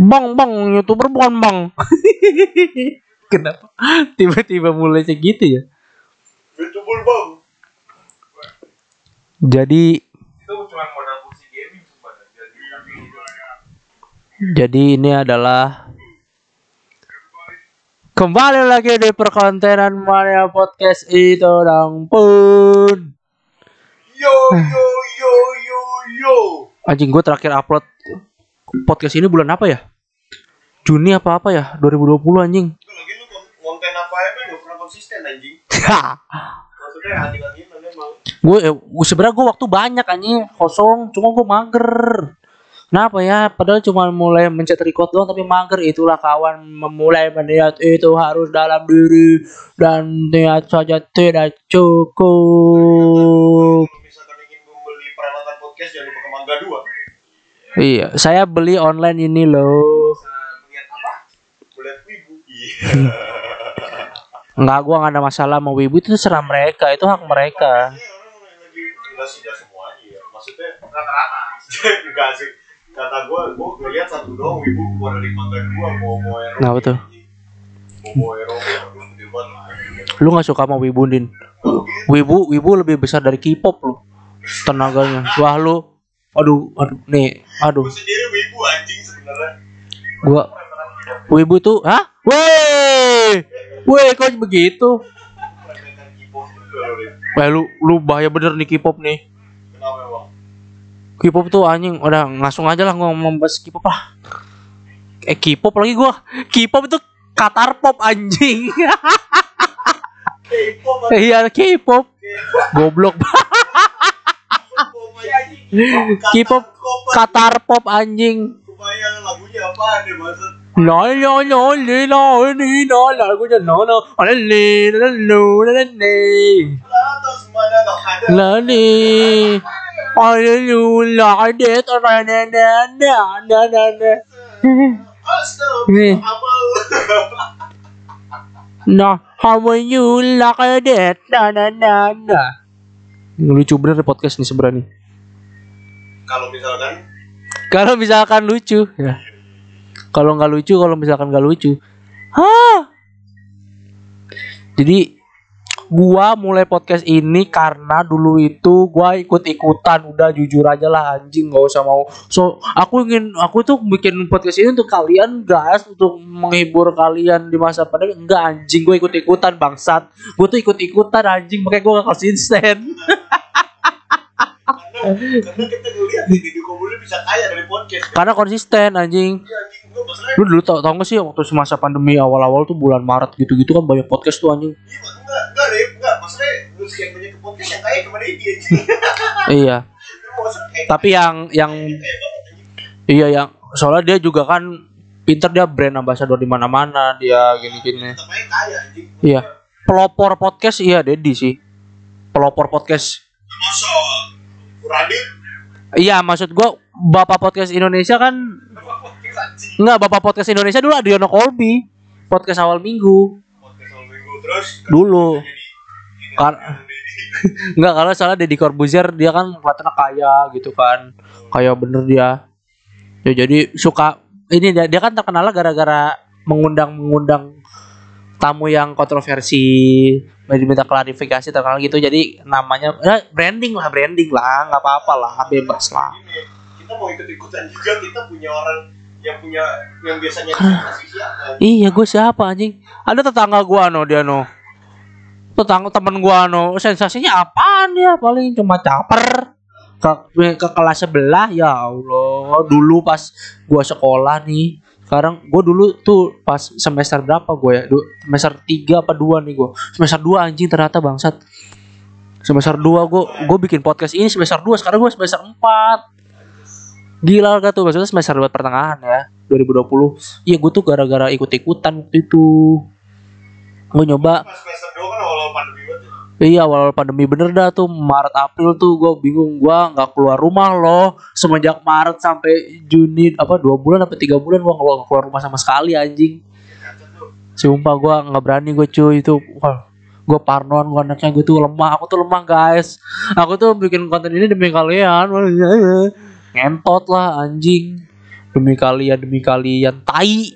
Bang, bang, youtuber bukan bang. Kenapa tiba-tiba mulai segitu ya? youtuber bang Jadi itu cuma modal kursi gaming sumpah dah. jadi ini adalah kembali lagi di perkontenan Mania Podcast itu dong pun. yo yo yo yo yo Anjing gue terakhir upload podcast ini bulan apa ya? Juni apa apa ya? 2020 anjing. itu lagi lu kon- konten apa ya gak pernah konsisten anjing. Maksudnya anjing-anjing memang gue eh, sebenarnya gue waktu banyak anjing. Kosong cuma gue mager. Kenapa ya? Padahal cuma mulai mencet record doang tapi mager. Itulah kawan memulai melihat itu harus dalam diri. Dan niat saja tidak cukup. Podcast jangan lupa ke Mangga 2 iya saya beli online ini loh bisa melihat apa melihat wibu iya nggak ada masalah mau wibu. Itu serah mereka. Itu hak mereka. Ini orang yang lagi enggak sih enggak semuanya maksudnya rata-rata enggak sih kata gue gue ngeliat satu doang wibu keluar dari Mangga 2 mau mau ero Kenapa tuh? mau mau ero aduh gede banget lu nggak suka sama wibu din? Wibu wibu lebih besar dari K-pop lu. Tenaganya. Wah lu. Aduh aduh nih aduh. Sendiri wibu anjing sebenarnya. Gua wibu tuh hah weh weh kok begitu? Rin. eh lu lu bahaya bener nih K-pop nih. Kenapa K-pop tuh anjing udah langsung aja lah ngomong bahas K-pop lah. Eh K-pop lagi gua. K-pop itu Qatar pop anjing. K-pop. Iya K-pop. Goblok. K-pop Qatar pop anjing. Kebayang lagunya apa deh maksud No how are you like that na na na na lucu bener podcast nih sebenarnya. Kalau misalkan. Kalau misalkan lucu ya kalau nggak lucu kalau misalkan nggak lucu. Hah? Jadi gua mulai podcast ini karena dulu itu gua ikut ikutan udah jujur aja lah anjing nggak usah mau. So aku ingin aku tuh bikin podcast ini untuk kalian guys. Untuk menghibur kalian di masa pandemi. Enggak anjing gue ikut ikutan bangsat. Gue tuh ikut ikutan anjing. Makanya gue gak konsisten karena karena kita ngeliat Deddy Kobuler bisa kaya dari podcast. Karena konsisten anjing. Iya, anjing Lu dulu tau, tau gak sih waktu semasa pandemi awal-awal tuh bulan Maret gitu-gitu kan banyak podcast tuh anjing. iya enggak enggak deh enggak masalahnya lu sekian banyak ke podcast yang kaya cuma Deddy anjing iya. Lu maksud kayak Tapi yang yang banget anjing iya yang soalnya dia juga kan pinter dia brand ambassador di mana-mana dia gini-gini. Iya. Pelopor podcast iya Dedi sih. Pelopor podcast. masa Radit Iya, maksud gua Bapak podcast Indonesia kan enggak Bapak podcast Indonesia dulu Adriano Colby. Podcast awal minggu. podcast awal minggu terus Dulu. jadi ini Kar- Deddy. Enggak kalau salah Deddy Corbuzier dia kan kelihatannya kaya gitu kan. Kaya bener dia. Ya jadi suka ini dia, dia kan terkenal gara-gara mengundang-mengundang tamu yang kontroversi diminta klarifikasi terkenal gitu jadi namanya ya, branding lah branding lah nggak apa-apa lah bebas lah kita mau ikut ikutan juga kita punya orang yang punya yang biasanya kasih siapa? Iya gue siapa anjing? Ada tetangga gua no dia no. Tetangga temen gua no. Sensasinya apaan dia? Paling cuma caper. Ke, ke kelas sebelah ya Allah. Dulu pas gua sekolah nih sekarang gua dulu tuh pas semester berapa gue ya? Du- semester 3 apa 2 nih gua. Semester 2 anjing ternyata bangsat. Semester 2 gua gua bikin podcast ini semester 2 sekarang gua semester 4 gila gak tuh? Maksudnya semester 2 pertengahan ya. 2020 iya gue tuh gara-gara ikut-ikutan waktu itu. Gue nyoba. Kan ya. Iya awal pandemi bener dah tuh. Maret April tuh gue bingung. Gue nggak keluar rumah loh. Semenjak Maret sampai Juni apa dua bulan apa tiga bulan gue nggak keluar rumah sama sekali anjing. Sumpah gue nggak berani gue cuy. Itu wah gue parnoan gue anaknya. Gue tuh lemah. Aku tuh lemah guys. Aku tuh bikin konten ini demi kalian ngentot lah anjing demi kalian demi kalian tai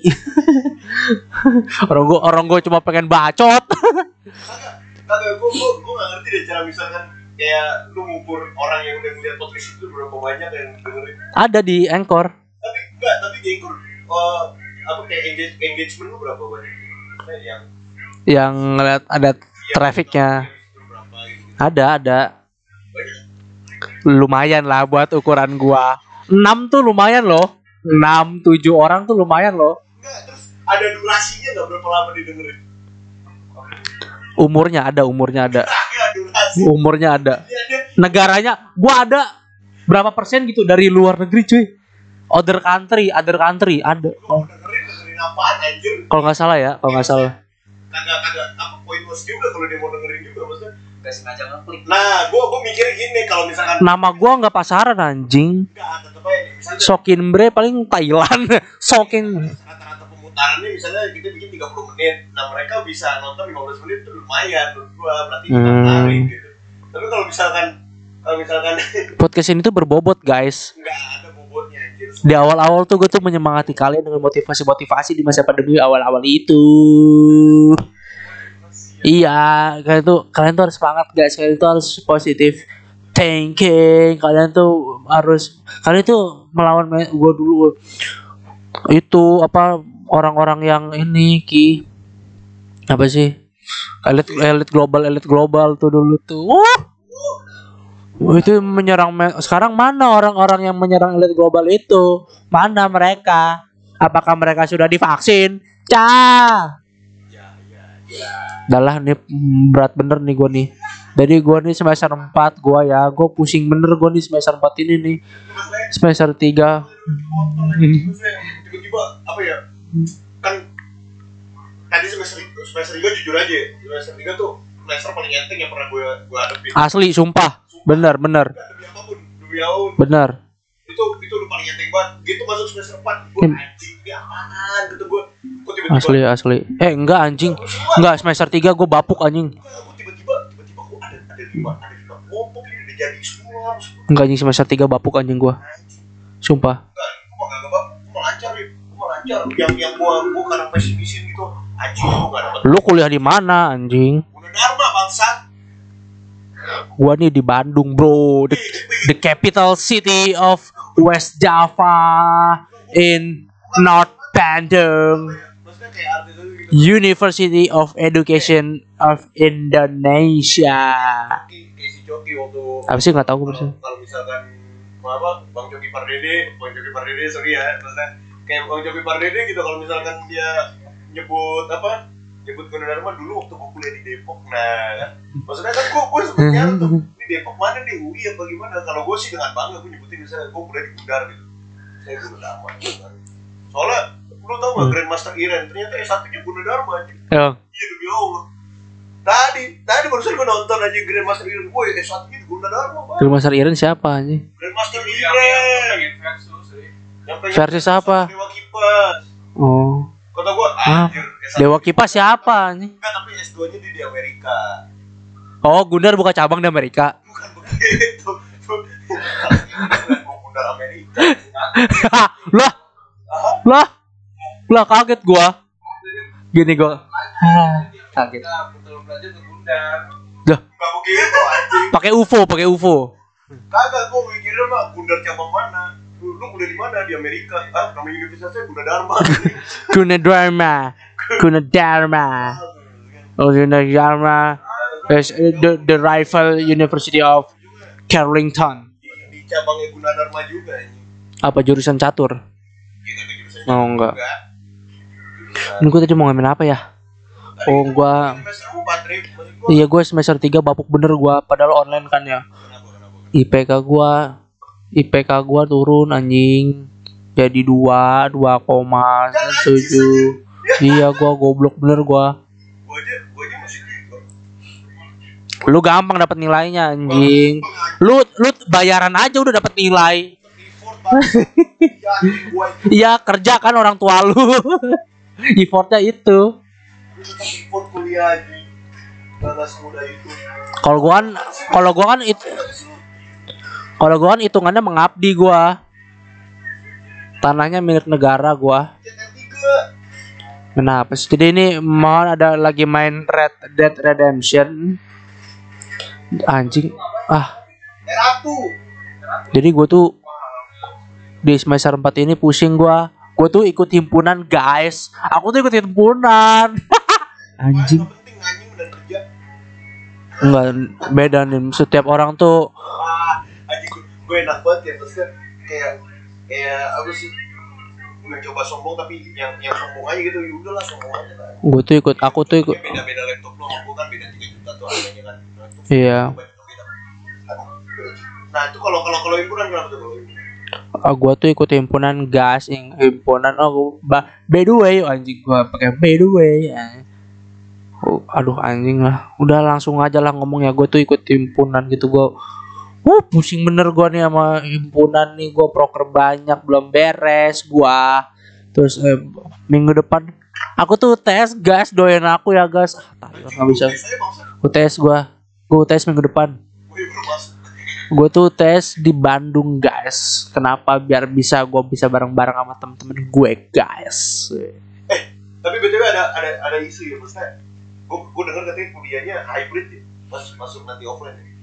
orang gua orang gua cuma pengen bacot Kagak, kagak gue gue gue nggak ngerti deh cara misalkan kayak lu ngukur orang yang udah ngeliat podcast itu berapa banyak yang dengerin. ada di anchor Tapi enggak, tapi dia ikut eh, apa kayak engage, engagement lu berapa banyak? Yang yang ngeliat ada trafficnya yang berapa gitu. ada ada Banyak. Lumayan lah buat ukuran gua. 6 tuh lumayan loh. 6 7 orang tuh lumayan loh. Enggak, terus ada durasinya nggak? Berapa lama didengerin? umurnya ada umurnya ada. Umurnya ada. Dia ada negaranya gua ada. Berapa persen gitu dari luar negeri cuy? Other country other country ada. Kalau nggak salah ya kalau nggak salah. Kagak kagak apa pointless juga kalau dia mau dengerin juga maksudnya. Gak sengaja ngeklik. Nah, gua gua mikirnya gini kalau misalkan nama gua nggak pasaran anjing. Enggak Sokin bre paling Thailand. Sokin rata-rata pemutarannya misalnya kita bikin 30 menit. Nah mereka bisa nonton 15 menit itu lumayan menurut gua berarti Hmm. menarik gitu. Tapi kalau misalkan kalau misalkan podcast ini tuh berbobot guys. Nggak ada bobotnya anjir. Di awal-awal tuh gue tuh menyemangati kalian dengan motivasi-motivasi di masa pandemi awal-awal itu iya kalian tuh kalian tuh harus semangat guys. Kalian tuh harus positif thinking. Kalian tuh harus kalian tuh melawan gue dulu. Itu apa orang-orang yang ini ki. Apa sih? Elit elit global elit global tuh dulu tuh. Wah, itu menyerang me- sekarang mana orang-orang yang menyerang elit global itu? Mana mereka? Apakah mereka sudah divaksin? Cah! Ya ya ya Dah lah nih mm, berat bener nih gue nih. Jadi gue nih semester 4 gue ya gue pusing bener gue nih semester 4 ini nih. Semester 3 maksudnya tiba-tiba apa ya? Kan tadi semester semester tiga jujur aja semester tiga tuh semester paling enteng yang pernah gue gue hadapin asli sumpah. Bener bener. Nggak, demi apa pun demi apa pun. Bener itu itu udah paling enteng banget. Gitu masuk semester 4 gue anjing ini apaan? Gitu gue tiba-tiba asli asli. Eh enggak anjing. Enggak semester 3 gue bapuk anjing. Gue tiba-tiba tiba-tiba kok ada ada lima ada lima kelompok ini udah jadi semua semua. Enggak anjing semester 3 bapuk anjing gue sumpah. Enggak gue mah gak bang gue mau lancar ya gue mau lancar. Yang yang gue gue karena pesimisin gitu. Anjing gue gak dapet. Lu kuliah di mana anjing? Udah dharma bangsat. Gua nih di Bandung bro. The, the capital city of West Java in North Bandung. University of Education of Indonesia. Apa sih? Nggak tahu gue kalau kalau misalkan apa Bang Joki Pardede Bang Joki Pardede sorry ya maksudnya. Kayak Bang Joki Pardede gitu kalau misalkan dia nyebut apa nyebut Gunadarma dulu waktu gue kuliah di Depok nah kan? Maksudnya kan gue gue sempet nyari tuh di Depok mana nih? UI apa gimana? Kalau gue sih dengan bangga gue nyebutin misalnya gue kuliah di Gundar gitu. Saya Gunadarma gitu kan soalnya lu tau gak Grandmaster Iren? Ternyata S1 nya Gunadarma anjing. Ya. Iya demi Allah. Tadi tadi barusan gue nonton aja Grandmaster Iren. Gue S1 nya di Gunadarma Bang. Rumah Sar Iren siapa anjing? Grandmaster Yang Iren. pengen versus yang pengen Versus apa? Dewa Kipas. Oh kata gua Ah, anjir S1 Dewa Kipas siapa anjing? Enggak tapi S2 nya dia di Amerika. Oh Gundar buka cabang di Amerika? Bukan begitu gua undang Amerika. Lah lah lah kaget gua. Gini gua. Ah, kaget Gundar. dah enggak begitu anjing. Pakai UFO pakai UFO kagak gua mikirnya mah Gundar cabang mana lu, kuliah di mana? Di Amerika. Ah nama universitasnya Gunadarma Gunadarma Gunadarma oh Gunadarma is the the rival University of Carrington. Di, di cabangnya Gunadarma juga ini. Apa jurusan catur? Jurusan Oh, enggak. ini gue tadi mau ngomongin apa ya? Oh, gua- semester 4 Rip. Maksud gua, iya gue semester 3 bapuk bener gua padahal online kan ya. IPK gua IPK gua turun anjing. Jadi dua dua koma tujuh. Iya gua goblok bener gua. Lu gampang dapat nilainya anjing. Lu lu bayaran aja udah dapat nilai. Ya itu iya kerja kan orang tua lu. Effortnya itu. Itu kalau gua kan kalau gua kan it kalau gua kan hitungannya mengabdi gua. Tanahnya milik negara CT3 kenapa sih? Jadi ini mau ada lagi main Red Dead Redemption. Anjing. Ah. Jadi gue tuh di semester 4 ini pusing gua. Gue tuh ikut himpunan guys. Aku tuh ikut himpunan. Anjing. Enggak beda nih. Setiap orang tuh gue, enak banget ya maksudnya kayak kayak apa sih mencoba sombong tapi yang yang sombong aja gitu ya udahlah sombong aja lah gue tuh ikut aku tuh ikut beda beda laptop lo gue kan beda 3 juta tuh harganya kan nah, Iya. Aduh. nah itu kalau kalau kalau himpunan kenapa tuh kalau Ah, gua tuh ikut himpunan gas him- himpunan oh ba, by the way anjing gua pakai by the way eh. Oh, aduh anjing lah udah langsung aja lah ngomong ya gue tuh ikut himpunan gitu gua Wuh, pusing bener gua nih sama himpunan nih. Gua proker banyak belum beres gua. Terus eh, minggu depan aku tuh tes gas doyan aku ya gas ah, nggak bisa. UTS gua. Gua UTS minggu depan. Gue masuk gue tuh tes di Bandung guys. Kenapa? Biar bisa gue bisa bareng-bareng sama temen-temen gue guys. Tapi btw ada ada ada isu ya maksudnya? Gue gue dengar katanya kuliahnya hybrid ya. Pas masuk nanti offline ya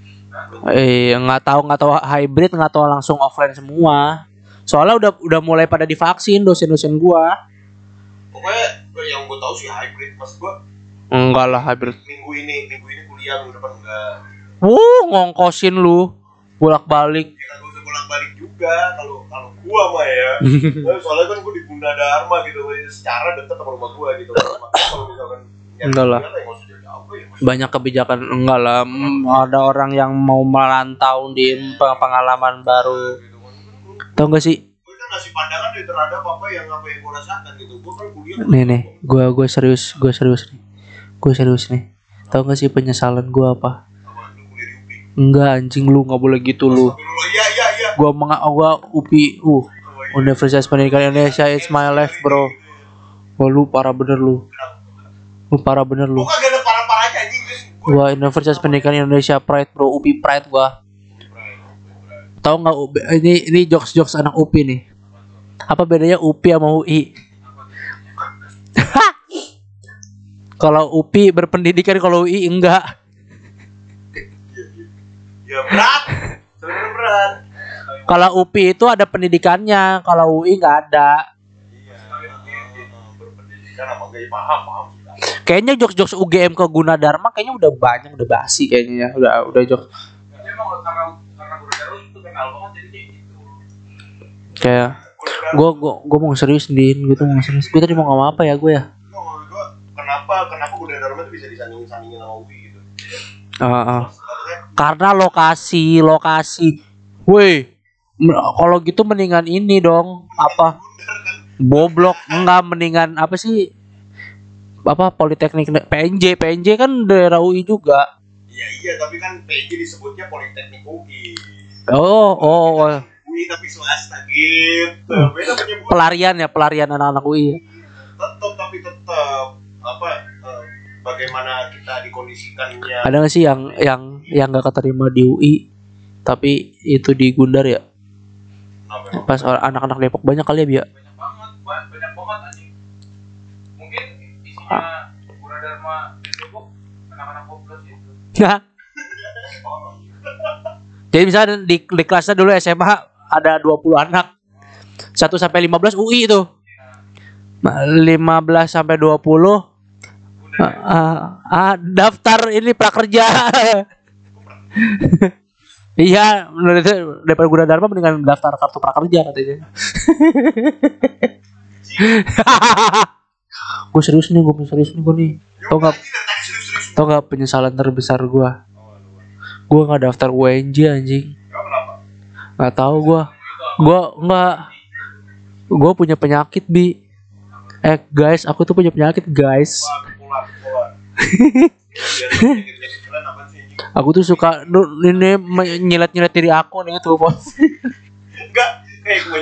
eh nggak tahu nggak tahu hybrid nggak tahu langsung offline semua. Soalnya udah udah mulai pada divaksin dosen-dosen gue pokoknya yang gue tahu sih hybrid mas gue enggak lah hybrid. Minggu ini minggu ini kuliah minggu depan enggak. Wuh ngongkosin lu. Bolak-balik. Ya kan bolak balik juga kalau kalau gua mah ya. Soalnya kan gue di Bunda Dharma gitu secara deket sama rumah gua gitu. Kalau misalkan Enggak lah. ya ya banyak kebijakan enggak lah. Hmm, ada orang yang mau merantau di peng- pengalaman baru. Kan. tau gak sih? Gue kan ngasih pandangan ya terhadap apa yang apa yang gue rasakan gitu. Gue kan kuliah nih nih. gue gue serius gue serius nih. Gue serius nih. Tau gak sih penyesalan gue apa? Enggak anjing lu nggak boleh gitu lu. Astagfirullah, iya iya iya. Gue menga gua UPI uh. Oh, iya. Universitas Pendidikan Indonesia it's my life bro. Wah, lu parah bener lu lu parah bener lu. Kagak ada parah-parahnya anjing. Gua Universitas Pendidikan Indonesia Pride bro. UPI Pride gua. Tahu nggak ini ini jokes jokes anak UPI nih. Apa bedanya UPI sama UI kalau UPI berpendidikan kalau UI enggak. Ya berat. Berat. Kalau UPI itu ada pendidikannya kalau UI nggak ada. Iya. Berpendidikan sama gak paham paham kayaknya jokes jokes UGM ke Gunadarma kayaknya udah banyak udah basi kayaknya ya. Udah udah jokes. Kayak gitu. gue gue gue mau serius din gue tuh mau serius. Gue tadi mau ngomong apa ya gue ya? Kenapa kenapa Bunda Dharma itu bisa disandingin sandingin sama UI gitu? Ah, ah. Sebenarnya karena lokasi lokasi. Woi kalau gitu mendingan ini dong apa? Boblok enggak mendingan apa sih apa politeknik PNJ PNJ kan daerah UI juga. Iya iya tapi kan PJ disebutnya Politeknik UI oh oh, oh. UI tapi swasta gitu. Beda penyebutan pelarian ya pelarian anak-anak UI tetap tapi tetap apa eh, bagaimana kita dikondisikannya. Ada nggak sih yang yang yang nggak keterima di UI tapi itu di Gundar ya? Emang? pas anak-anak Depok banyak kali ya Bia Banyak banget, ba- banyak banget anjing. Nah. Jadi misalnya di, di kelasnya dulu SMA ada 20 anak. 1 sampai 15 UI itu. Nah, 15 sampai 20 ah, ah, ah, daftar ini prakerja. iya, menurut daripada guna dharma mendingan daftar kartu prakerja katanya. gue serius nih, gue serius nih gue nih. Tau gak, tau gak penyesalan terbesar gue? Gue nggak daftar UNJ anjing. Nggak tahu gue. Gue nggak. Gue punya penyakit bi. Eh guys, aku tuh punya penyakit guys. Aku tuh suka ini nyilet-nyilet diri aku nih tuh bos. enggak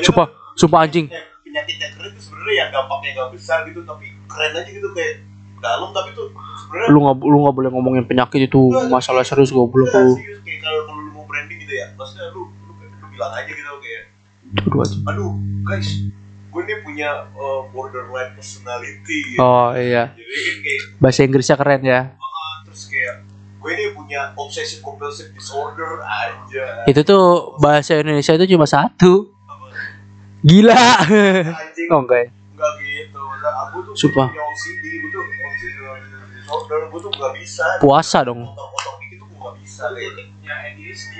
Sumpah, sumpah anjing. penyakit yang sebenarnya yang dampaknya gak besar gitu tapi keren aja gitu kayak dalam tapi tuh sebenarnya Lu nggak lu nggak boleh ngomongin penyakit itu masalah serius goblok Enggak, lu. serius kayak kalau kalau lu mau branding gitu ya maksudnya lu lu, lu bilang aja gitu kayak Aduh aduh guys gue nih punya uh, borderline personality gitu. Oh iya. jadi kayak Bahasa Inggrisnya keren ya. terus kayak gue ini punya obsessive compulsive disorder aja Itu tuh bahasa Indonesia itu cuma satu. Gila. anjing oh enggak. ya? enggak gitu nah, aku tuh Sumpah. punya OCD gue tuh disorder gue tuh nggak bisa Puasa dong. potong-potong dikit tuh gue nggak bisa ADHD.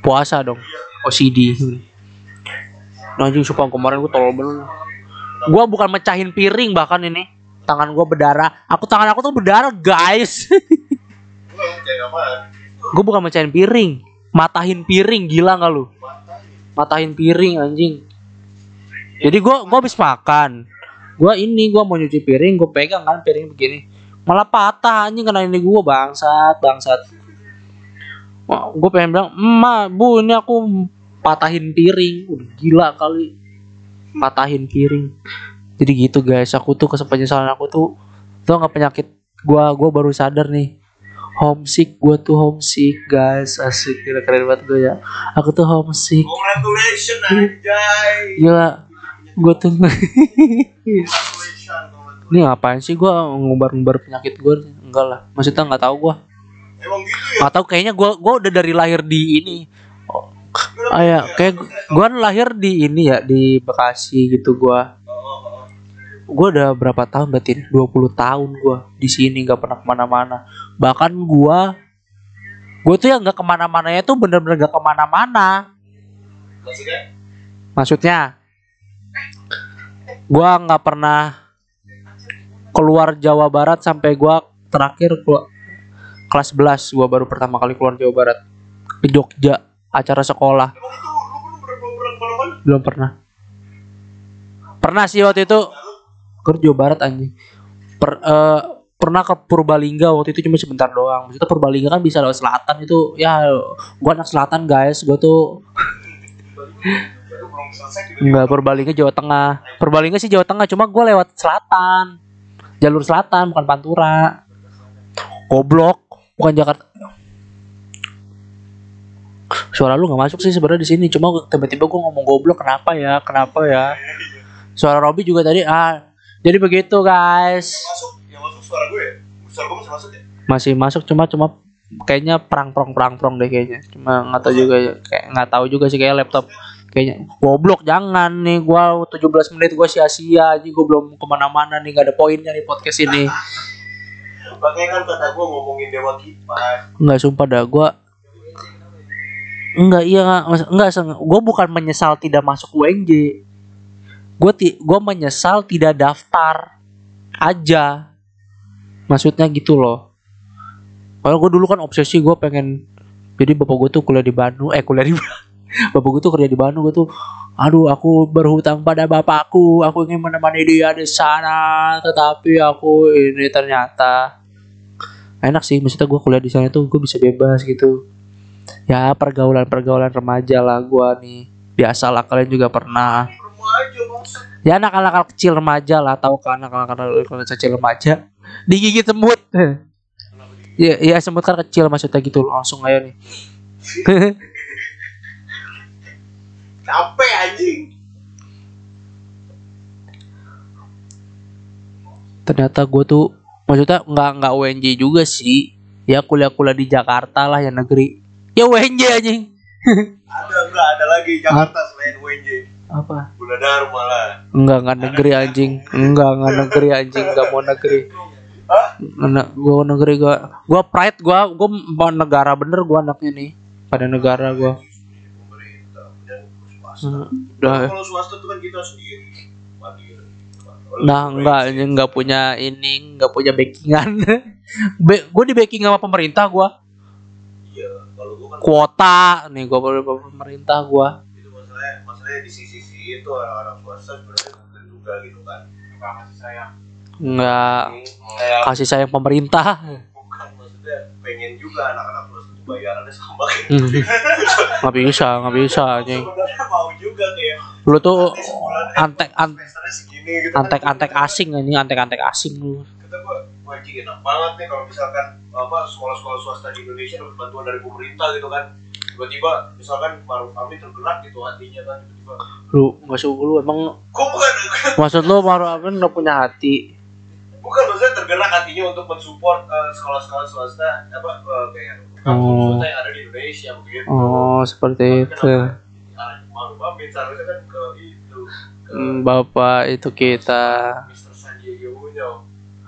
Puasa dong. OCD. Nah, anjing sumpah kemarin gue tolol bener. Gua bukan mecahin piring bahkan ini. Tangan gua berdarah. Aku tangan aku tuh berdarah, guys. gue gue bukan mecahin piring. Matahin piring, gila nggak lu? Matahin piring anjing. Jadi gua gua habis makan. Gua ini gua mau nyuci piring, gua pegang kan piring begini. Malah patah anjing kena ini gua bangsat, bangsat. Wah, gue pengen bilang, "Emak, Bu, ini aku patahin piring." Udah gila kali. Patahin piring. Jadi gitu guys, aku tuh kesepenyesalan aku tuh tuh nggak penyakit gua gua baru sadar nih homesick gua tuh homesick guys asik keren banget gue ya aku tuh homesick congratulations anjay gila gue tuh. Ini ngapain sih? Gua ngumbar-ngumbar penyakit gue enggak lah. Maksudnya nggak tahu gua. Emang gitu ya? Nggak tahu kayaknya gua gua udah dari lahir di ini. Oh, ah, ya, kayak gua lahir di ini ya di Bekasi gitu gua. Gua udah berapa tahun berarti? 20 tahun gua di sini nggak pernah ke mana-mana. Bahkan gua gua tuh yang nggak ke mana-mana tuh bener-bener nggak ke mana-mana. Maksudnya? Maksudnya gua nggak pernah keluar Jawa Barat sampai gua terakhir keluar kelas 11 gua baru pertama kali keluar Jawa Barat. Ke Jogja acara sekolah. Belum pernah. Pernah sih waktu itu. Ke Jawa Barat anjing. Per, eh, pernah ke Purbalingga waktu itu cuma sebentar doang. Maksudnya Purbalingga kan bisa lewat selatan itu. Ya gua anak selatan guys. Gua tuh belum selesai Enggak, Purbalingga Jawa Tengah. Purbalingga sih Jawa Tengah, cuma gue lewat selatan. Jalur selatan, bukan Pantura. Goblok, bukan Jakarta. Suara lu nggak masuk sih sebenarnya di sini, cuma tiba-tiba gue ngomong goblok kenapa ya? Kenapa ya? Suara Robi juga tadi ah. Jadi begitu guys. masuk yang masuk suara gue ya suara gue masih masuk ya Masih masuk cuma cuma kayaknya perang prong perang prong deh kayaknya. Cuma nggak tahu juga ya. Kayak nggak tahu juga sih kayak laptop kayaknya goblok jangan nih. Gua 17 menit gua sia-sia. Aja gua belum ke mana-mana nih gak ada poinnya nih podcast ini. Makanya kan kata gue ngomongin dewa kipas. Nggak sumpah dah gua enggak iya nggak mas- enggak gua bukan menyesal tidak masuk UNJ gua ti gua menyesal tidak daftar aja. Maksudnya gitu loh. Kalau gue dulu kan obsesi gue pengen jadi bapak gue tuh kuliah di Bandung eh kuliah di bapak gue tuh kerja di Bandung gue tuh aduh aku berhutang pada bapakku aku ingin menemani dia di sana tetapi aku ini ternyata enak sih maksudnya gue kuliah di sana tuh gue bisa bebas gitu. Ya pergaulan pergaulan remaja lah gue nih. Biasalah kalian juga pernah. Ya anak-anak kecil remaja lah tahu kan anak-anak kecil remaja. Digigit semut. Ya ya semut kan kecil maksudnya gitu langsung aja nih capek anjing. Ternyata gue tuh maksudnya nggak nggak UNJ juga sih. Ya kuliah-kuliah di Jakarta lah yang negeri. Ya UNJ anjing. Ada enggak ada lagi Jakarta selain UNJ apa? Gula Dharma lah. Enggak enggak negeri anjing. Enggak enggak negeri anjing. Enggak mau negeri. Hah? anak gua negeri gua. Gua pride gua gua mau negara bener gua anaknya nih. Pada negara gua swasta Hmm, udah kalau swasta tuh kan kita sendiri mandiri Nah, enggak, ini enggak punya ini, enggak punya backingan. Be gue di backing sama pemerintah gua. iya kalau gua kan Kuota nih gua dari pemerintah gua. itu masalahnya masalahnya di sisi-sisi itu orang-orang swasta sebenarnya bukan juga gitu kan Suka kasih sayang. Enggak kasih sayang pemerintah. bukan maksudnya pengen juga anak-anak swasta tuh bayarannya sama Hmm. Nggak bisa, nggak bisa anjing. sebenarnya mau juga kayak Lu tuh antek an semesternya segini gitu kan. antek-antek asing ini, antek-antek asing lu. kata gua anjing enak banget nih kalau misalkan apa sekolah-sekolah swasta di Indonesia dapat bantuan dari pemerintah gitu kan tiba-tiba misalkan Maruf Amin tergerak gitu hatinya kan tiba-tiba Lu nggak suka lu emang kok bukan maksud lu Maruf Amin nggak punya hati? bukan maksudnya tergerak hatinya untuk mensupport eh, sekolah-sekolah swasta apa eh, kayak Oh. swasta yang ada di Indonesia begitu Oh seperti itu. Kan ke itu ke Hmm, Bapak itu kita.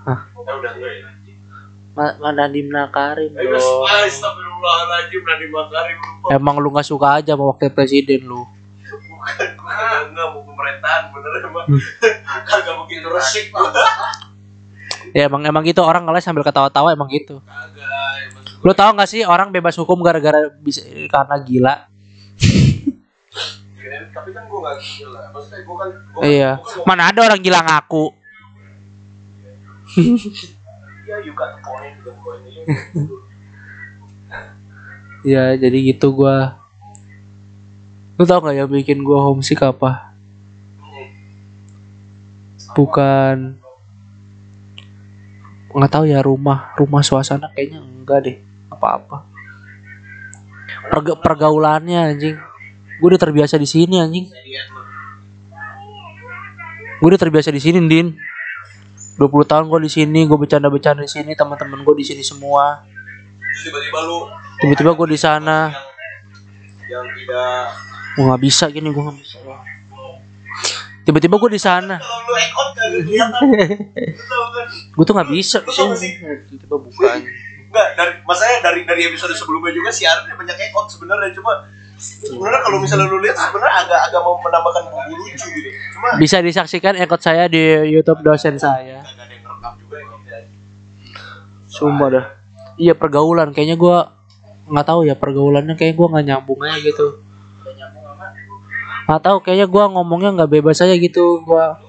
Hah? eh udah enggak ya Ma- Nadiem Nakarim Eh, dong. Astagfirullahaladzim Nadiem Makarim lupa Emang lu nggak suka aja sama wakil presiden lu. bukan gue kagak enggak mau pemerintahan bener emang kagak begitu resik Ya emang emang gitu orang ngeles sambil ketawa-tawa emang gitu. kagak Lu tahu nggak sih orang bebas hukum gara-gara bisa karena gila? Tapi kan gue gak gila maksudnya gue kan gua, Iya. gua kan Mana ada orang gila ngaku. ya you got the point gitu gue ini Ya jadi gitu gua. Lu tau nggak yang bikin gua homesick apa? Bukan nggak tahu ya rumah rumah suasana kayaknya enggak deh apa-apa. Perga- pergaulannya anjing. Gue udah terbiasa di sini anjing. Gue udah terbiasa di sini din 20 tahun gue di sini gue bercanda-bercanda di sini teman-teman gue di sini semua. Tiba-tiba lu tiba-tiba gue di sana. Yang, yang tidak gue nggak bisa gini gue nggak bisa. Tiba-tiba gue di sana. Kan? Gue tuh nggak bisa sih? tiba-tiba bukan Enggak, dari masanya dari dari episode sebelumnya juga siarannya banyak ekot sebenarnya. Cuma sebenarnya kalau misalnya lu lihat sebenarnya agak agak mau menambahkan bumbu lucu gitu. Cuma bisa disaksikan ekot saya di YouTube dosen saya. agak ada yang ngerekam juga ekotnya sumpah dah. Iya pergaulan. Kayaknya gue nggak tahu ya pergaulannya kayak gue nggak nyambung aja gitu. Udah nyambung sama? Nggak tahu kayaknya gue ngomongnya nggak bebas aja gitu kok.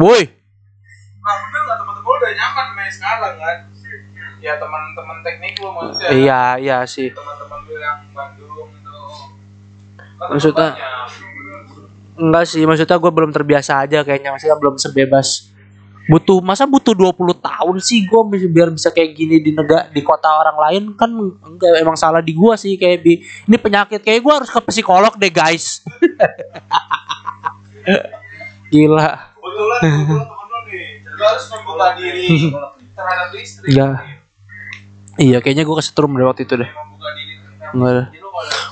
woi! Nah, bener teman-teman? lu udah nyaman main sekarang kan? Ya teman-teman teknik lu maksudnya. iya iya sih. Teman-teman lu yang Bandung itu. Kan Maksudnya- enggak sih maksudnya gue belum terbiasa aja kayaknya. Maksudnya belum sebebas. Butuh masa butuh 20 tahun sih gue biar bisa kayak gini di negara di kota orang lain? Kan enggak emang salah di gua sih kayak bi ini penyakit. Kayak gue harus ke psikolog deh guys. Gila. Kebetulan kebetulan lu harus membuka diri terhadap listrik. Iya. iya kayaknya gue kesetrum dari waktu itu deh. Enggak ada.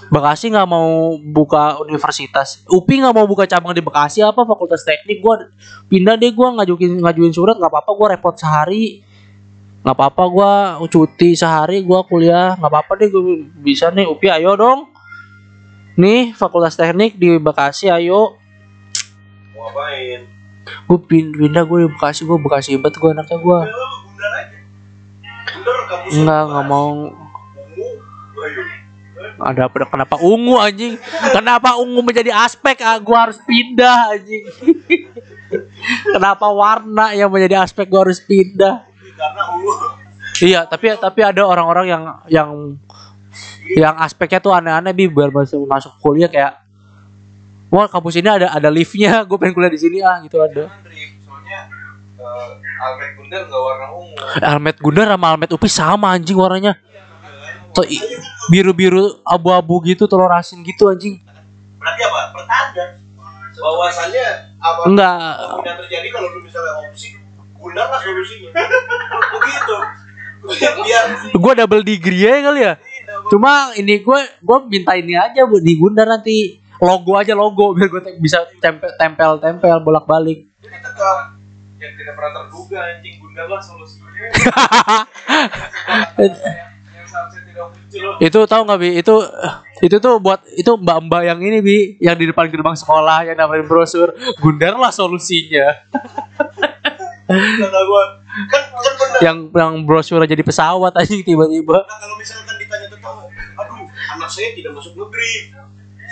Bekasi nggak mau buka universitas. UPI nggak mau buka cabang di Bekasi apa fakultas teknik? Gue pindah deh gue ngajuin ngajuin surat nggak apa-apa gue repot sehari. Nggak apa-apa gue cuti sehari gue kuliah. Nggak apa-apa deh gue bisa nih. UPI ayo dong. Nih fakultas teknik di Bekasi ayo. Mau ngapain gue pindah gue di Bekasi gue Bekasi banget gue anaknya gue nggak nggak mau. Ungu. Ayo ada apa kenapa ungu anjing? Kenapa ungu menjadi aspek? Ah gua harus pindah anjing. Kenapa warna yang menjadi aspek gua harus pindah? Karena ungu. Iya tapi tapi ada orang-orang yang yang yang aspeknya tuh aneh-aneh bi. Biar masuk masuk kuliah kayak wah kampus ini ada ada liftnya. Gue pengen kuliah di sini ah gitu ada. Soalnya eh, Almet Bundar nggak warna ungu. Almet Gundar sama Almet Upi sama anjing warnanya. Biru-biru abu-abu gitu telur asin gitu anjing. Berarti apa? Pertanda. Bahwasannya apa? Enggak. Yang terjadi kalau lu misalnya opsi gundar lah solusinya begitu biar gue double degree ya kali ya. Cuma ini gue gue minta ini aja bu di Gundar nanti logo aja logo biar gue bisa tempel tempel tempel bolak balik Yang tidak pernah terduga anjing. Solusinya. itu tahu nggak bi? Itu itu tuh buat itu mbak mbak yang ini bi yang di depan gerbang sekolah yang nawarin brosur. Gundar lah solusinya. Kan kan benar yang yang brosur jadi pesawat aja tiba-tiba. Nah kalau misalkan ditanya tetangga aduh anak saya tidak masuk negeri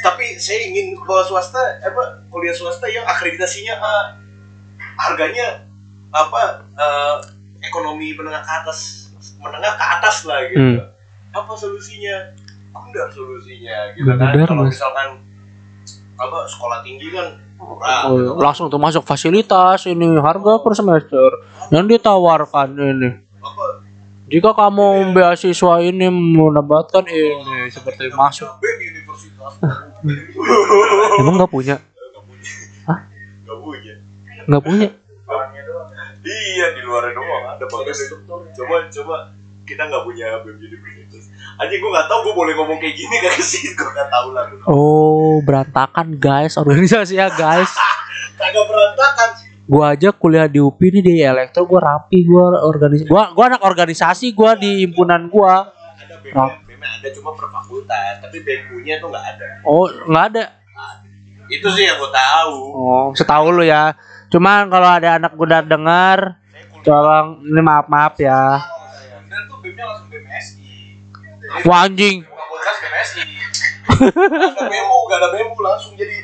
tapi saya ingin bawa swasta apa kuliah swasta yang akreditasinya A harganya apa eh, ekonomi menengah ke atas menengah ke atas lah gitu. Hmm. apa solusinya? Bundar solusinya gitu kan. kalau misalkan apa sekolah tinggi kan murah. Oh, gitu. langsung tuh masuk fasilitas ini harga per semester. Yang ditawarkan ini. Apa? Jika kamu beasiswa ini mendapatkan ini seperti masuk. Emang nggak punya? Hah? Gak punya Nggak punya. Orangnya doang. Iya di luar doang ada bagus Coba coba kita nggak punya BEM universitas. Anjing gue nggak tahu gue boleh ngomong kayak gini gak sih gue nggak tahu lah. Oh berantakan guys organisasi ya guys. Kagak berantakan sih. Gua aja kuliah di UPI nih di elektro gua rapi gua organisasi. Gua gua anak organisasi gua di himpunan gua. Ada BEM ada cuma per fakultas, tapi BEM punya tuh nggak ada. Oh nggak ada. Itu sih yang gue tahu. Oh setahu lu ya. Cuman kalau ada anak gua dengar, tolong ini maaf maaf ya. Dan tuh BEM-nya langsung BMSI. Wah anjing. Fakultas BMSI. Gak ada gak ada langsung jadi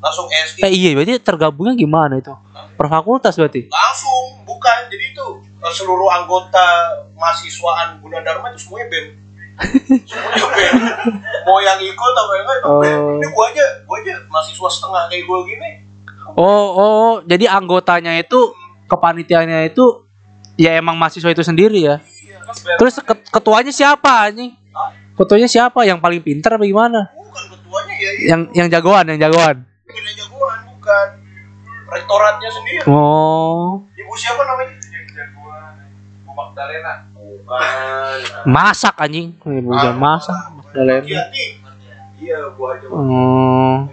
langsung SI. Eh iya berarti tergabungnya gimana itu? Per fakultas berarti. langsung bukan jadi itu eh, seluruh anggota mahasiswaan Gunadarma itu semuanya BEM mau yang ikut apa yang enggak itu Oh. ini gua aja gua aja mahasiswa setengah kayak gua gini Oh oh jadi anggotanya itu kepanitiaannya itu ya emang mahasiswa itu sendiri ya. Terus ket- ketuanya siapa anjing? Ketuanya siapa? Yang paling pintar apa gimana? bukan ketuanya ya ini Yang yang jagoan, yang jagoan. pilih jagoan bukan rektoratnya sendiri Oh, ibu siapa namanya Yang Magdalena. masak anjing. Bukan masak. Magdalena. Iya gua aja Oh,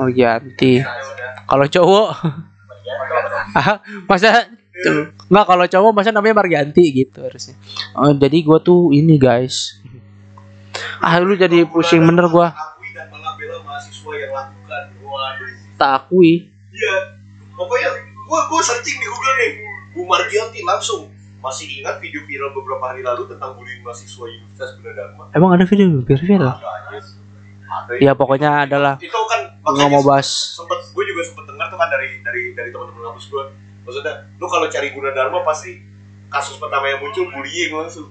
oh ganti. Nah, ya udah. Kalau cowok, Ah, masa nggak kalau cowok masa namanya Marganti gitu harusnya. Oh, jadi gua tuh ini guys. Ah lu jadi pusing bener gua. Tak akui. Iya, pokoknya gua gua searching di Google nih, Bu Margianti langsung masih ingat video viral beberapa hari lalu tentang bullying mahasiswa Universitas Gunadarma? Emang ada video viral? Ada aja. Ada Ya pokoknya adalah itu kan nggak makanya mau bahas. sempet gue juga sempet dengar tuh kan dari dari dari teman-teman kampus gue maksudnya lu kalau cari Gunadarma pasti kasus pertama yang muncul bullying langsung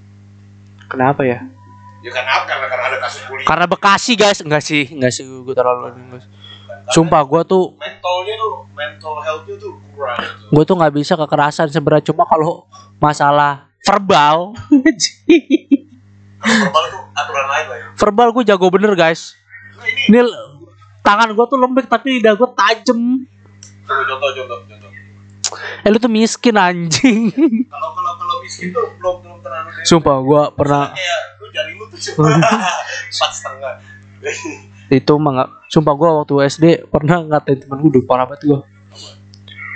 Kenapa ya? ya karena apa karena karena ada kasus bullying Karena Bekasi guys, enggak sih, enggak sih gue terlalu guys. Sumpah gua tuh mentalnya tuh mental healthnya tuh kurang. gitu. gue tuh nggak bisa kekerasan sebenarnya cuma kalau masalah verbal verbal tuh aturan lain lah ya verbal gue jago bener guys. Nah, ini ini l- tangan gue tuh lembek tapi lidah gue tajem coba contoh contoh contoh. Eh lu tuh miskin anjing. Kalau kalau kalau miskin tuh belum belum terlalu sumpah gue pernah kayak lu jari lu tuh cuma empat setengah itu mah sumpah gue waktu SD pernah ngatain temen gue parah banget gue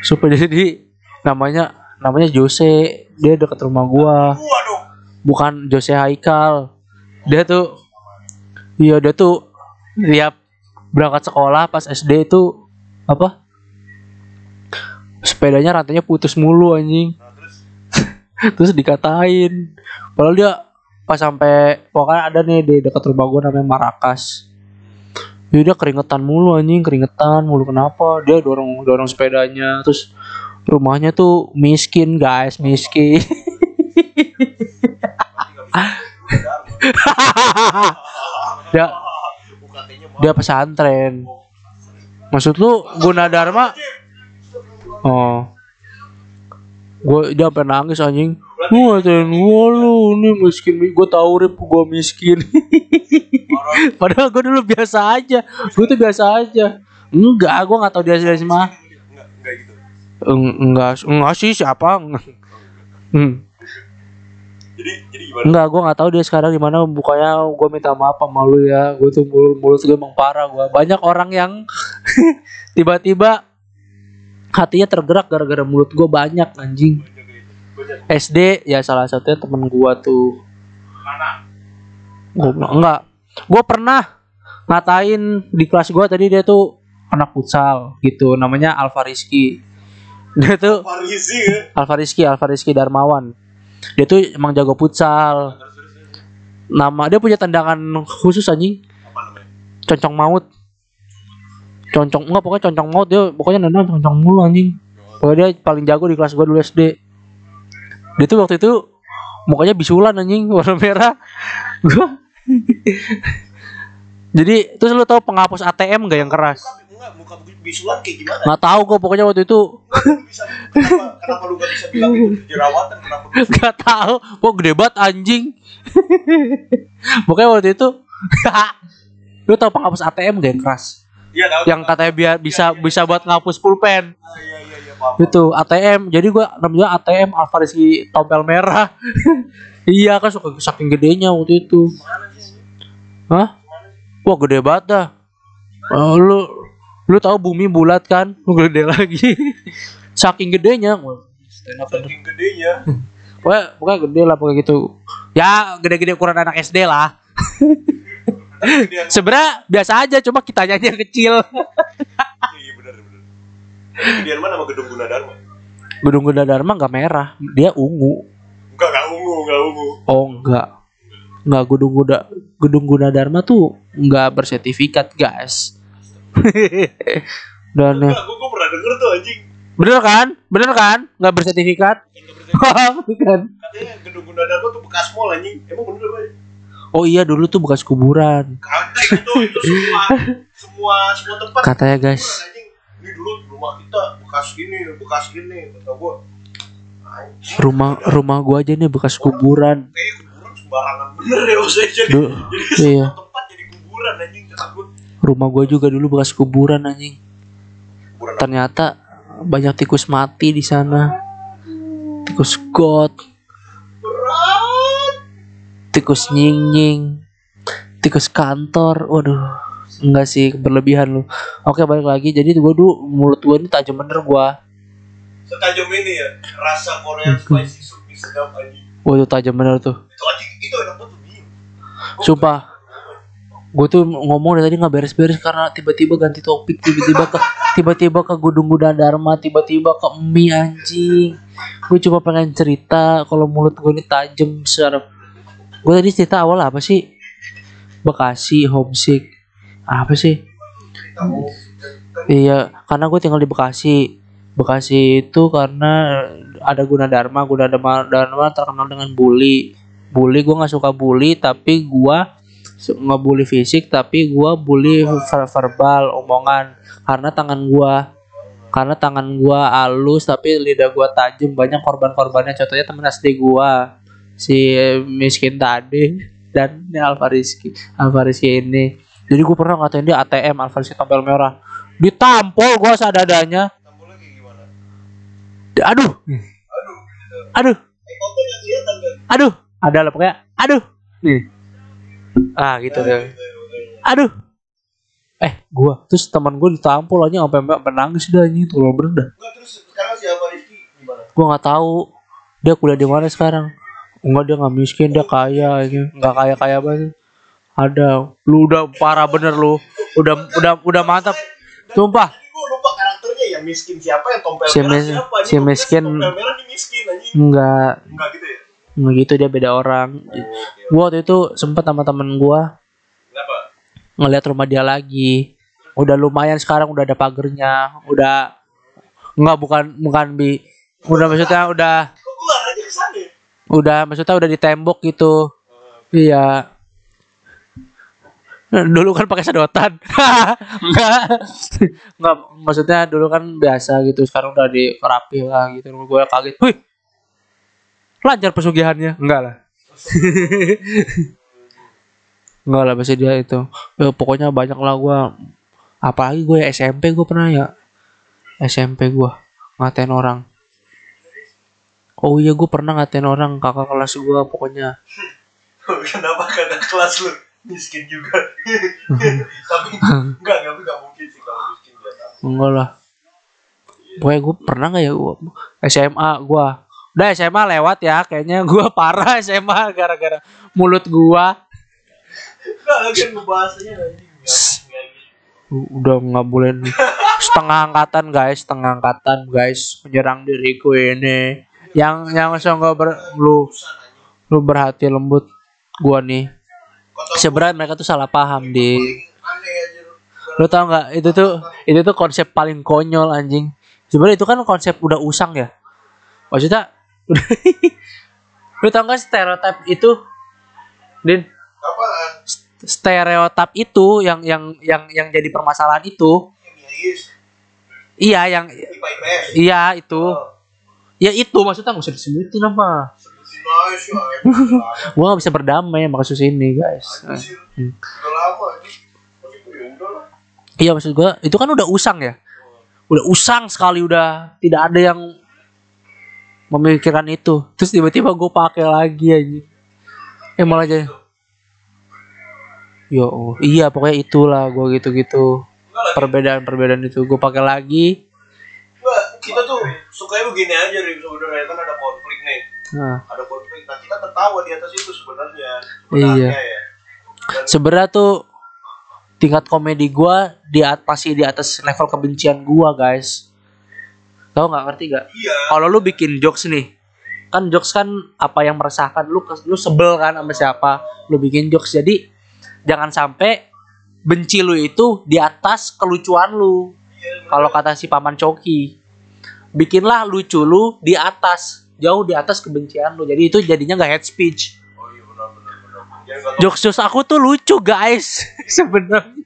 sumpah jadi namanya namanya Jose. Dia deket rumah gue bukan Jose Haikal. Dia tuh iya dia tuh tiap berangkat sekolah pas SD itu apa? Sepedanya rantainya putus mulu anjing. Terus terus dikatain. Padahal dia pas sampai pokoknya ada nih di dekat rumah gue namanya Marakas dia, dia keringetan mulu anjing keringetan mulu. Kenapa? Dia dorong dorong sepedanya. Terus rumahnya tuh miskin guys miskin. Dia dia pesantren. Maksud lu Gunadarma? Oh. Gue dia sampai nangis anjing gue ngatain gua lu ini miskin gue tahu rip gue miskin. Padahal gue dulu biasa aja gue tuh biasa aja. Enggak gue nggak tahu dia dari mana enggak enggak gitu. Eng- enggak enggak sih siapa? Hmm. jadi jadi gimana? Enggak gue nggak tahu dia sekarang di mana bukannya gue minta maaf sama lu ya. Gue tuh mulut mulut gue emang parah gue banyak orang yang tiba-tiba hatinya tergerak gara-gara mulut gue banyak anjing. Banyak. SD ya salah satunya temen gue tuh. Mana? Gua enggak gue pernah ngatain di kelas gue tadi dia tuh anak futsal gitu namanya Alfa Rizky. Dia tuh Farisi ya? Alfa Rizky Alfa Rizky Darmawan. Dia tuh emang jago futsal. Nama dia punya tendangan khusus anjing. Concong maut. Concong enggak pokoknya concong maut dia pokoknya nendang concong mulu anjing. Pokoknya dia paling jago di kelas gua dulu SD dia tuh waktu itu mukanya bisulan anjing warna merah. Gua jadi terus lu tau penghapus ATM gak yang keras? Enggak muka bisulan kayak gimana? nggak tahu gue pokoknya waktu itu. Enggak, lu bisa kenapa kenapa lu gak bisa bilang itu jerawatan kenapa lu nggak tahu. Kok gede banget anjing. Pokoknya waktu itu lu tau penghapus ATM gak yang keras? Iya, tahu. yang katanya biar bisa bisa buat ngapus pulpen. Ah, iya iya iya. Itu ATM jadi gua namanya ATM Alvarez tompel merah. Iya kan suka saking gedenya waktu itu. Hah? Wah gede banget dah. Oh, lu lu tahu bumi bulat kan? Lu gede lagi. Saking gedenya. Saking gedenya. pokoknya, pokoknya gede lah pokoknya gitu. Ya gede-gede ukuran anak SD lah. Gedean. sebenarnya biasa aja cuma kitanya aja yang kecil Iya iya benar benar. Gedean mana sama gedung Gunadarma? gedung Gunadarma nggak merah dia ungu Enggak enggak ungu, enggak ungu. oh enggak enggak gedung Guna gedung Gunadarma tuh nggak bersertifikat guys dan ya, Enggak, gua, gua pernah denger tuh anjing. bener kan bener kan nggak bersertifikat Enggak bersih. bukan Katanya gedung Gunadarma tuh bekas mall anjing. Emang bener apa? oh iya dulu tuh bekas kuburan Kagak itu itu semua semua semua tempat katanya guys kuburan. Ini dulu rumah kita bekas ini, bekas ini kata. Anjing. rumah rumah gua aja nih bekas kuburan kayak kuburan sembarangan bener ya jadi Du- jadi iya. tempat jadi kuburan anjing kata rumah gua juga dulu bekas kuburan anjing Kuburan ternyata banyak tikus mati di sana tikus got berat. tikus nying nying tikus kantor waduh enggak sih berlebihan lu. Oke balik lagi. Jadi gua dulu mulut gua ini tajam bener gua. Setajam ini ya rasa Korean spicy soup mie sedap anjing. waduh tajam bener tuh. Itu anjing itu enak banget tuh sumpah. gue tuh ngomong dari tadi nggak beres-beres karena tiba-tiba ganti topik tiba-tiba ke tiba-tiba ke Gunung Guda Dharma tiba-tiba ke mie anjing. Gue cuma pengen cerita kalau mulut gue ini tajam secara gue tadi cerita awal apa sih? Bekasi homesick apa sih? Iya karena gue tinggal di Bekasi. Bekasi itu karena ada Gunadarma. Gunadarma Dharma terkenal dengan bully. Bully gue nggak suka bully tapi gue nggak bully fisik tapi gue bully ver- verbal omongan. Karena tangan gue karena tangan gue halus tapi lidah gue tajam. Banyak korban-korbannya. Contohnya temen SD gue si miskin tadi dan ini Alvariski Alvariski ini jadi gue pernah ngatain dia ATM Alvariski tompel merah. Ditampol gue gimana? aduh Aduh. gitu. aduh. Aduh. Ada lah pokoknya. Aduh. Nih. Ah gitu deh aduh. Eh gua. Terus teman gua ditampol aja sampai sampai nangis dah anjing tuh Rizky gimana? gua nggak tahu dia kuliah di mana sekarang. Enggak dia nggak miskin dia kaya aja nggak kaya kaya banget ada. Lu udah parah bener lu. Udah udah udah mantap. Sumpah. Lupa karakternya ya miskin siapa yang tompel Si merah siapa? si Ini miskin- tompel merah nih miskin anjing. enggak. Enggak gitu ya? enggak gitu dia beda orang. Gua waktu itu sempet sama temen gua. Kenapa? ngeliat rumah dia lagi. Udah lumayan sekarang udah ada pagernya. Udah nggak bukan bukan bi udah maksudnya udah ya? udah maksudnya udah di tembok gitu. Iya dulu kan pakai sedotan. Enggak. Enggak maksudnya dulu kan biasa gitu sekarang udah di rapi lah gitu gue kaget. Wih. Lancar pesugihannya. Enggak lah. Enggak lah pasti dia itu. Ya, pokoknya banyak lah gue apalagi gue SMP gue pernah ya. SMP gue ngatain orang. Oh iya gue pernah ngatain orang kakak kelas gue pokoknya. Kenapa kakak kelas lu miskin juga? tapi enggak enggak enggak mungkin sih kalau miskin dia enggak lah. Pokoknya gue pernah gak ya gua, SMA gue Udah SMA lewat ya Kayaknya gue parah SMA Gara-gara mulut gue lagi ngebahasnya gitu. Udah nggak boleh nih. Setengah angkatan guys Setengah angkatan guys Menyerang diriku ini. Yang yang songgo ber, lu lu berhati lembut gua nih sebenarnya mereka tuh salah paham di aneh aja lu. tau nggak? Itu tuh itu tuh konsep paling konyol anjing. Sebenarnya itu kan konsep udah usang ya? Maksudnya lu tau nggak stereotip itu? Din? Stereotip itu yang yang yang yang jadi permasalahan itu. Iya yang iya itu. Oh, ya itu maksudnya nggak usah disebutin apa ya gua nggak bisa berdamai sama kasus ini guys. Gue, ya iya maksud gua itu kan udah usang ya. Udah usang sekali udah tidak ada yang memikirkan itu. Terus tiba-tiba gue pakai lagi aja eh malah aja Yo, Allah. iya pokoknya itulah gue gitu-gitu. Perbedaan-perbedaan itu. Gue pakai lagi. Kita tuh sukanya begini aja sebenarnya. Kan ada nih nah, ada konflik nah kita tertawa di atas itu sebenarnya sebenarnya Iya. ya. Dan sebenarnya tuh tingkat komedi gue di at- masih di atas level kebencian gue guys. Tau nggak ngerti gak iya. Kalau lu bikin jokes nih kan jokes kan apa yang meresahkan lu lu sebel kan sama siapa lu bikin jokes. Jadi jangan sampai benci lu itu di atas kelucuan lu. Iya, kalau kata si paman coki bikinlah lucu lu di atas jauh di atas kebencian lu. Jadi itu jadinya nggak hate speech. Oh iya benar benar benar jokes jokes aku tuh lucu guys. Sebenarnya.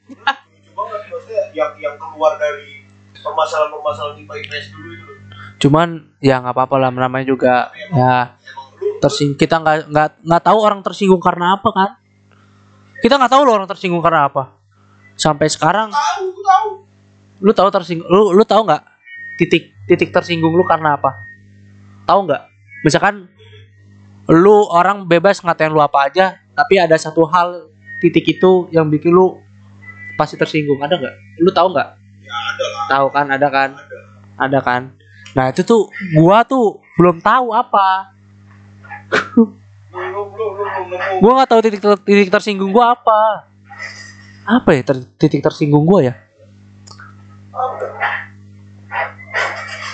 Yang yang keluar dari permasalahan-permasalahan IPA IPS dulu itu cuman ya nggak apa-apa lah namanya juga ya emang lu tersing kita nggak nggak nggak tahu orang tersinggung karena apa kan? Kita nggak tahu loh orang tersinggung karena apa. Sampai sekarang. Tahu tahu lu tahu tersinggung lu lu tahu nggak titik titik tersinggung lu karena apa tahu nggak? Misalkan lu orang bebas ngatain lu apa aja tapi ada satu hal titik itu yang bikin lu pasti tersinggung. Ada nggak? Lu tahu nggak? Ya ada lah. Tahu kan? Ada kan? Ada. Ada kan? Nah itu tuh gua tuh belum tahu apa. Belum gua nggak tahu titik titik tersinggung gua apa. Apa ya ter- titik tersinggung gua ya?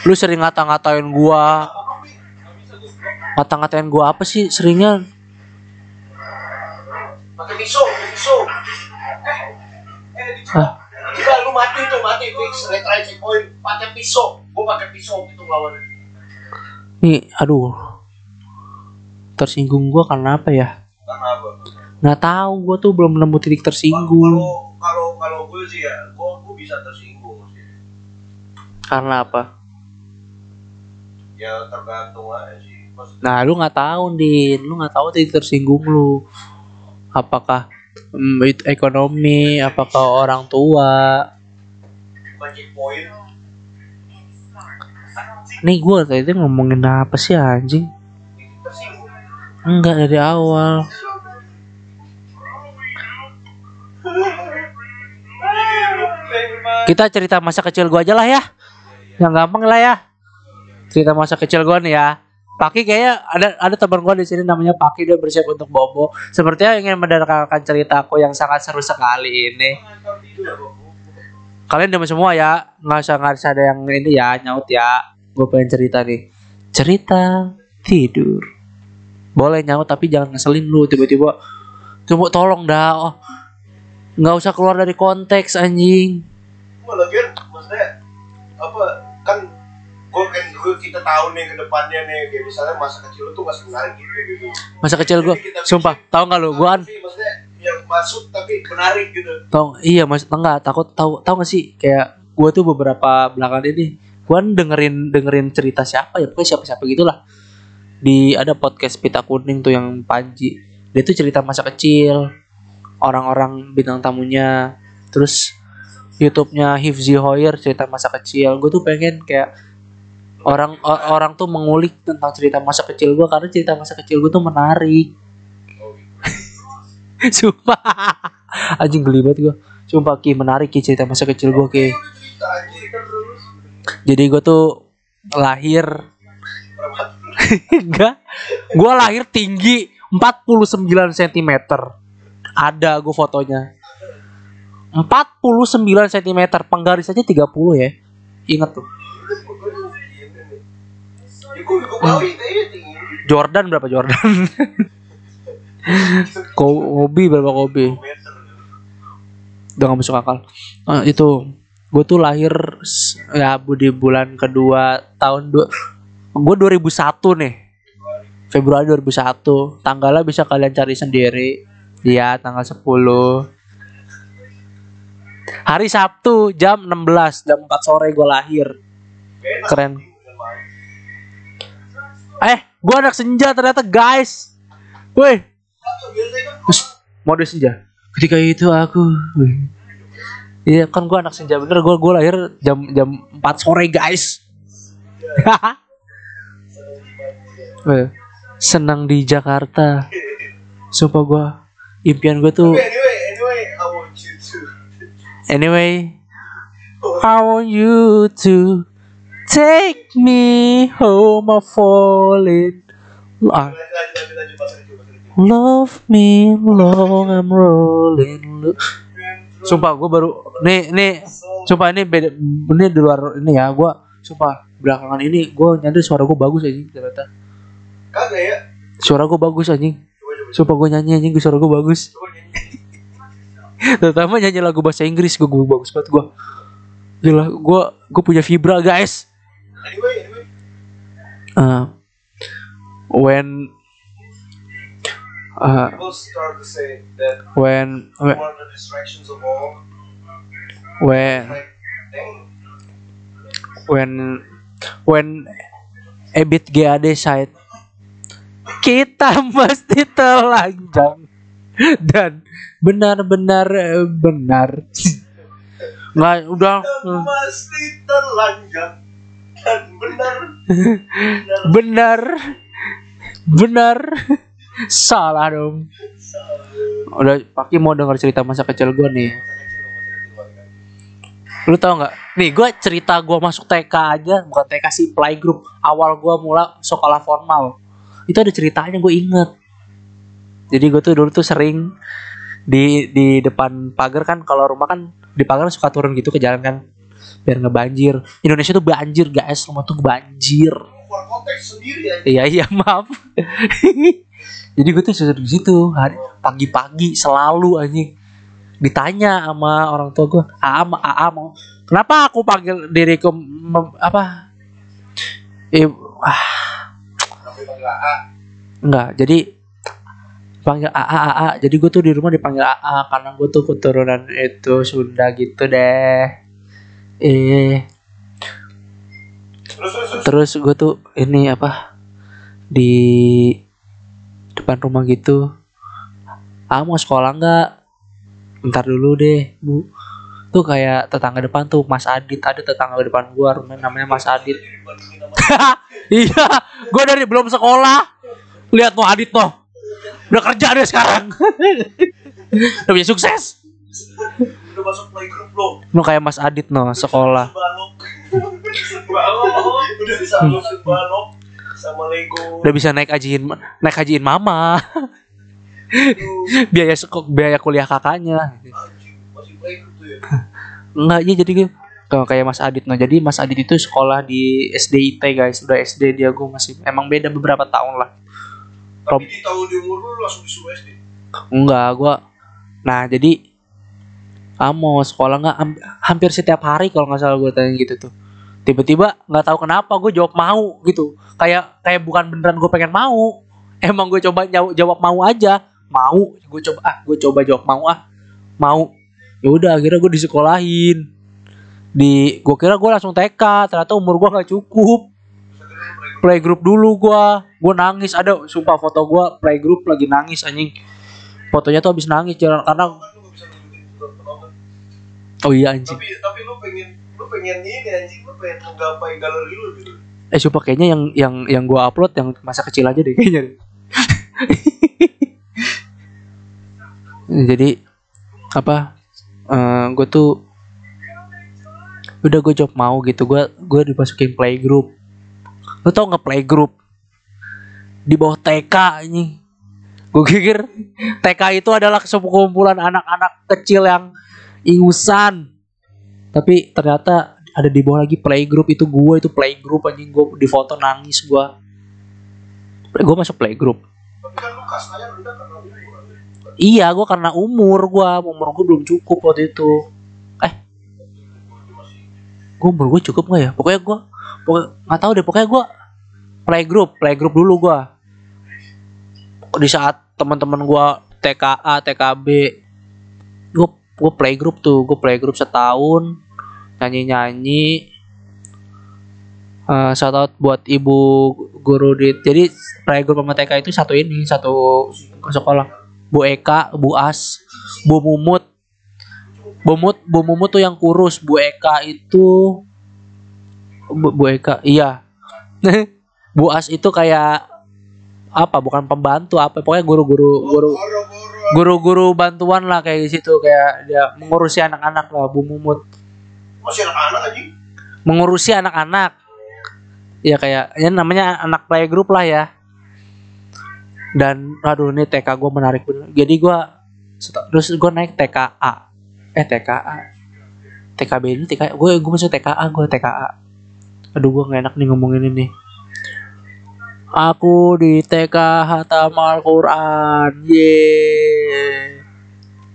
Lu sering ngata-ngatain gua ngata-ngatain gua apa sih seringnya? Pakai pisau pisau. Eh eh dicoba Enggak, lu mati tuh mati. Fix retry checkpoint. Pakai pisau. Gua pakai pisau gitu ngelawan. Nih aduh. Tersinggung gua karena apa ya? Karena apa? Nggak tahu gua tuh belum nemu titik tersinggung. Kalau kalau gue sih ya gue gue bisa tersinggung sih. Karena apa? Ya tergantung aja sih nah lu nggak tahu din. Lu nggak tahu titik tersinggung lu. Apakah mm, ekonomi apakah orang tua? Nih gua tadi ngomongin apa sih anjing? Enggak dari awal. Kita cerita masa kecil gua aja lah ya. Yang gampang lah ya. Cerita masa kecil gua nih ya Paki kayaknya ada ada teman gua di sini namanya Paki dia bersiap untuk bobo. Sepertinya ingin mendengarkan ceritaku yang sangat seru sekali ini. Kalian demen semua ya. Nggak usah nggak usah ada yang ini ya nyaut ya. Gue pengen cerita nih. Cerita tidur. Boleh nyaut tapi jangan ngeselin lu. Tiba-tiba coba tolong dah oh, nggak usah keluar dari konteks anjing. Maksudnya apa gue kan gue kita tahu nih ke depannya nih kayak misalnya masa kecil lu tuh masih menarik gitu gitu. Masa kecil kita sumpah tahu nggak lu gua Apa sih, maksudnya yang masuk tapi menarik gitu. Tahu iya mas enggak takut tahu tahu nggak sih kayak gua tuh beberapa belakangan ini gua kan dengerin dengerin cerita siapa ya pokoknya siapa siapa gitulah di ada podcast pita kuning tuh yang Panji dia tuh cerita masa kecil orang-orang bintang tamunya terus YouTube-nya Hifzi Hoyer cerita masa kecil. Gue tuh pengen kayak orang o- orang tuh mengulik tentang cerita masa kecil gue karena cerita masa kecil gue tuh menarik. Sumpah. Anjing geli banget gue Sumpah Ki menarik Ki cerita masa kecil gue Ki. Jadi gue tuh lahir Enggak. Gue lahir tinggi 49 cm Ada gue fotonya. 49 cm Penggaris aja 30 ya. Ingat tuh ya gue gue bawa itu aja tinggi Jordan berapa Jordan? Kobe berapa Kobe? Udah gak masuk akal. Ah, itu gue tuh lahir ya bu di bulan kedua tahun dua gue 2001 nih. Februari 2001 tanggalnya bisa kalian cari sendiri. Ya tanggal 10 Hari Sabtu jam 16 jam 4 sore gue lahir. Keren. Eh, gue anak senja ternyata guys. Woi, mode senja. Ketika itu aku. Iya kan gua anak senja bener gua gua lahir jam jam 4 sore guys. Senang di Jakarta. Sumpah gua impian gua tuh Tapi anyway, anyway, I want you to. anyway I want you to take me home. Ah, lanjut, bahasa lucu, bahasa lucu. Love me long I'm rolling. Sumpah gue baru nih nih sumpah ini beda ini di luar ini ya gue sumpah belakangan ini gue nyadar suara gue bagus anjing ternyata Kagak ya? suara gue bagus anjing coba, sumpah gue nyanyi anjing gue suara gue bagus nyanyi. terutama nyanyi lagu bahasa Inggris gue gue bagus banget gue gila gue gue punya vibra guys Anyway, anyway. uh, when uh, People start to say that when one of the distractions of all, when like, dang, when when Ebit GAD side kita mesti telanjang. Dan benar-benar eh, benar. Nggak udah dan pasti telanjang benar. Benar. Benar. Salah dong. Udah Paki mau denger cerita masa kecil gue nih. Lu tau nggak? Nih gue cerita gue masuk TK aja bukan TK sih playgroup awal gue mulai sekolah formal. Itu ada ceritanya gue inget. Jadi gue tuh dulu tuh sering di di depan pagar kan kalau rumah kan di pagar suka turun gitu ke jalan kan biar nggak banjir. Indonesia tuh banjir guys. Rumah tuh banjir. Keluar konteks sendiri ya iya iya maaf. Jadi gue tuh sering di situ. Hari pagi-pagi selalu anjing. Ditanya sama orang tua gue AA AA mau kenapa aku panggil diriku mem- apa? Eh, ah, enggak jadi panggil AA AA jadi gue tuh di rumah dipanggil AA karena gue tuh keturunan itu Sunda gitu deh eh terus terus terus. Terus gue tuh ini apa di depan rumah gitu. Ah mau sekolah nggak? Ntar dulu deh bu. Tuh kayak tetangga depan tuh Mas Adit. Ada tetangga depan gua rumahnya namanya Mas Adit. Iya gua dari belum sekolah. Lihat tuh Adit tuh. Udah kerja deh sekarang. Udah punya sukses udah masuk playgroup lu kayak Mas Adit no sekolah. udah bisa masuk balok sama Lego. Udah bisa naik hajiin naik hajiin mama. Biaya sekok biaya kuliah kakaknya. Ya? Enggak, iya jadi gue kayak Mas Adit no. Jadi Mas Adit itu sekolah di SDIT guys. Udah SD dia gue masih emang beda beberapa tahun lah. tapi di tahun di umur lu langsung disuruh SD Enggak, gua Nah, jadi mau sekolah nggak Ham- hampir setiap hari kalau nggak salah gue tanya gitu tuh. Tiba-tiba nggak tahu kenapa gue jawab mau gitu. Kayak kayak bukan beneran gue pengen mau. Emang gue coba jawab, jawab mau aja. Mau, gue coba ah, gue coba jawab mau ah. Mau. Ya udah akhirnya gue disekolahin. Di gue kira gue langsung TK, ternyata umur gue nggak cukup. Playgroup dulu gua, gue nangis ada sumpah foto gua playgroup lagi nangis anjing. Fotonya tuh habis nangis jalan karena oh iya anjing. tapi tapi lu pengen lu pengen ini anjing lu pengen menggapai galeri lu gitu Eh sumpah kayaknya yang yang yang gua upload yang masa kecil aja deh kayaknya. deh. Jadi apa? eh gue tuh udah gue job mau gitu gue gue dimasukin playgroup lu tau nggak playgroup di bawah TK ini gue pikir TK itu adalah sekumpulan anak-anak kecil yang ingusan. Tapi ternyata ada di bawah lagi playgroup itu gue itu playgroup anjing. Gue di foto nangis gue gue masuk playgroup iya gue karena umur gue umur gue belum cukup waktu itu. Eh. Gue umur gue cukup nggak ya? Pokoknya gue pokoknya nggak tahu deh. Pokoknya gue playgroup playgroup dulu gue di saat teman-teman gue TKA TKB gue gue playgroup tuh gue playgroup setahun nyanyi nyanyi Eh shout out buat ibu guru di jadi playgroup sama TK itu satu ini satu sekolah. Bu Eka Bu As Bu Mumut. Bu Mumut Bu Mumut tuh yang kurus Bu Eka itu Bu, Bu Eka iya. Bu As itu kayak apa bukan pembantu apa pokoknya guru-guru guru guru-guru bantuan lah kayak di situ kayak dia mengurusi anak-anak lah Bu Mumut. Masih anak-anak aja. mengurusi anak-anak. Ya kayak ya namanya anak playgroup lah ya. Dan aduh ini TK gue menarik bener. Jadi gue terus gue naik TKA eh TKA TKB ini TK gue gue masuk TKA gue TKA aduh gue gak enak nih ngomongin ini aku di TK Hatam Al-Quran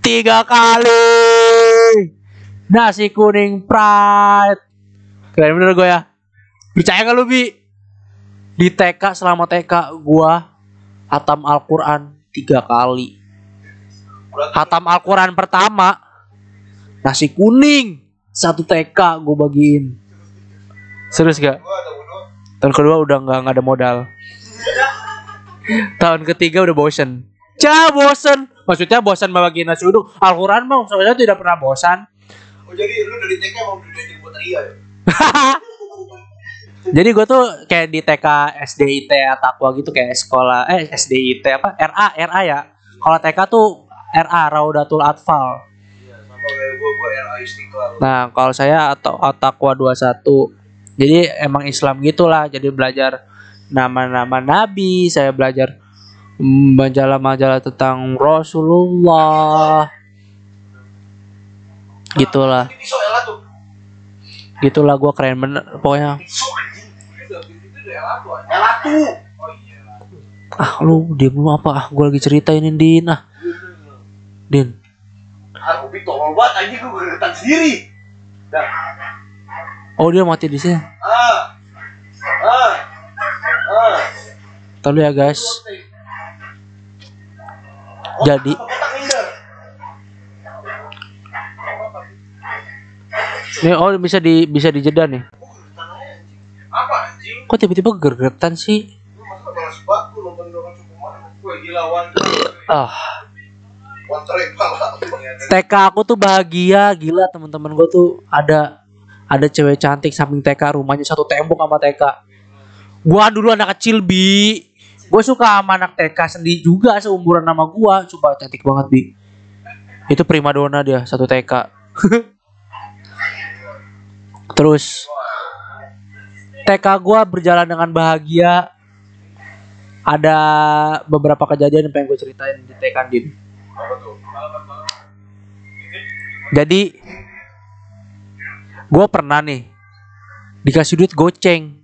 tiga kali. Nasi kuning pride. Keren bener gue ya. Percaya gak lu bi? Di TK selama TK gua hatam Al-Quran tiga kali. Hatam Al-Quran pertama nasi kuning. Satu TK gue bagiin. Serius gak. Tahun kedua udah nggak nggak ada modal tahun ketiga udah bosen Cah bosen Maksudnya bosan membagi nasi uduk Al-Quran mah sebenarnya tidak pernah bosan Oh jadi lu dari TK udah diajar buat ria ya? Jadi gue tuh kayak di TK SDIT Takwa gitu kayak sekolah eh SDIT apa RA RA ya. Kalau TK tuh RA Raudatul Atfal. Iya, sama kayak gua gua RA Istiqlal. Nah, kalau saya atau Takwa 21. Jadi emang Islam gitulah. Jadi belajar nama-nama nabi, saya belajar majalah-majalah tentang Rasulullah. Gitulah. Ini. Gitulah gua keren bener pokoknya. Ah, lu diem lu apa? Ah, gua lagi ceritain Din ah. Din. Ubi tolol banget anjing gregetan sendiri. Oh, dia mati di sini. Ah. Ah. Ah. Tahu ya, guys. Jadi. Nih, oh bisa di bisa dijeda nih. Kok tiba-tiba gergetan sih? Ah. TK aku tuh bahagia, gila teman-teman gue tuh ada ada cewek cantik samping TK, rumahnya satu tembok sama TK. Gua dulu anak kecil bi, gue suka sama anak TK sendiri juga seumuran nama gua, coba cantik banget bi. Itu primadona dia satu TK. Terus TK gua berjalan dengan bahagia. Ada beberapa kejadian yang pengen gue ceritain di TK Din. Jadi gue pernah nih dikasih duit goceng.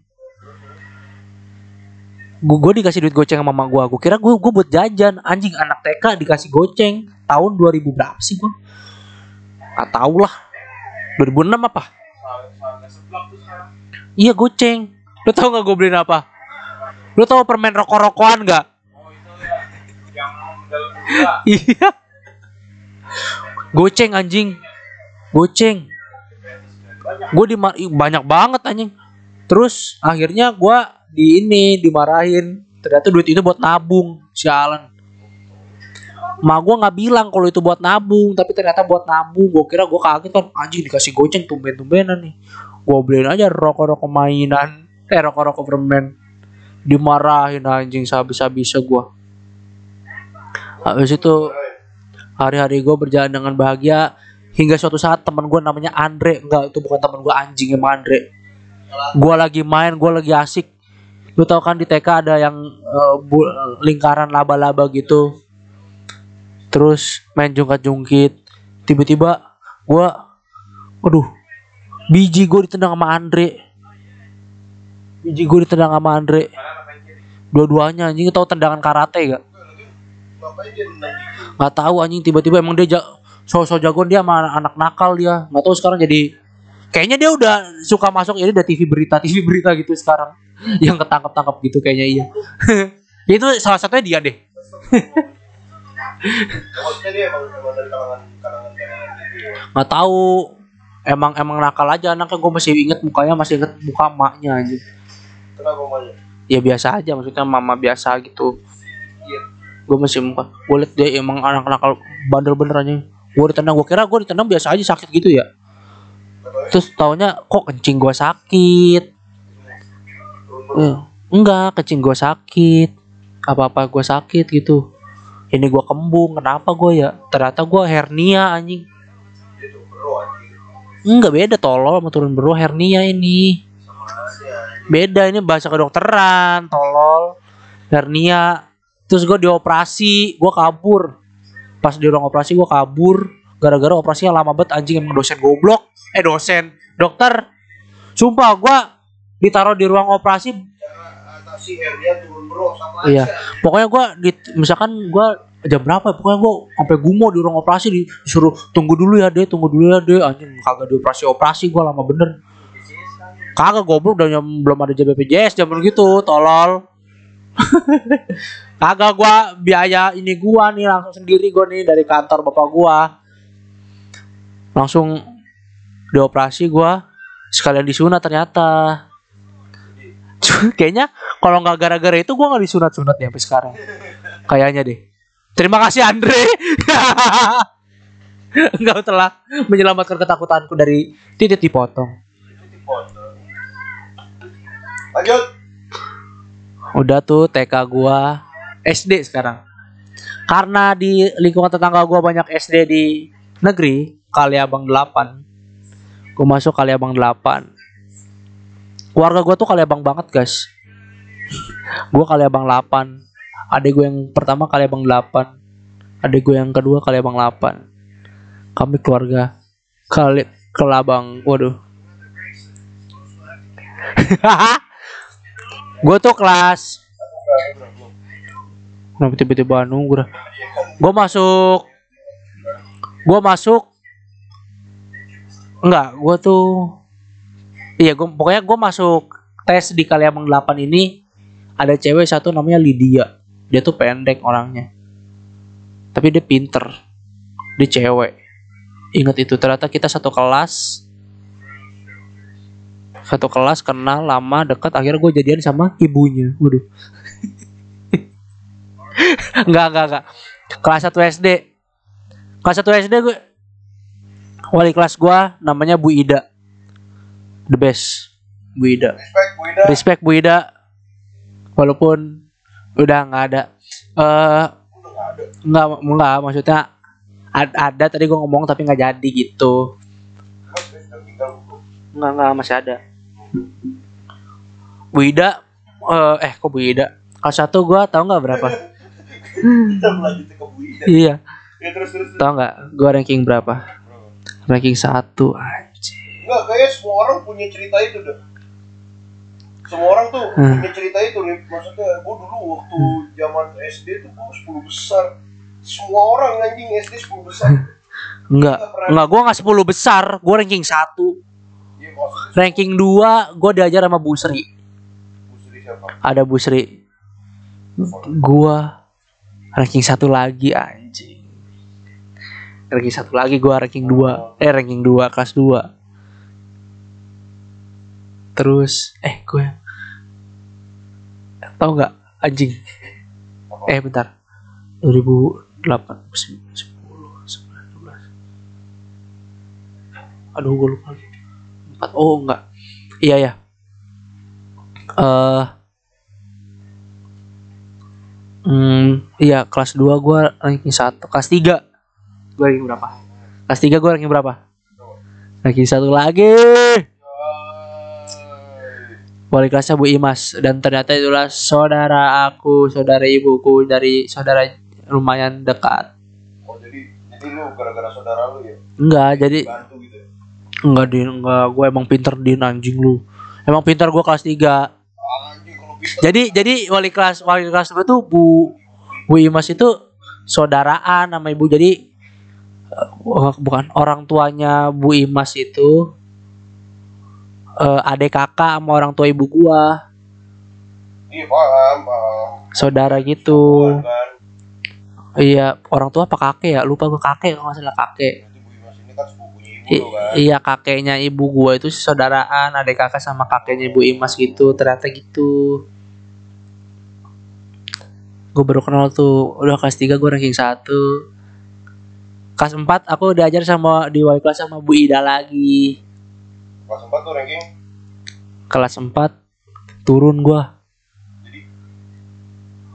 Gue gue dikasih duit goceng sama mama gue. Gue kira gue gue buat jajan. Anjing anak TK dikasih goceng tahun 2000 berapa sih gue? Gak tau lah. 2006 apa? Iya goceng. Lo tau gak gue beliin apa? Lo tau permen rokok-rokokan gak? Oh itu ya. Yang. Iya. Goceng anjing. Goceng. Gue di banyak banget anjing. Terus akhirnya gua di ini dimarahin. Ternyata duit itu buat nabung, sialan. Ma gua nggak bilang kalau itu buat nabung, tapi ternyata buat nabung. Gua kira gua kaget kan anjing dikasih goceng tumben-tumbenan nih. Gua beliin aja rokok-rokok mainan, eh rokok-rokok permen. Dimarahin anjing sehabis-habisnya gua. Habis itu hari-hari gue berjalan dengan bahagia hingga suatu saat teman gue namanya Andre. Enggak itu bukan teman gue anjing emang Andre. Gue lagi main gue lagi asik. Lu tau kan di TK ada yang bu- lingkaran laba-laba gitu. Terus main jungkat-jungkit. Tiba-tiba gue aduh biji gue ditendang sama Andre. Biji gue ditendang sama Andre. Dua-duanya anjing tau tendangan karate gak? Nggak tahu anjing tiba-tiba emang dia sosok jagoan dia sama anak nakal dia. Nggak tahu sekarang jadi kayaknya dia udah suka masuk ini udah TV berita TV berita gitu sekarang. Yang ketangkep tangkep gitu kayaknya iya. Itu salah satunya dia deh. Ya nggak tahu. Emang emang nakal aja anaknya. Gue masih inget mukanya masih inget muka emaknya aja. Kenapa ya biasa aja maksudnya mama biasa gitu. Iya gue masih muka gue liat dia emang anak nakal bandel bener aja gue ditendang gue kira gue ditendang biasa aja sakit gitu ya. Terus taunya kok kencing gue sakit? Eh, enggak kencing gue sakit. Apa apa gue sakit gitu. Ini gue kembung kenapa gue ya? Ternyata gue hernia anjing. Enggak beda tolol sama turun bro hernia ini. Beda ini bahasa kedokteran tolol. Hernia. Terus gue dioperasi gue kabur pas di ruang operasi gue kabur. Gara-gara operasinya lama banget anjing emang dosen goblok. Eh dosen. Dokter sumpah gue ditaruh di ruang operasi. Iya. pokoknya gue di misalkan gue jam berapa ya? pokoknya gue sampai gumo di ruang operasi disuruh tunggu dulu ya deh tunggu dulu ya deh anjing kagak dioperasi operasi gue lama bener. Kagak goblok nyam- belum ada JBPJS jam gitu tolol kagak gua biaya ini gua nih langsung sendiri gua nih dari kantor bapak gua. Langsung dioperasi gua sekalian disunat ternyata. Kayaknya kalau nggak gara-gara itu gua nggak disunat-sunat ya sampai sekarang. Kayaknya deh. Terima kasih Andre. Engkau telah menyelamatkan ketakutanku dari titik dipotong. Lanjut. Udah tuh TK gua SD sekarang. Karena di lingkungan tetangga gua banyak SD di negeri, kali abang 8. Gua masuk kali abang 8. Keluarga gua tuh kali abang banget, guys. gua kali abang 8. Adek gue yang pertama kali abang 8. Adek gue yang kedua kali abang 8. Kami keluarga kali kelabang. Waduh. gue tuh kelas Kenapa tiba-tiba dah? Gue masuk. Gue masuk. Enggak, gue tuh Iya, gua, pokoknya gue masuk tes di Kaliabang 8 ini. Ada cewek satu namanya Lydia. Dia tuh pendek orangnya. Tapi dia pinter. Dia cewek. Ingat itu, ternyata kita satu kelas. Satu kelas kenal lama dekat. Akhirnya gue jadian sama ibunya. Waduh Enggak, enggak, enggak. Kelas 1 SD. Kelas 1 SD gue wali kelas gua namanya Bu Ida. The best. Bu Ida. respect Bu Ida Respect Bu Ida. Walaupun udah nggak ada. Eh udah nggak ada nggak maksudnya ad- ada tadi gua ngomong tapi nggak jadi gitu. Nggak nggak masih ada. Bu Ida eh, eh kok Bu Ida? Kelas 1 gua tahu nggak berapa? kita melanjutkan ke iya. ya terus terus terus. Tahu nggak? Gua ranking berapa? Ranking satu anjing. Enggak, kayaknya semua orang punya cerita itu dah. Semua orang tuh Hmm. punya cerita itu nih. Maksudnya gue dulu waktu zaman SD tuh gue 10 besar. Semua orang anjing SD 10 besar. Enggak. Enggak, gua nggak 10 besar, gua ranking 1. Iya maksudnya Ranking 2 gua diajar sama Bu Sri. Bu Sri siapa? Ada Bu Sri. Ranking 1 lagi anjing. Ranking 1 lagi gua ranking 2. Eh ranking 2 kelas 2. Terus eh gue tahu nggak anjing? Eh bentar. 2008 10 11 aduh gue lupa lagi. Empat oh enggak iya ya eh hmm iya kelas 2 gua ranking 1 kelas 3 gua ranking berapa? Kelas 3 gua ranking berapa? Ranking satu lagi. Wali kelasnya Bu Imas dan ternyata itulah saudara aku saudara ibuku dari saudara lumayan dekat. Oh jadi jadi lu gara-gara saudara lu ya? Enggak jadi bantu gitu. ya? enggak din enggak. Gue emang pinter din anjing lu. Emang pinter gue kelas 3 Anjing kalau bisa jadi jadi wali kelas wali kelas gue tuh Bu Bu Imas itu saudaraan sama ibu jadi eh, bukan orang tuanya Bu Imas itu eh, adik kakak sama orang tua ibu gua iya paham paham. saudara gitu. Iya, orang tua apa kakek ya? Lupa gua kakek kalau nggak salah kakek. Nanti Bu Imas ini kan. I- iya kakeknya ibu gua itu saudaraan adik kakak sama kakeknya ibu Imas gitu ternyata gitu. Gue baru kenal tuh udah kelas 3 gue ranking 1 kelas 4 aku diajar sama di wali kelas sama Bu Ida lagi. Kelas 4 tuh ranking. kelas 4 turun gua. Jadi?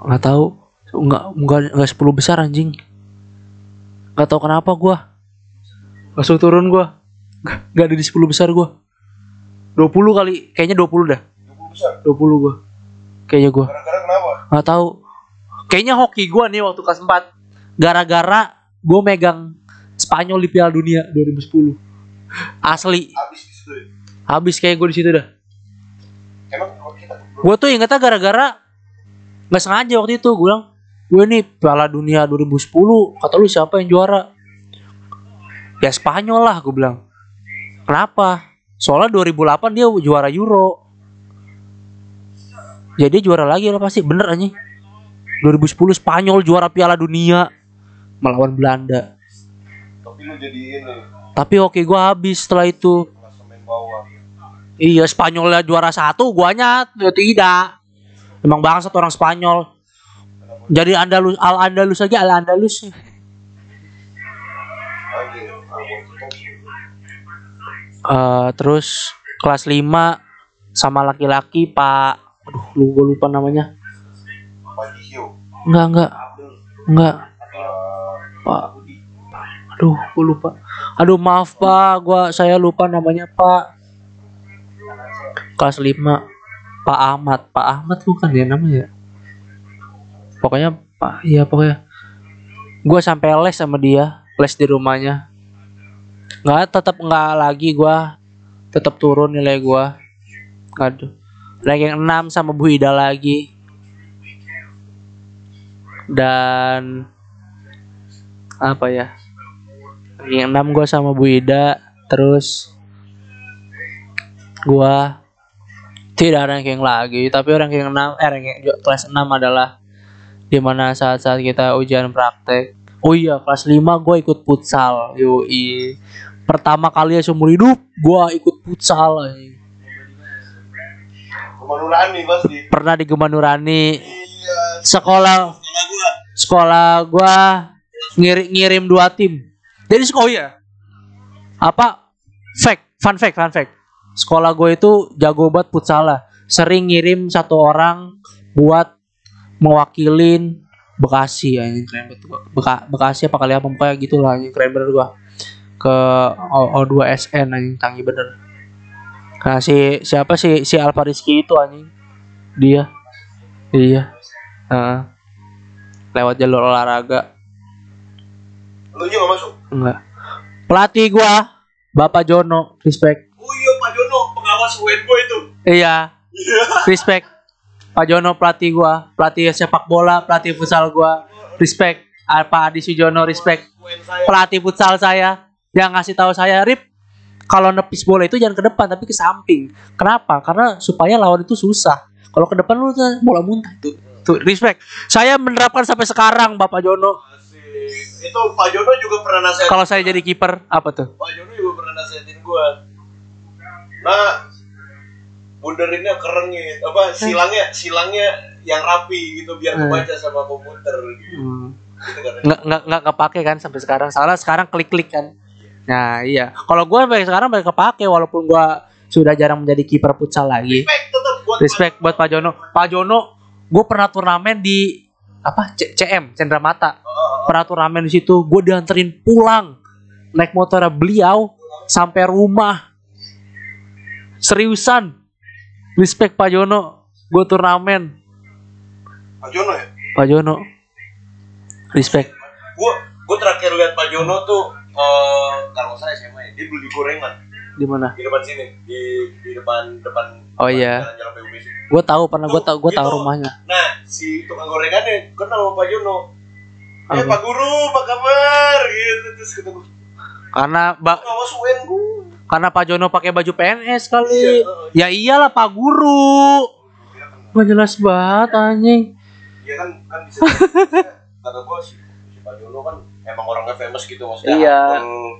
Nggak tahu nggak nggak nggak 10 besar anjing. Nggak tahu kenapa gua langsung turun gua. Nggak ada di 10 besar gua. 20 kali kayaknya 20 dah. 20 besar. 20 gua. Kayaknya gua. Gara-gara kenapa? nggak tahu kayaknya hoki gua nih waktu kelas 4 gara-gara gua megang Spanyol di Piala Dunia 2010 asli. Habis di situ ya. habis kayak gua di situ dah. Emang kita gue tuh ingetnya gara-gara nggak sengaja waktu itu. Gue bilang gue nih Piala Dunia 2010 kata lu siapa yang juara ya Spanyol lah gue bilang. Kenapa? Soalnya 2008 dia juara Euro. Jadi juara lagi lah pasti. Bener anjing. 2010 Spanyol juara Piala Dunia melawan Belanda. Tapi lu jadi ini. Tapi oke gue habis setelah itu. Iya Spanyolnya juara satu, guanya ya tidak. Emang bangsat orang Spanyol. Jadi Andalus, Al Andalus aja Al Andalus. Eh, terus kelas 5 sama laki-laki Pak, aduh lu gua lupa namanya. Enggak enggak enggak. Uh, Pak, aduh gua lupa. Aduh maaf Pak, gua saya lupa namanya Pak. Kelas 5 Pak Ahmad, Pak Ahmad bukan ya namanya. Pokoknya Pak, iya pokoknya. Gua sampai les sama dia, les di rumahnya. Nggak, tetap nggak lagi gua. Tetap turun nilai gua. Aduh. Ranking 6 sama Bu Ida lagi. Dan apa ya? Ranking 6 gua sama Bu Ida, terus gua tidak ranking lagi, tapi ranking 6 eh ranking kelas 6 adalah di mana saat-saat kita ujian praktek. Oh iya, kelas 5 gue ikut futsal. Yoi. Pertama kali ya seumur hidup gue ikut futsal. Kemanurani pasti. Pernah di Gemanurani. Iya. Sekolah Sekolah gua. gua ngirim ngirim dua tim. Jadi sekolah ya. Apa? Fact, fun fact, fun fact. Sekolah gue itu jago banget futsal lah. Sering ngirim satu orang buat mewakilin Bekasi banget gua. Beka, Bekasi apa kali apa pokoknya gitu lah anjing keren bener gua. Ke O, 2 SN anjing canggih bener. Nah si siapa sih si Alfa Rizky itu anjing. Dia. Iya. Heeh. lewat jalur olahraga Lu juga masuk. enggak pelatih gua Bapak Jono respect Oh iya Pak Jono, pengawas UN gua itu. iya Iya. respect Pak Jono pelatih gua pelatih sepak bola pelatih futsal gua respect Pak Adi Sujono respect pelatih futsal saya yang ngasih tahu saya Rip kalau nepis bola itu jangan ke depan tapi ke samping kenapa karena supaya lawan itu susah kalau ke depan lu tuh bola muntah itu tuh respect saya menerapkan sampai sekarang Bapak Jono Asik. Itu Pak Jono juga pernah nasihatin. kalau saya jadi kiper apa tuh Pak Jono juga pernah nasihatin gua. Nah, bunderinnya kerengit, apa silangnya silangnya yang rapi gitu biar Hmm. kebaca sama komputer gitu. Hmm. Gitu kan. nggak nggak nggak kepake kan sampai sekarang soalnya sekarang klik klik kan nah iya. Kalau gue sampai sekarang masih kepake walaupun gue sudah jarang menjadi kiper futsal lagi. Respect tetap buat respect buat Pak Jono. Pak Jono gue pernah turnamen di apa C- CM Cendra Mata. Pernah turnamen di situ gue dianterin pulang. Naik motor beliau sampai rumah. Seriusan. Respect Pak Jono gue turnamen. Pak Jono ya. Pak Jono. Respect. Gua gua terakhir lihat Pak Jono tuh eh kalau nggak salah SMA ya, dia beli gorengan di mana di depan sini di di depan depan Oh, iya. jalan-jalan PUB sini. gue tahu pernah gue tahu gue tahu rumahnya Nah, si tukang gorengannya kenal sama Pak Jono. Eh? Pak Guru, apa kabar? Gitu terus gua, karena ba- ngawas UN gua. karena Pak Jono pakai baju PNS kali Iya, ya iyalah Pak Guru Gak jelas banget anjing Iya kan kan bisa kata gua sih Pak Jono kan emang orangnya famous gitu maksudnya Iya. Hmm,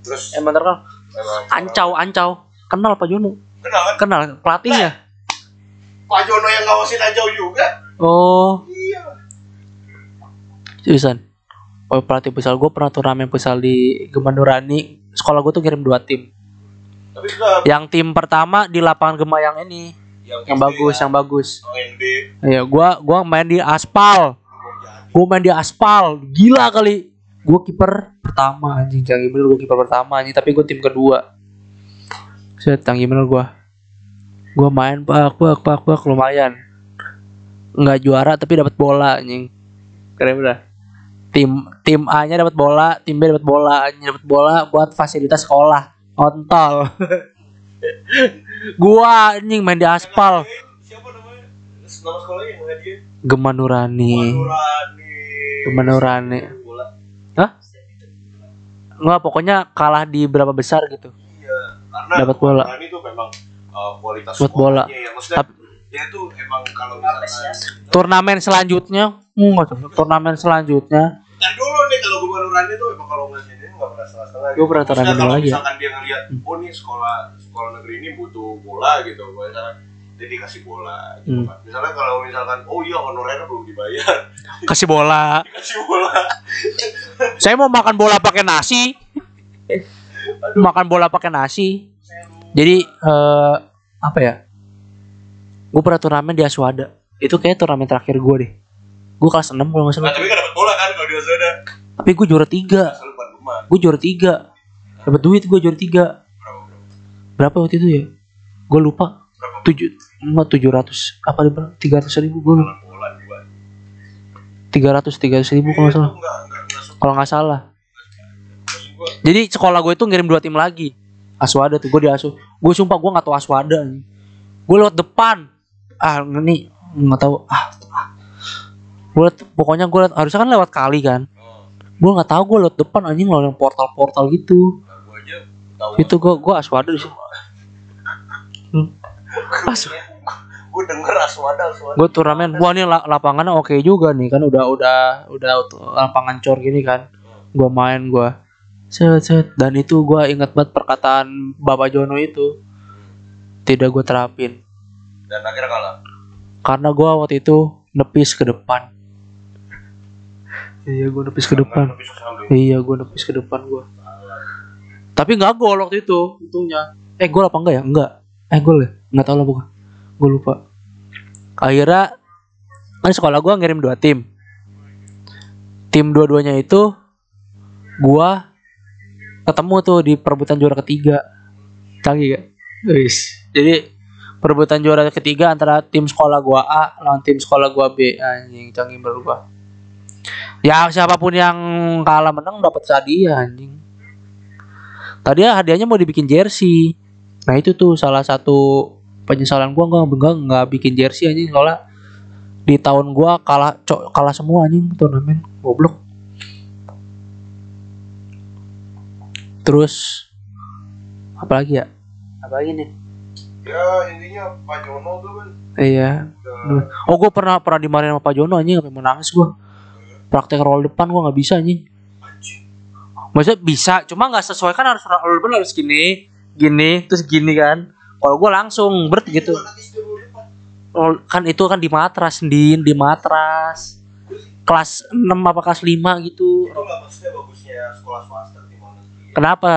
terus Emang terkenal. emang Ancau, Ancau. Kenal Pak Jono. kenal kan Kenal pelatihnya. Pak Jono yang ngawasin Ancau juga Oh, iya seriusan. Oh, pelatih futsal gue pernah turnamen futsal di Gema Nurani. Sekolah gue tuh kirim dua tim. tapi juga Yang tim pertama di lapangan Gema yang ini, yang bagus, yang bagus. yang NB Iya, gua gua main di aspal. Gua main di aspal. Gila kali. Gua kiper pertama anjing, canggih bener gua kiper pertama anjing, tapi gua tim kedua. Set, canggih bener gua. Gua main pak pak pak pak lumayan. Nggak juara tapi dapat bola anjing. Keren udah. Tim tim A-nya dapat bola, tim B dapat bola, anjing dapat bola buat fasilitas sekolah. Ontol. gua anjing main di aspal. siapa namanya nama sekolahnya yang hadiah Gema Nurani. Enggak, pokoknya kalah di berapa besar gitu. iya karena Dapat bola. Nurani tuh memang uh, kualitas Buat bola. ya maksudnya Tap- dia tuh emang kalau misalkan Turnamen selanjutnya, enggak tuh. Turnamen selanjutnya, Ntar dulu nih kalau gue Nurani tuh emang kalau ngeliat dia nggak pernah setengah-setengah. Gua pernah turnamen Maksudnya dulu kalau lagi ya. Misalkan dia ngeliat, oh nih sekolah sekolah negeri ini butuh bola gitu, misalnya dia dikasih bola gitu Hmm. kan. Misalnya kalau misalkan, oh iya honorer belum dibayar, kasih bola. dikasih bola. Saya mau makan bola pakai nasi. Makan bola pakai nasi. Jadi eh apa ya? Gue pernah turnamen di Aswada. Itu kayak turnamen terakhir gue deh. Gue kelas 6 kalau nggak Nah salah. tapi kan dapat bola kan kalau di Lazada. Tapi gue juara tiga. Gue juara tiga. Dapat duit gue juara tiga. Berapa waktu itu ya? Gue lupa. Tujuh, enggak tujuh ratus. Apa di Tiga ratus ribu gue. Tiga ratus, tiga ratus ribu kalau salah. Kalau nggak salah. Jadi sekolah gue itu ngirim dua tim lagi. Aswada tuh gue diasuh. Gue sumpah gue nggak tahu Aswada. Gue lewat depan. Ah ini nggak tahu. Ah, ah. Gue pokoknya gue harusnya kan lewat kali kan. Gue nggak tahu gue lewat depan anjing lewat yang portal-portal gitu. nah gua aja tahu. Itu gue gue Aswada di situ. Hmm. As Gue denger Aswada Aswada. gue turnamen. Wah ini la- lapangannya oke juga nih kan udah udah udah lapangan cor gini kan. Gue main gue. Set, set. Dan itu gue ingat banget perkataan Bapak Jono itu. Tidak gue terapin. Dan akhirnya kalah. Karena gue waktu itu nepis ke depan. Iya gue nepis ke depan. Iya gue nepis ke depan gue. Tapi nggak gol waktu itu untungnya. Eh gol apa enggak ya? Enggak. Eh gol ya? Nggak tahu lah bukan. Gue lupa. Akhirnya kan sekolah gue ngirim dua tim. Tim dua-duanya itu gua ketemu tuh di perebutan juara ketiga. Canggih gak? Wis. Jadi perebutan juara ketiga antara tim sekolah gua A lawan tim sekolah gua B. Anjing canggih gua. Ya siapa pun yang kalah menang dapat hadiah anjing. Tadi ya hadiahnya mau dibikin jersey. Nah itu tuh salah satu penyesalan gua nggak nggak nggak bikin jersey anjing soalnya di tahun gua kalah cok kalah semua anjing turnamen goblok. Terus apa lagi ya? Apa lagi nih? Ya intinya Pak Jono tuh kan Iya. udah Oh gue pernah pernah dimarahin sama Pak Jono anjing sampai mau nangis gua. Praktek roll depan gua nggak bisa anjing. anjing. Maksudnya bisa, cuma nggak sesuai kan harus roll depan harus gini, gini, terus gini kan. Kalau gua langsung bert gitu. Roll- kan itu kan di matras, din, di matras. Kelas 6 apa kelas 5 gitu. Itu nggak maksudnya bagusnya sekolah swasta di mana negeri. Kenapa?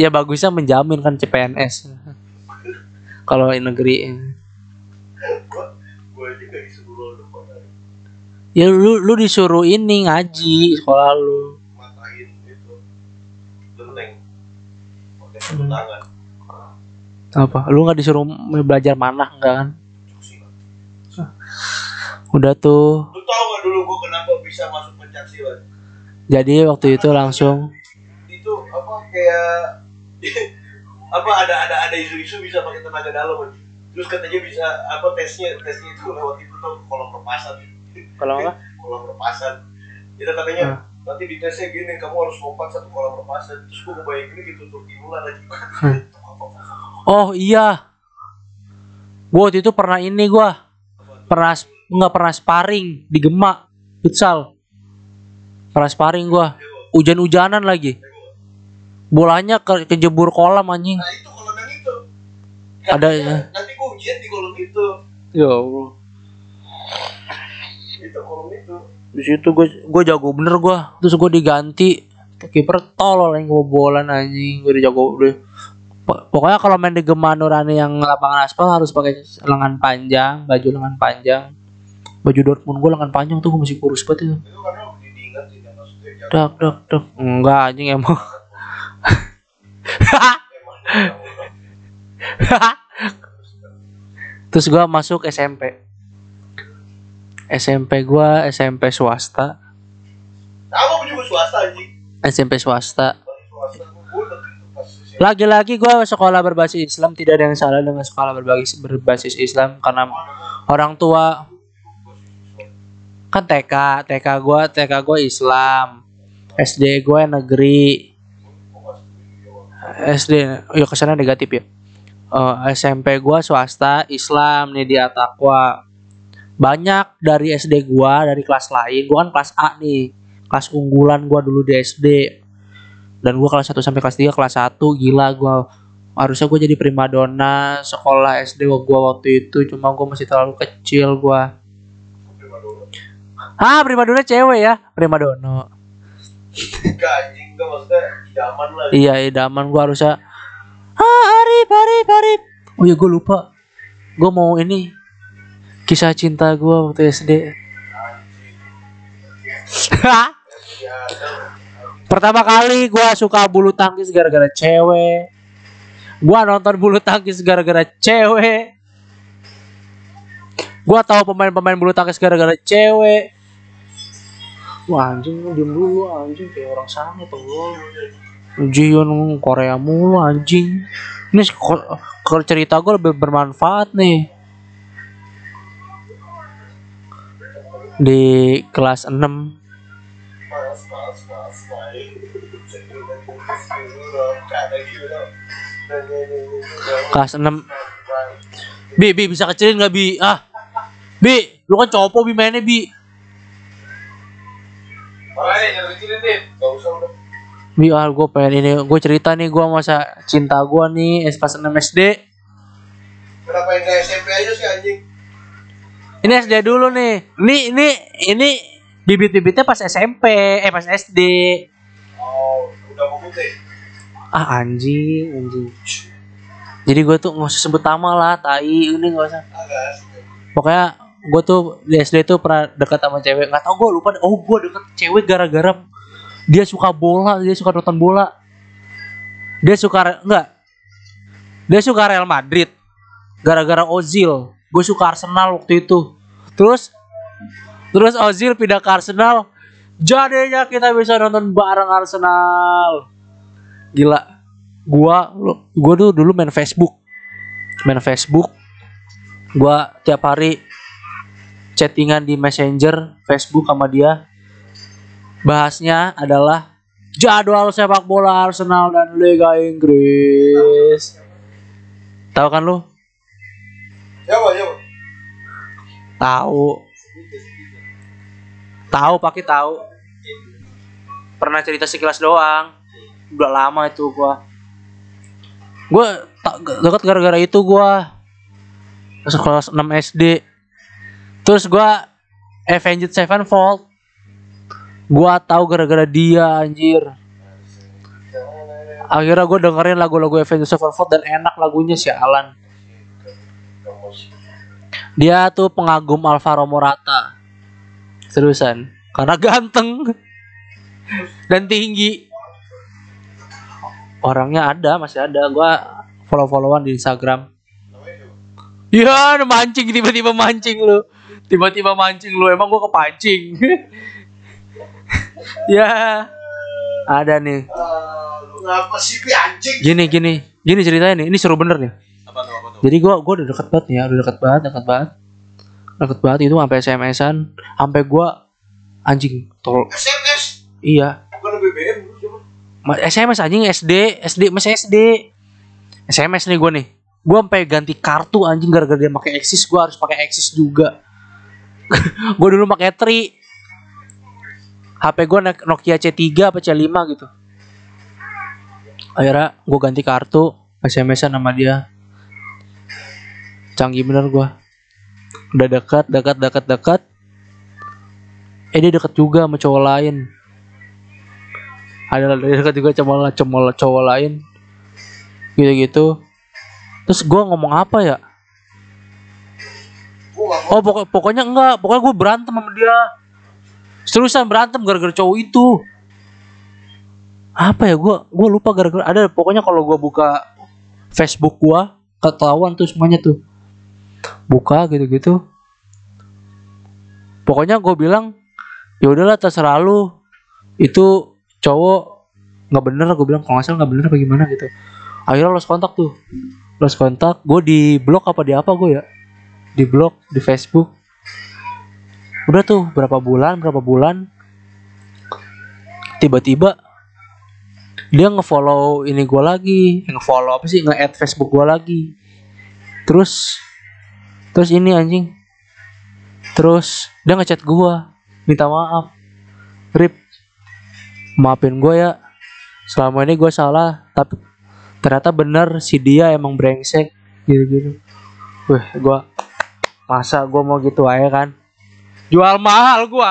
ya bagusnya menjamin kan CPNS. Kalau di negeri. Ya lu lu disuruh ini ngaji sekolah lu. Tangan Apa? Lu nggak disuruh belajar manah enggak kan? Udah tuh. lu tau gak dulu gua kenapa bisa masuk pencak silat Jadi waktu itu langsung itu apa kayak apa ada ada ada isu-isu bisa pakai tenaga dalam anjing. terus katanya bisa apa tesnya tesnya itu lewat itu tuh kolam perpasan kalau apa? kolam perpasan itu katanya nanti di tesnya gini kamu harus lompat satu kolam perpasan terus gua kebayang ini ditutup ular lagi Oh iya. Gua waktu itu pernah ini gua. Pernah nggak pernah sparring di Gemak futsal. pernah sparring gua hujan-hujanan lagi bolanya ke kejebur kolam anjing Nah itu kolam yang itu. Ada Katanya, ya. Nanti gua ujian di kolam itu. ya Allah Itu kolam itu. Di situ gue gue jago bener gue terus gue diganti. Kiper tolol yang kebobolan anjing. Gue udah jago udah Pok- pokoknya kalau main di Gema Nurani yang lapangan aspal harus pakai lengan panjang baju lengan panjang. Baju Dortmund gue lengan panjang tuh gue masih kurus banget itu. Dak dak dak. Enggak anjing emang- terus gue masuk SMP SMP gue SMP swasta. Gua juga swasta anjing. SMP swasta. Gua sisi- Lagi-lagi gue sekolah berbasis Islam tidak ada yang salah dengan sekolah berbasis berbasis Islam karena orang tua kan TK TK gue TK gue Islam. SD gue negeri. SD ya ke sana negatif ya. Eh, SMP gue swasta Islam nih di Atakwa banyak dari SD gue dari kelas lain. Gue kan kelas A nih. Kelas unggulan gue dulu di SD dan gue kelas 1 sampai kelas 3 kelas 1 gila gue harusnya gue jadi primadona sekolah SD gue waktu itu. Cuma gue masih terlalu kecil gue ah primadona cewek ya? Primadona. Enggak anjing. Enggak maksudnya idaman lah. iya idaman. Gue harusnya ah Arif Arif Arif. Oh ya gue lupa. Gue mau ini kisah cinta gue waktu SD Pertama kali gua suka bulu tangkis gara-gara cewek. Gua nonton bulu tangkis gara-gara cewek. Gua tahu pemain-pemain bulu tangkis gara-gara cewek. Wah anjing diem dulu anjing kayak orang sana tuh. Jion Korea mulu anjing. Ini kalau cerita gue lebih bermanfaat nih. Di kelas 6 Mas, mas, mas, baik. Kata gitu dong. kelas 6 Bi, Bi bisa kecilin nggak Bi? Ah, Bi, lu kan cowok Bi mainnya Bi. Gak. Bi, ah gue pengen ini, gue cerita nih gue masa cinta gue nih pas 6 SD. Kenapa yang SMP aja sih anjing? Ini SD dulu nih. Ini ini ini bibit-bibitnya pas SMP, eh pas SD. Oh, udah mau putih. Ah anjing, anjing. Jadi gue tuh nggak usah sebut nama lah, tai ini nggak usah. Pokoknya gue tuh di SD tuh pernah dekat sama cewek. Nggak tau gue lupa. Oh gue deket cewek gara-gara dia suka bola, dia suka nonton bola. Dia suka enggak? Dia suka Real Madrid. Gara-gara Ozil. Gue suka Arsenal waktu itu. Terus terus Ozil pindah ke Arsenal. Jadinya kita bisa nonton bareng Arsenal. Gila. Gua gua tuh dulu main Facebook. Main Facebook. Gua tiap hari chattingan di Messenger Facebook sama dia. Bahasnya adalah jadwal sepak bola Arsenal dan Liga Inggris. Tahu kan lu? Siapa, siapa? Tahu. Tahu pakai tahu. Pernah cerita sekilas doang. Udah lama itu gua. Gua tak dekat gara-gara itu gua. Pas kelas 6 SD. Terus gua Avenged Sevenfold. Gua tahu gara-gara dia anjir. Akhirnya gue dengerin lagu-lagu Avenged Sevenfold dan enak lagunya si Alan. Dia tuh pengagum Alvaro Morata. Seriusan. Karena ganteng. Dan tinggi. Orangnya ada, masih ada. Gua follow-followan di Instagram. Ya, ada mancing tiba-tiba mancing lu. Tiba-tiba mancing lu. Emang gua kepancing. ya. Ada nih. Sih anjing? Gini gini. Gini ceritanya nih. Ini seru bener nih. Apa tuh, apa tuh? Jadi gua gua udah deket banget ya, udah deket banget, deket banget. Deket banget itu sampai SMS-an, sampai gua anjing tol. SMS? Iya. Bukan BBM SMS anjing SD, SD masih SD. SMS nih gua nih. Gua sampai ganti kartu anjing gara-gara dia pakai Axis, gua harus pakai Axis juga. gua dulu pakai Tri. HP gue Nokia C3 apa C5 gitu akhirnya gue ganti kartu SMS-an sama dia canggih bener gue udah dekat dekat dekat dekat. Eh dia deket juga sama cowok lain. Ada dekat juga sama cowok cowok lain. Gitu gitu terus gue ngomong apa ya? Gua oh pokok pokoknya enggak. Pokoknya gue berantem sama dia. Terusan berantem gara-gara cowok itu. Apa ya? Gue gue lupa gara-gara ada pokoknya kalau gue buka Facebook gue ketahuan tuh semuanya tuh buka gitu-gitu. Pokoknya gue bilang ya udahlah terserah lu. Itu cowok nggak bener gue bilang. Kalau nggak salah nggak bener apa gimana gitu. Akhirnya lost kontak tuh. Lost kontak gue di blok apa di apa gue ya? Di blok di Facebook. Udah tuh berapa bulan berapa bulan tiba-tiba dia ngefollow ini gue lagi. Ngefollow apa sih? Nge-add Facebook gue lagi. Terus terus ini anjing. Terus dia ngechat gue minta maaf. Rip maafin gue ya. Selama ini gue salah tapi ternyata bener si dia emang brengsek. Gitu gitu wah gue masa gue mau gitu aja kan? Jual mahal gue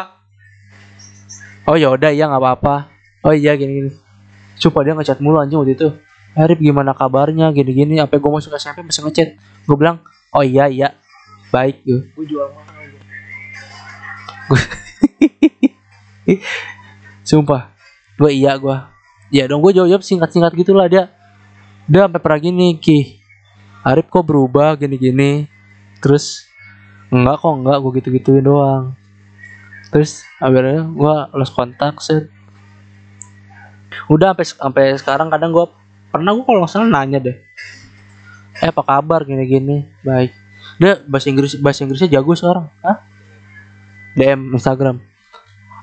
oh ya udah ya nggak apa-apa. Oh iya gini gini Sumpah dia ngechat mulu anjing waktu itu. Arif gimana kabarnya? Gini-gini Sampai gue masuk SMP masih ngechat? Gue bilang Oh iya iya Baik gue Gue jual mahal. Sumpah. Gue iya gue Ya dong gue jawab singkat-singkat gitu lah dia Dia sampai pernah gini Ki. Arif kok berubah gini-gini. Terus Enggak kok enggak. Gue gitu-gituin doang. Terus akhirnya gue lost kontak set. Udah sampai sampai sekarang kadang gua pernah gua kalau nggak salah nanya deh. Eh apa kabar gini gini baik dia bahasa Inggris bahasa Inggrisnya jago sekarang. Hah? DM Instagram.